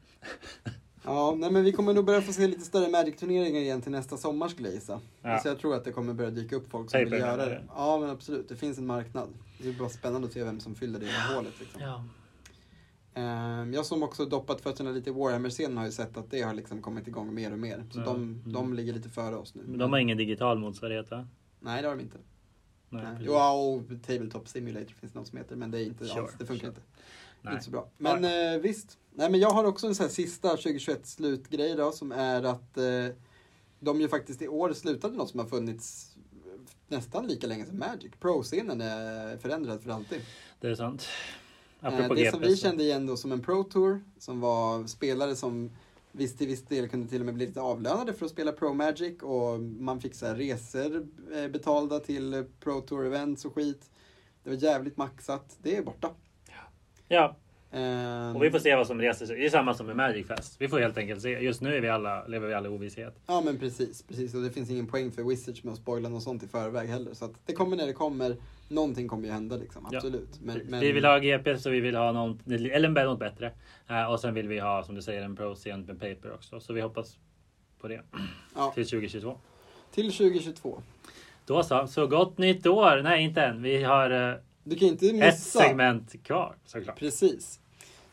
S2: Ja, nej men vi kommer nog börja få se lite större Magic-turneringar igen till nästa sommar skulle jag gissa.
S1: Ja.
S2: Så jag tror att det kommer börja dyka upp folk som
S1: Paper
S2: vill göra det. Ja, men absolut. Det finns en marknad. Det är bara spännande att se vem som fyller det här hålet. Liksom.
S1: Ja.
S2: Ehm, Jag som också doppat fötterna lite i Warhammer-scenen har ju sett att det har liksom kommit igång mer och mer. Så
S1: Ja.
S2: de,
S1: Mm.
S2: de ligger lite före oss nu.
S1: Men de har ingen digital motsvarighet va?
S2: Nej, det har de inte.
S1: Nej,
S2: Nej. ja, och Tabletop Simulator finns det något som heter, men det är inte
S1: Sure,
S2: alls, det funkar
S1: sure.
S2: inte.
S1: Nej.
S2: Inte så bra. Men eh, visst. Nej, men jag har också en sån här sista 2021 slutgrej då, som är att eh, de ju faktiskt i år slutade något som har funnits nästan lika länge som Magic. Pro-scenen är förändrad för alltid.
S1: Det är sant.
S2: Eh,
S1: Apropå
S2: det
S1: GP.
S2: som vi kände igen då som en Pro Tour, som var spelare som visst till viss del kunde till och med bli lite avlönade för att spela Pro Magic och man fick så här resor eh, betalda till Pro Tour events och skit. Det var jävligt maxat. Det är borta.
S1: Ja, och vi får se vad som reser sig. Det är samma som med Magic Fest. Vi får helt enkelt se. Just nu är vi alla, lever vi alla i ovisshet.
S2: Ja men precis, precis. Och det finns ingen poäng för Wizards med att spoila något sånt i förväg heller. Så att det kommer när det kommer. Någonting kommer ju hända liksom,
S1: Ja.
S2: absolut. Men, men,
S1: Vi vill ha GP så vi vill ha något, eller något bättre. Eh, och sen vill vi ha, som du säger, en Pro-scen med Paper också. Så vi hoppas på det
S2: ja,
S1: till 2022.
S2: till 2022.
S1: Då så, så gott nytt år! Nej, inte än. Vi har eh,
S2: Du kan inte missa.
S1: ett segment kvar såklart.
S2: Precis.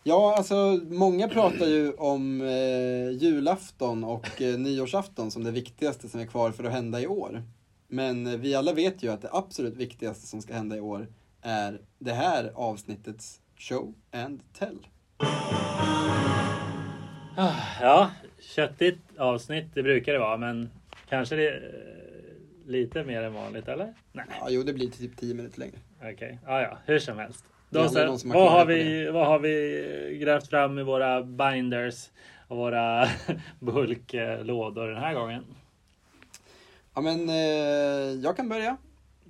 S2: Ja, alltså många pratar ju om eh, julafton och eh, nyårsafton som det viktigaste som är kvar för att hända i år. Men eh, vi alla vet ju att det absolut viktigaste som ska hända i år är det här avsnittets show and tell.
S1: Ah, Ja, köttigt avsnitt, det brukar det vara, men kanske det eh, lite mer än vanligt, eller? Nej,
S2: Ja, jo, det blir typ 10 minuter längre.
S1: okej. Ja, ja, hur som helst. Då så, vad, har vi, vad har vi grävt fram i våra binders och våra bulklådor den här gången?
S2: Ja, men eh, jag kan börja.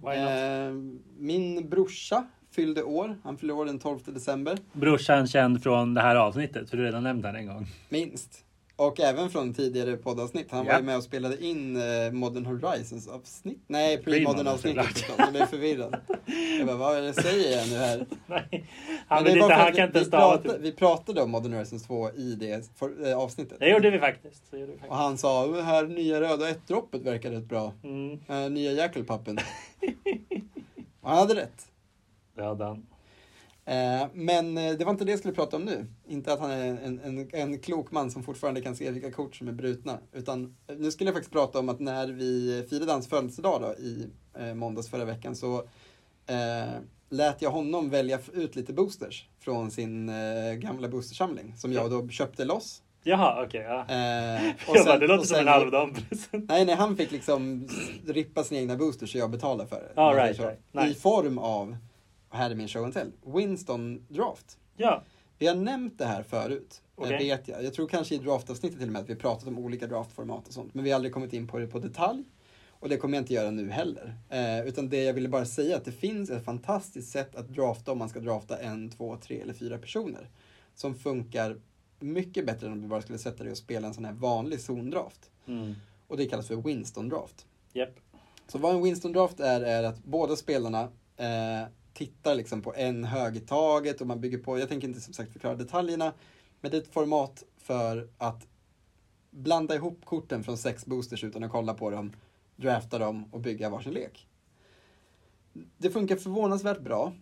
S2: Eh, min brorsa fyllde år. Han fyllde år den 12 december.
S1: Brorsan känd från det här avsnittet, för du redan nämnt han en gång.
S2: Minst. Och även från tidigare poddavsnitt. Han var
S1: Ja.
S2: ju med och spelade in eh, Modern Horizons avsnitt. Nej,
S1: Pre-modern,
S2: avsnittet förstås. Jag blev förvirrad. Jag bara, vad säger jag nu här?
S1: Nej, han
S2: Men det
S1: vet
S2: var
S1: inte,
S2: för
S1: han
S2: att
S1: kan inte
S2: vi, pratade,
S1: till.
S2: vi pratade om Modern Horizons 2 i det för, äh, avsnittet.
S1: Det gjorde vi faktiskt. Det gjorde vi
S2: Och han sa, det här nya röda ett-droppet verkar rätt bra.
S1: Mm,
S2: Äh, nya Jackalpappen. Och han hade rätt.
S1: det hade han.
S2: Eh, men eh, det var inte det jag skulle prata om nu. Inte att han är en, en, en klok man som fortfarande kan se vilka kort som är brutna. Utan eh, nu skulle jag faktiskt prata om att när vi firade hans födelsedag då, i måndags förra veckan så eh, lät jag honom välja ut lite boosters från sin eh, gamla boostersamling som jag då köpte loss.
S1: Jaha, okej. ja.
S2: Eh,
S1: det låter som en
S2: sen-
S1: halvdan-present.
S2: Nej, nej, han fick liksom rippa sina egna boosters så jag betalade för det.
S1: Ah,
S2: man
S1: right, right.
S2: I
S1: Nice.
S2: form av, här är min show and tell, Winston Draft.
S1: Ja,
S2: Vi har nämnt det här förut, jag vet jag. Jag tror kanske i draftavsnittet till och med att vi pratat om olika draftformat och sånt. Men vi har aldrig kommit in på det på detalj. Och det kommer jag inte göra nu heller. Eh, utan det jag ville bara säga att det finns ett fantastiskt sätt att drafta om man ska drafta en, två, tre eller fyra personer. Som funkar mycket bättre än om du bara skulle sätta dig och spela en sån här vanlig zondraft.
S1: mm.
S2: Och det kallas för Winston Draft.
S1: Japp.
S2: Så vad en Winston Draft är, är att båda spelarna eh, tittar liksom på en hög i taget och man bygger på, jag tänker inte som sagt förklara detaljerna, men det är ett format för att blanda ihop korten från sex boosters utan att kolla på dem, drafta dem och bygga varsin lek. Det funkar förvånansvärt bra.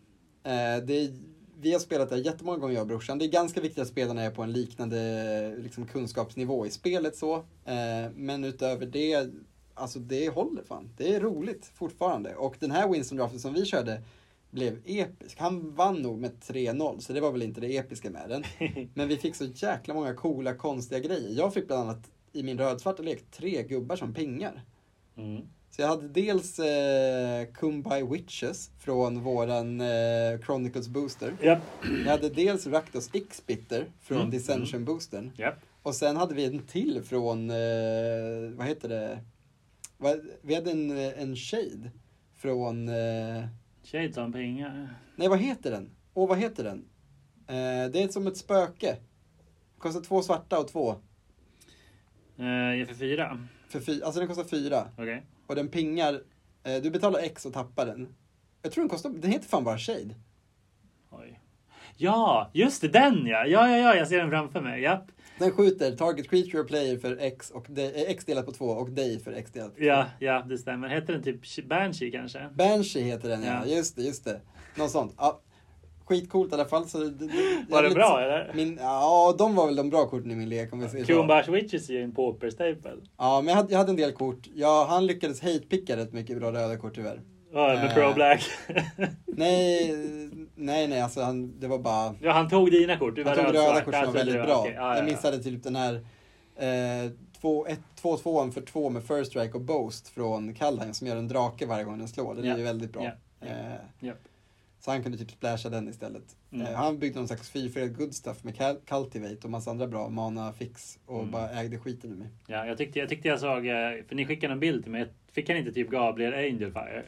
S2: Eh, det är, vi har spelat det jättemånga gånger jag och brorsan. Det är ganska viktigt att spelarna är på en liknande liksom, kunskapsnivå i spelet så. Eh, men utöver det, alltså det håller fan. Det är roligt fortfarande. Och den här Winston Draften som vi körde blev episk. Han vann nog med 3-0, så det var väl inte det episka med den. Men vi fick så jäkla många coola, konstiga grejer. Jag fick bland annat i min rödsvarta lek tre gubbar som pingar.
S1: Mm.
S2: Så jag hade dels eh, Kumbai Witches från våran eh, Chronicles Booster.
S1: Japp.
S2: Jag hade dels Rakdos X-Bitter från
S1: Mm,
S2: Dissension Boostern.
S1: Japp.
S2: Och sen hade vi en till från, eh, vad heter det? Vi hade en, eh, en Shade från, eh,
S1: Shades on pingar.
S2: nej vad heter den? Åh, vad heter den? Eh, det är som ett spöke. Kostar två svarta och två.
S1: Ge för fyra.
S2: För fy, alltså den kostar fyra.
S1: Okej.
S2: Och den pingar, eh, du betalar X och tappar den. Jag tror den kostar, den heter fan bara Shade.
S1: Oj. Ja, just det, den ja. Ja, ja, ja, jag ser den framför mig. Japp.
S2: Den skjuter target creature player för X, och de, eh, X delat på två och dig för X delat på två.
S1: Ja, ja, det stämmer. Heter den typ Banshee kanske?
S2: Banshee heter den ja.
S1: Ja.
S2: just det, just det. Något sånt. Ja, skitcoolt i alla fall. Så det, det,
S1: Var det bra eller?
S2: Min, ja, de var väl de bra korten i min lek om vi säger.
S1: Kumbash Witches är ju en pauper-staple.
S2: Ja, men jag hade, jag hade en del kort. Ja, han lyckades hate-picka rätt mycket bra röda kort tyvärr.
S1: Ja, med
S2: Eh.
S1: Pro Black.
S2: Nej, nej, nej, alltså han, det var bara...
S1: ja, han tog dina kort. Du var
S2: Han tog röda kort som var väldigt
S1: det
S2: bra.
S1: okej. Ja, ja,
S2: Jag
S1: ja.
S2: missade typ den här eh, 2-2 för 2 med First Strike och Boast från Kaldheim som gör en drake varje gång den slår. Den är ju väldigt bra. Eh. Så han kunde typ splasha den istället.
S1: Mm.
S2: Eh, han byggde någon slags fyrfärgad good stuff med Cal- Cultivate och massa andra bra mana fix och
S1: Mm.
S2: bara ägde skiten ur mig.
S1: Ja, jag tyckte, jag tyckte jag såg, eh, för ni skickade en bild till mig. Fick han inte typ Gabriel Angelfire?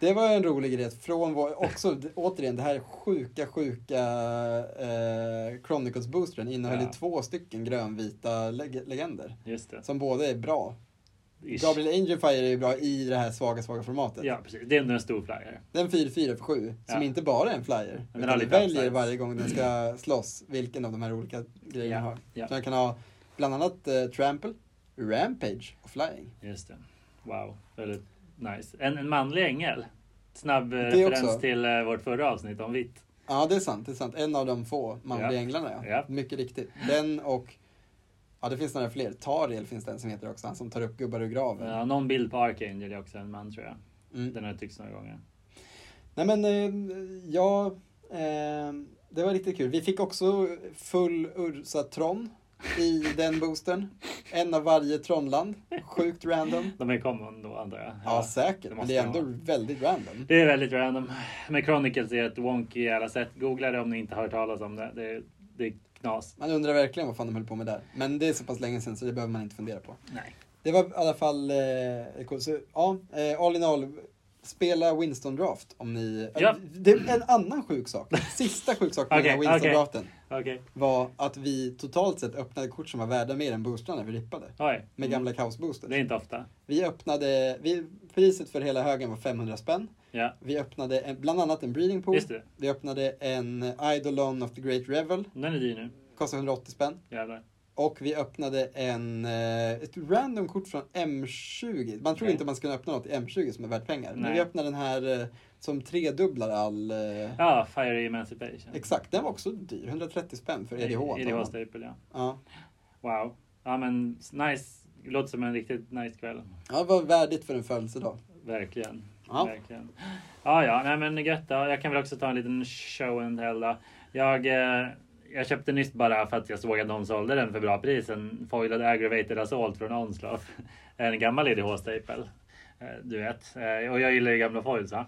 S2: Det var en rolig grej från vår, också återigen det här sjuka, sjuka eh, Chronicles boostern innehöll ju
S1: Ja.
S2: två stycken grönvita leg- legender.
S1: Just det.
S2: Som båda är bra.
S1: Ish.
S2: Gabriel Angelfire är bra i det här svaga, svaga formatet.
S1: Ja, precis. Det är ändå en stor flyer.
S2: Den 4-4 för 7, som
S1: Ja.
S2: inte bara är en flyer.
S1: den
S2: utan den väljer
S1: upsides.
S2: varje gång den ska slåss vilken av de här olika grejerna
S1: Ja,
S2: har.
S1: ja.
S2: Så den kan ha bland annat eh, Trample, Rampage och Flying.
S1: Just det. Wow, väldigt nice. En, en manlig ängel. Snabb eh, referens
S2: också.
S1: till eh, vårt förra avsnitt om vitt.
S2: Ja, det är sant. Det är sant. En av de få manliga
S1: Ja.
S2: änglarna, ja.
S1: Ja.
S2: Mycket riktigt. Den och, ja det finns några fler. Tariel finns det en som heter också, han som tar upp gubbar ur graven.
S1: Ja, någon bild på Archangel är också en man tror jag.
S2: Mm.
S1: Den har jag tyckt några gånger.
S2: Nej men, eh, ja, eh, det var riktigt kul. Vi fick också full Ursa Tron i den boostern. En av varje Tronland. Sjukt random.
S1: De är common då antar jag.
S2: Ja, säkert.
S1: det
S2: Men det är ändå väldigt random.
S1: Det är väldigt random. Men Chronicles är ett wonky i alla sätt. Googla det om ni inte har hört talas om det. Det är, det är knas.
S2: Man undrar verkligen vad fan de höll på med där. Men det är så pass länge sedan så det behöver man inte fundera på.
S1: Nej.
S2: Det var i alla fall eh, coolt. Så, ja, eh, all in all, spela Winston Draft om ni...
S1: Ja.
S2: Det är en annan sjuk sak. Sista sjuk sak med den här
S1: Okej,
S2: Winston
S1: okej.
S2: Draften
S1: Okej.
S2: var att vi totalt sett öppnade kort som var värda mer än boostrarna vi rippade.
S1: Oj.
S2: Med gamla kaosboosters.
S1: Det är inte ofta.
S2: Vi öppnade, vi, priset för hela högen var 500 spänn.
S1: Ja,
S2: Vi öppnade en, bland annat en breeding pool. Vi öppnade en Eidolon of the Great Revel.
S1: Den är dyr nu.
S2: Kostade 180 spänn.
S1: Jävlar.
S2: Och vi öppnade en, eh, ett random kort från M20. Man tror
S1: Okej.
S2: inte man ska kunna öppna något i M20 som är värt pengar. Men
S1: Nej.
S2: vi öppnade den här eh, som tredubblar all... eh,
S1: Ja, Fiery Emancipation.
S2: Exakt, den var också dyr. 130 spänn för EDH. antar
S1: EDH
S2: man.
S1: Staple, ja.
S2: Ja.
S1: Wow. Ja men nice. Låter som en riktigt nice kväll.
S2: ja, det var värdigt för en födelsedag.
S1: Verkligen.
S2: Ja.
S1: Verkligen. Ja, ja, nej men gött då. Jag kan väl också ta en liten show and tell då. Jag, eh, jag köpte nyss bara för att jag såg att någon sålde den för bra pris. En foilad aggravated assault från Onslaught. En gammal EDH-staple. Eh, Du vet. Eh, Och jag gillar ju gamla foils va?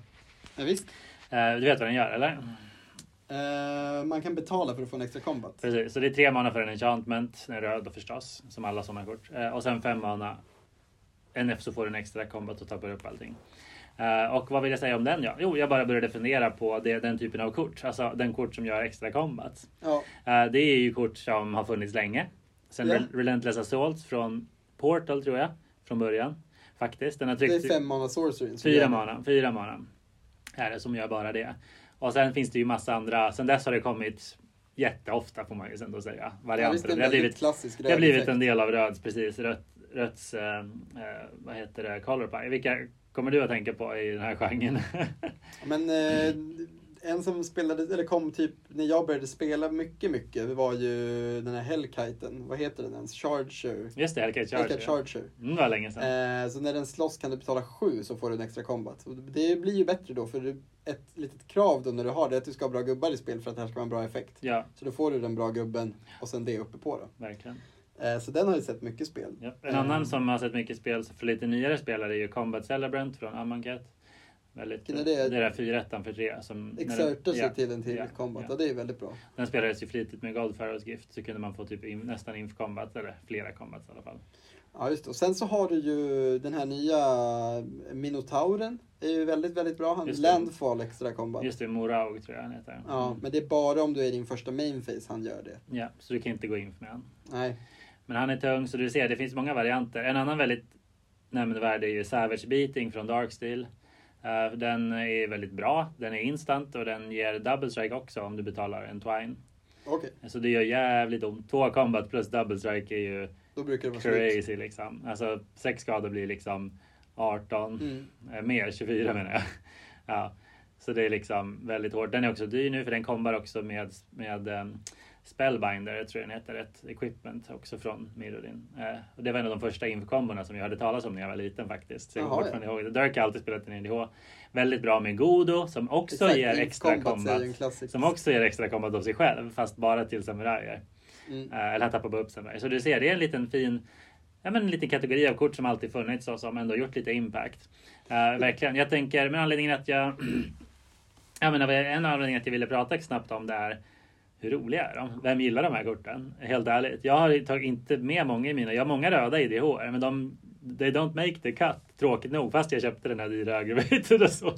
S2: Ja, visst.
S1: Eh, Du vet vad den gör eller?
S2: Man kan betala för att få en extra combat.
S1: Precis, så det är tre mana för en enchantment, den är röd då förstås, som alla sådana kort. Och sen fem mana. En F så får du en extra combat och tappar upp allting. Eh, och vad vill jag säga om den? Ja? Jo, jag bara började fundera på det, den typen av kort. Alltså den kort som gör extra combat.
S2: Ja,
S1: Eh, det är ju kort som har funnits länge. Sen
S2: Ja.
S1: Rel- Relentless Assault från Portal tror jag, från början. Faktiskt. Den har
S2: det
S1: tryckt
S2: är fem mana sorcery.
S1: Fyra
S2: det.
S1: mana, fyra mana. Är det som gör bara det. Och sen finns det ju massa andra. Sen dess har det kommit jätteofta får man ju ändå säga.
S2: Ja,
S1: Varianter.
S2: det är
S1: det, har blivit,
S2: klassisk
S1: det har blivit en del av Röds, precis. Rött, Röds, eh, eh, vad heter det, Color Pie. Vilka kommer du att tänka på i den här genren?
S2: Men eh, en som spelade, eller kom typ när jag började spela mycket, mycket, det var ju den här Hellkiten. Vad heter den ens? Charger.
S1: Just det, Hellcat Charger.
S2: Hellkite Charger.
S1: Mm, det var länge sedan.
S2: Eh, så när den slåss kan du betala sju så får du en extra combat. Och det blir ju bättre då för ett litet krav då när du har det är att du ska ha bra gubbar i spel för att det här ska vara en bra effekt.
S1: Ja,
S2: Så då får du den bra gubben och sen det uppe på då.
S1: verkligen.
S2: Eh, så den har ju sett mycket spel.
S1: Ja. En
S2: Eh,
S1: annan som har sett mycket spel för lite nyare spelare är ju Combat Celebrant från Amonkhet. Väldigt,
S2: det?
S1: Det är där 4 för 3. Som, när den-
S2: Exerter sig
S1: ja,
S2: till en till
S1: ja,
S2: combat.
S1: ja.
S2: Ja, det är väldigt bra.
S1: Den spelades ju flitigt med Goldfarrows Gift så kunde man få typ in, nästan inf combat eller flera combats i alla fall.
S2: Ja, just det. Och sen så har du ju den här nya Minotauren. Det är ju väldigt, väldigt bra. Han. Landfall extra combat.
S1: Just det, Moraug tror jag han heter.
S2: Ja,
S1: Mm.
S2: men det är bara om du är din första main phase han gör det.
S1: ja, så du kan inte gå in med han.
S2: Nej.
S1: Men han är tung så du ser det finns många varianter. En annan väldigt nämnvärd är ju Savage Beating från Darksteel. Uh, den är väldigt bra. Den är instant och den ger double strike också om du betalar en twine.
S2: Okej,
S1: Så det gör jävligt ont. Två combat plus double strike är ju crazy liksom. Alltså sex skador blir liksom 18.
S2: Mm.
S1: Eh, Mer, 24 menar jag. Ja. Så det är liksom väldigt hårt. Den är också dyr nu för den kommer också med, med um, Spellbinder, tror jag den heter, ett equipment också från Mirrodin. Eh, och det var en av de första infokomborna som jag hörde talas om när jag var liten faktiskt. Så jag kommer fortfarande ihåg det. Dirk har alltid spelat en NDH. Väldigt bra med Godo som också
S2: Exakt,
S1: ger extra
S2: Combat.
S1: Som också ger extra combat av sig själv fast bara till samurajer.
S2: Mm.
S1: Eh, eller han tappar bara upp samurajer. Så du ser, det är en liten fin Ja, men en liten kategori av kort som alltid funnits och som ändå gjort lite impact. Eh, verkligen. Jag tänker med anledningen att jag... jag menar, en av anledningarna att jag ville prata snabbt om det är hur roliga är de? Vem gillar de här korten? Helt ärligt. Jag har tagit inte med många i mina. Jag har många röda i DHR men de they don't make the cut. Tråkigt nog fast jag köpte den här dyra aggravated och så.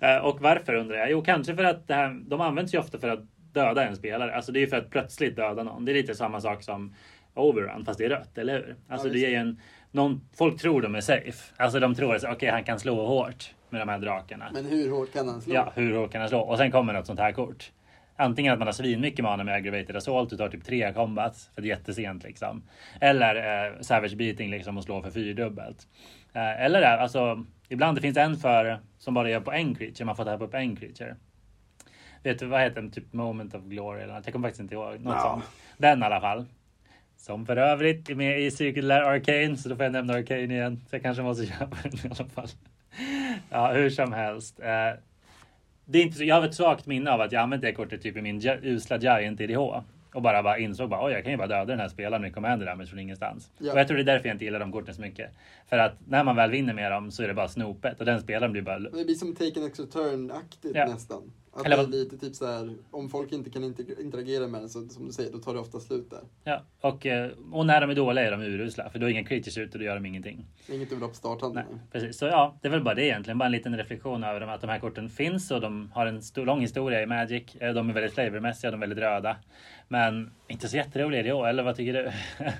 S1: Eh, och varför undrar jag? Jo, kanske för att det här, de används ju ofta för att döda en spelare. Alltså det är ju för att plötsligt döda någon. Det är lite samma sak som overrun fast det är rött, eller hur? Alltså
S2: Ja,
S1: det är ju en, någon, folk tror de är safe. Alltså de tror att okej han kan slå hårt med de här drakarna.
S2: Men hur hårt kan han slå?
S1: Ja, hur hårt kan han slå? Och sen kommer något sånt här kort. Antingen att man har svinmycket mana med aggravated assault, du tar typ tre combats för det är jättesent liksom. Eller eh, savage beating liksom och slå för fyrdubbelt. Eh, eller eh, alltså, ibland det finns en för som bara gör på en creature, man får tappa upp en creature. Vet du vad heter den? Typ moment of glory eller något. Jag kommer faktiskt inte ihåg. Något
S2: Ja.
S1: sånt. Den i alla fall. Som för övrigt är med i Circular Arcane, så då får jag nämna Arcane igen. Så jag kanske måste köpa den i alla fall. Ja, hur som helst. Eh, det är inte så, jag har ett svagt minne av att jag använt det kortet typ i min usla Giant IDH. Och bara, bara insåg bara, oj jag kan ju bara döda den här spelaren med commander damage från ingenstans.
S2: Ja.
S1: Och jag tror det är därför jag inte gillar de korten så mycket. För att när man väl vinner med dem så är det bara snopet och den spelaren blir bara
S2: Det blir som take an extra turn-aktigt
S1: Ja.
S2: nästan. Att
S1: Eller
S2: det är lite typ så här, om folk inte kan inter- interagera med den så som du säger, då tar det ofta slut där.
S1: Ja, och, eh, och när de är dåliga är de urusla för då är inga creatures ute och då gör de ingenting.
S2: Inget ha på
S1: Nej,
S2: starthandeln.
S1: precis. Så ja, det är väl bara det egentligen. Bara en liten reflektion över dem, att de här korten finns och de har en stor, lång historia i Magic. Eh, De är väldigt flavormässiga, de är väldigt röda. Men inte så jätteroliga i år, eller vad tycker du?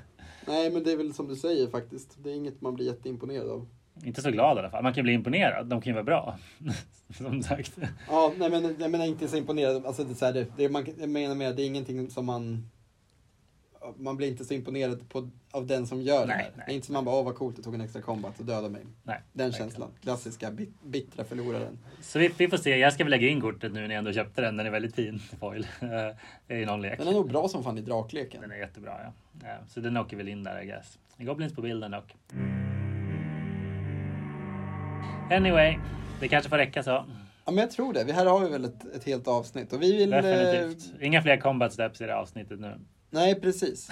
S2: Nej, men det är väl som du säger faktiskt. Det är inget man blir jätteimponerad av.
S1: inte så glad i alla fall. Man kan bli imponerad, de kan ju vara bra. Som sagt.
S2: Ja, nej men jag menar inte så imponerad. Alltså det är så här, det, det, man, jag menar med det är ingenting som man... Man blir inte så imponerad på, av den som gör det
S1: Nej,
S2: här.
S1: nej.
S2: Det är inte som man bara, åh vad coolt, jag tog en extra combat och dödade mig.
S1: Nej,
S2: Den känslan. Klassiska bit, bittra förloraren.
S1: Så vi, vi får se. Jag ska väl lägga in kortet nu när jag ändå köpte den. Den är väldigt fin foil. Eh, I någon lek.
S2: Den är nog bra som fan i drakleken.
S1: Den är jättebra ja. ja. Så den åker väl in där I guess. Goblins på bilden dock. Anyway, det kanske får räcka så.
S2: Ja, men jag tror det. Vi- Här har vi väl ett, ett helt avsnitt och vi vill... eh,
S1: Definitivt. Inga fler combat steps i det här avsnittet nu.
S2: Nej, precis.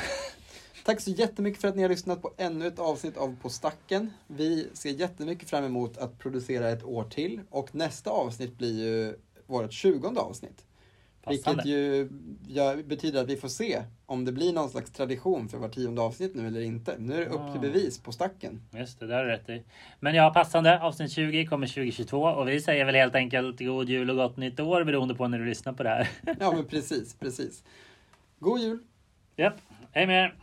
S2: Tack så jättemycket för att ni har lyssnat på ännu ett avsnitt av På stacken. Vi ser jättemycket fram emot att producera ett år till och nästa avsnitt blir ju vårt tjugonde avsnitt. Vilket ju betyder att vi får se om det blir någon slags tradition för var tionde avsnitt nu eller inte. Nu är det upp till
S1: Ah.
S2: bevis på stacken.
S1: Just det, det har du rätt i. Men ja, passande. Avsnitt 20 kommer 2022 och vi säger väl helt enkelt god jul och gott nytt år beroende på när du lyssnar på det här.
S2: Ja, men precis, precis. God jul!
S1: Japp, hej med er!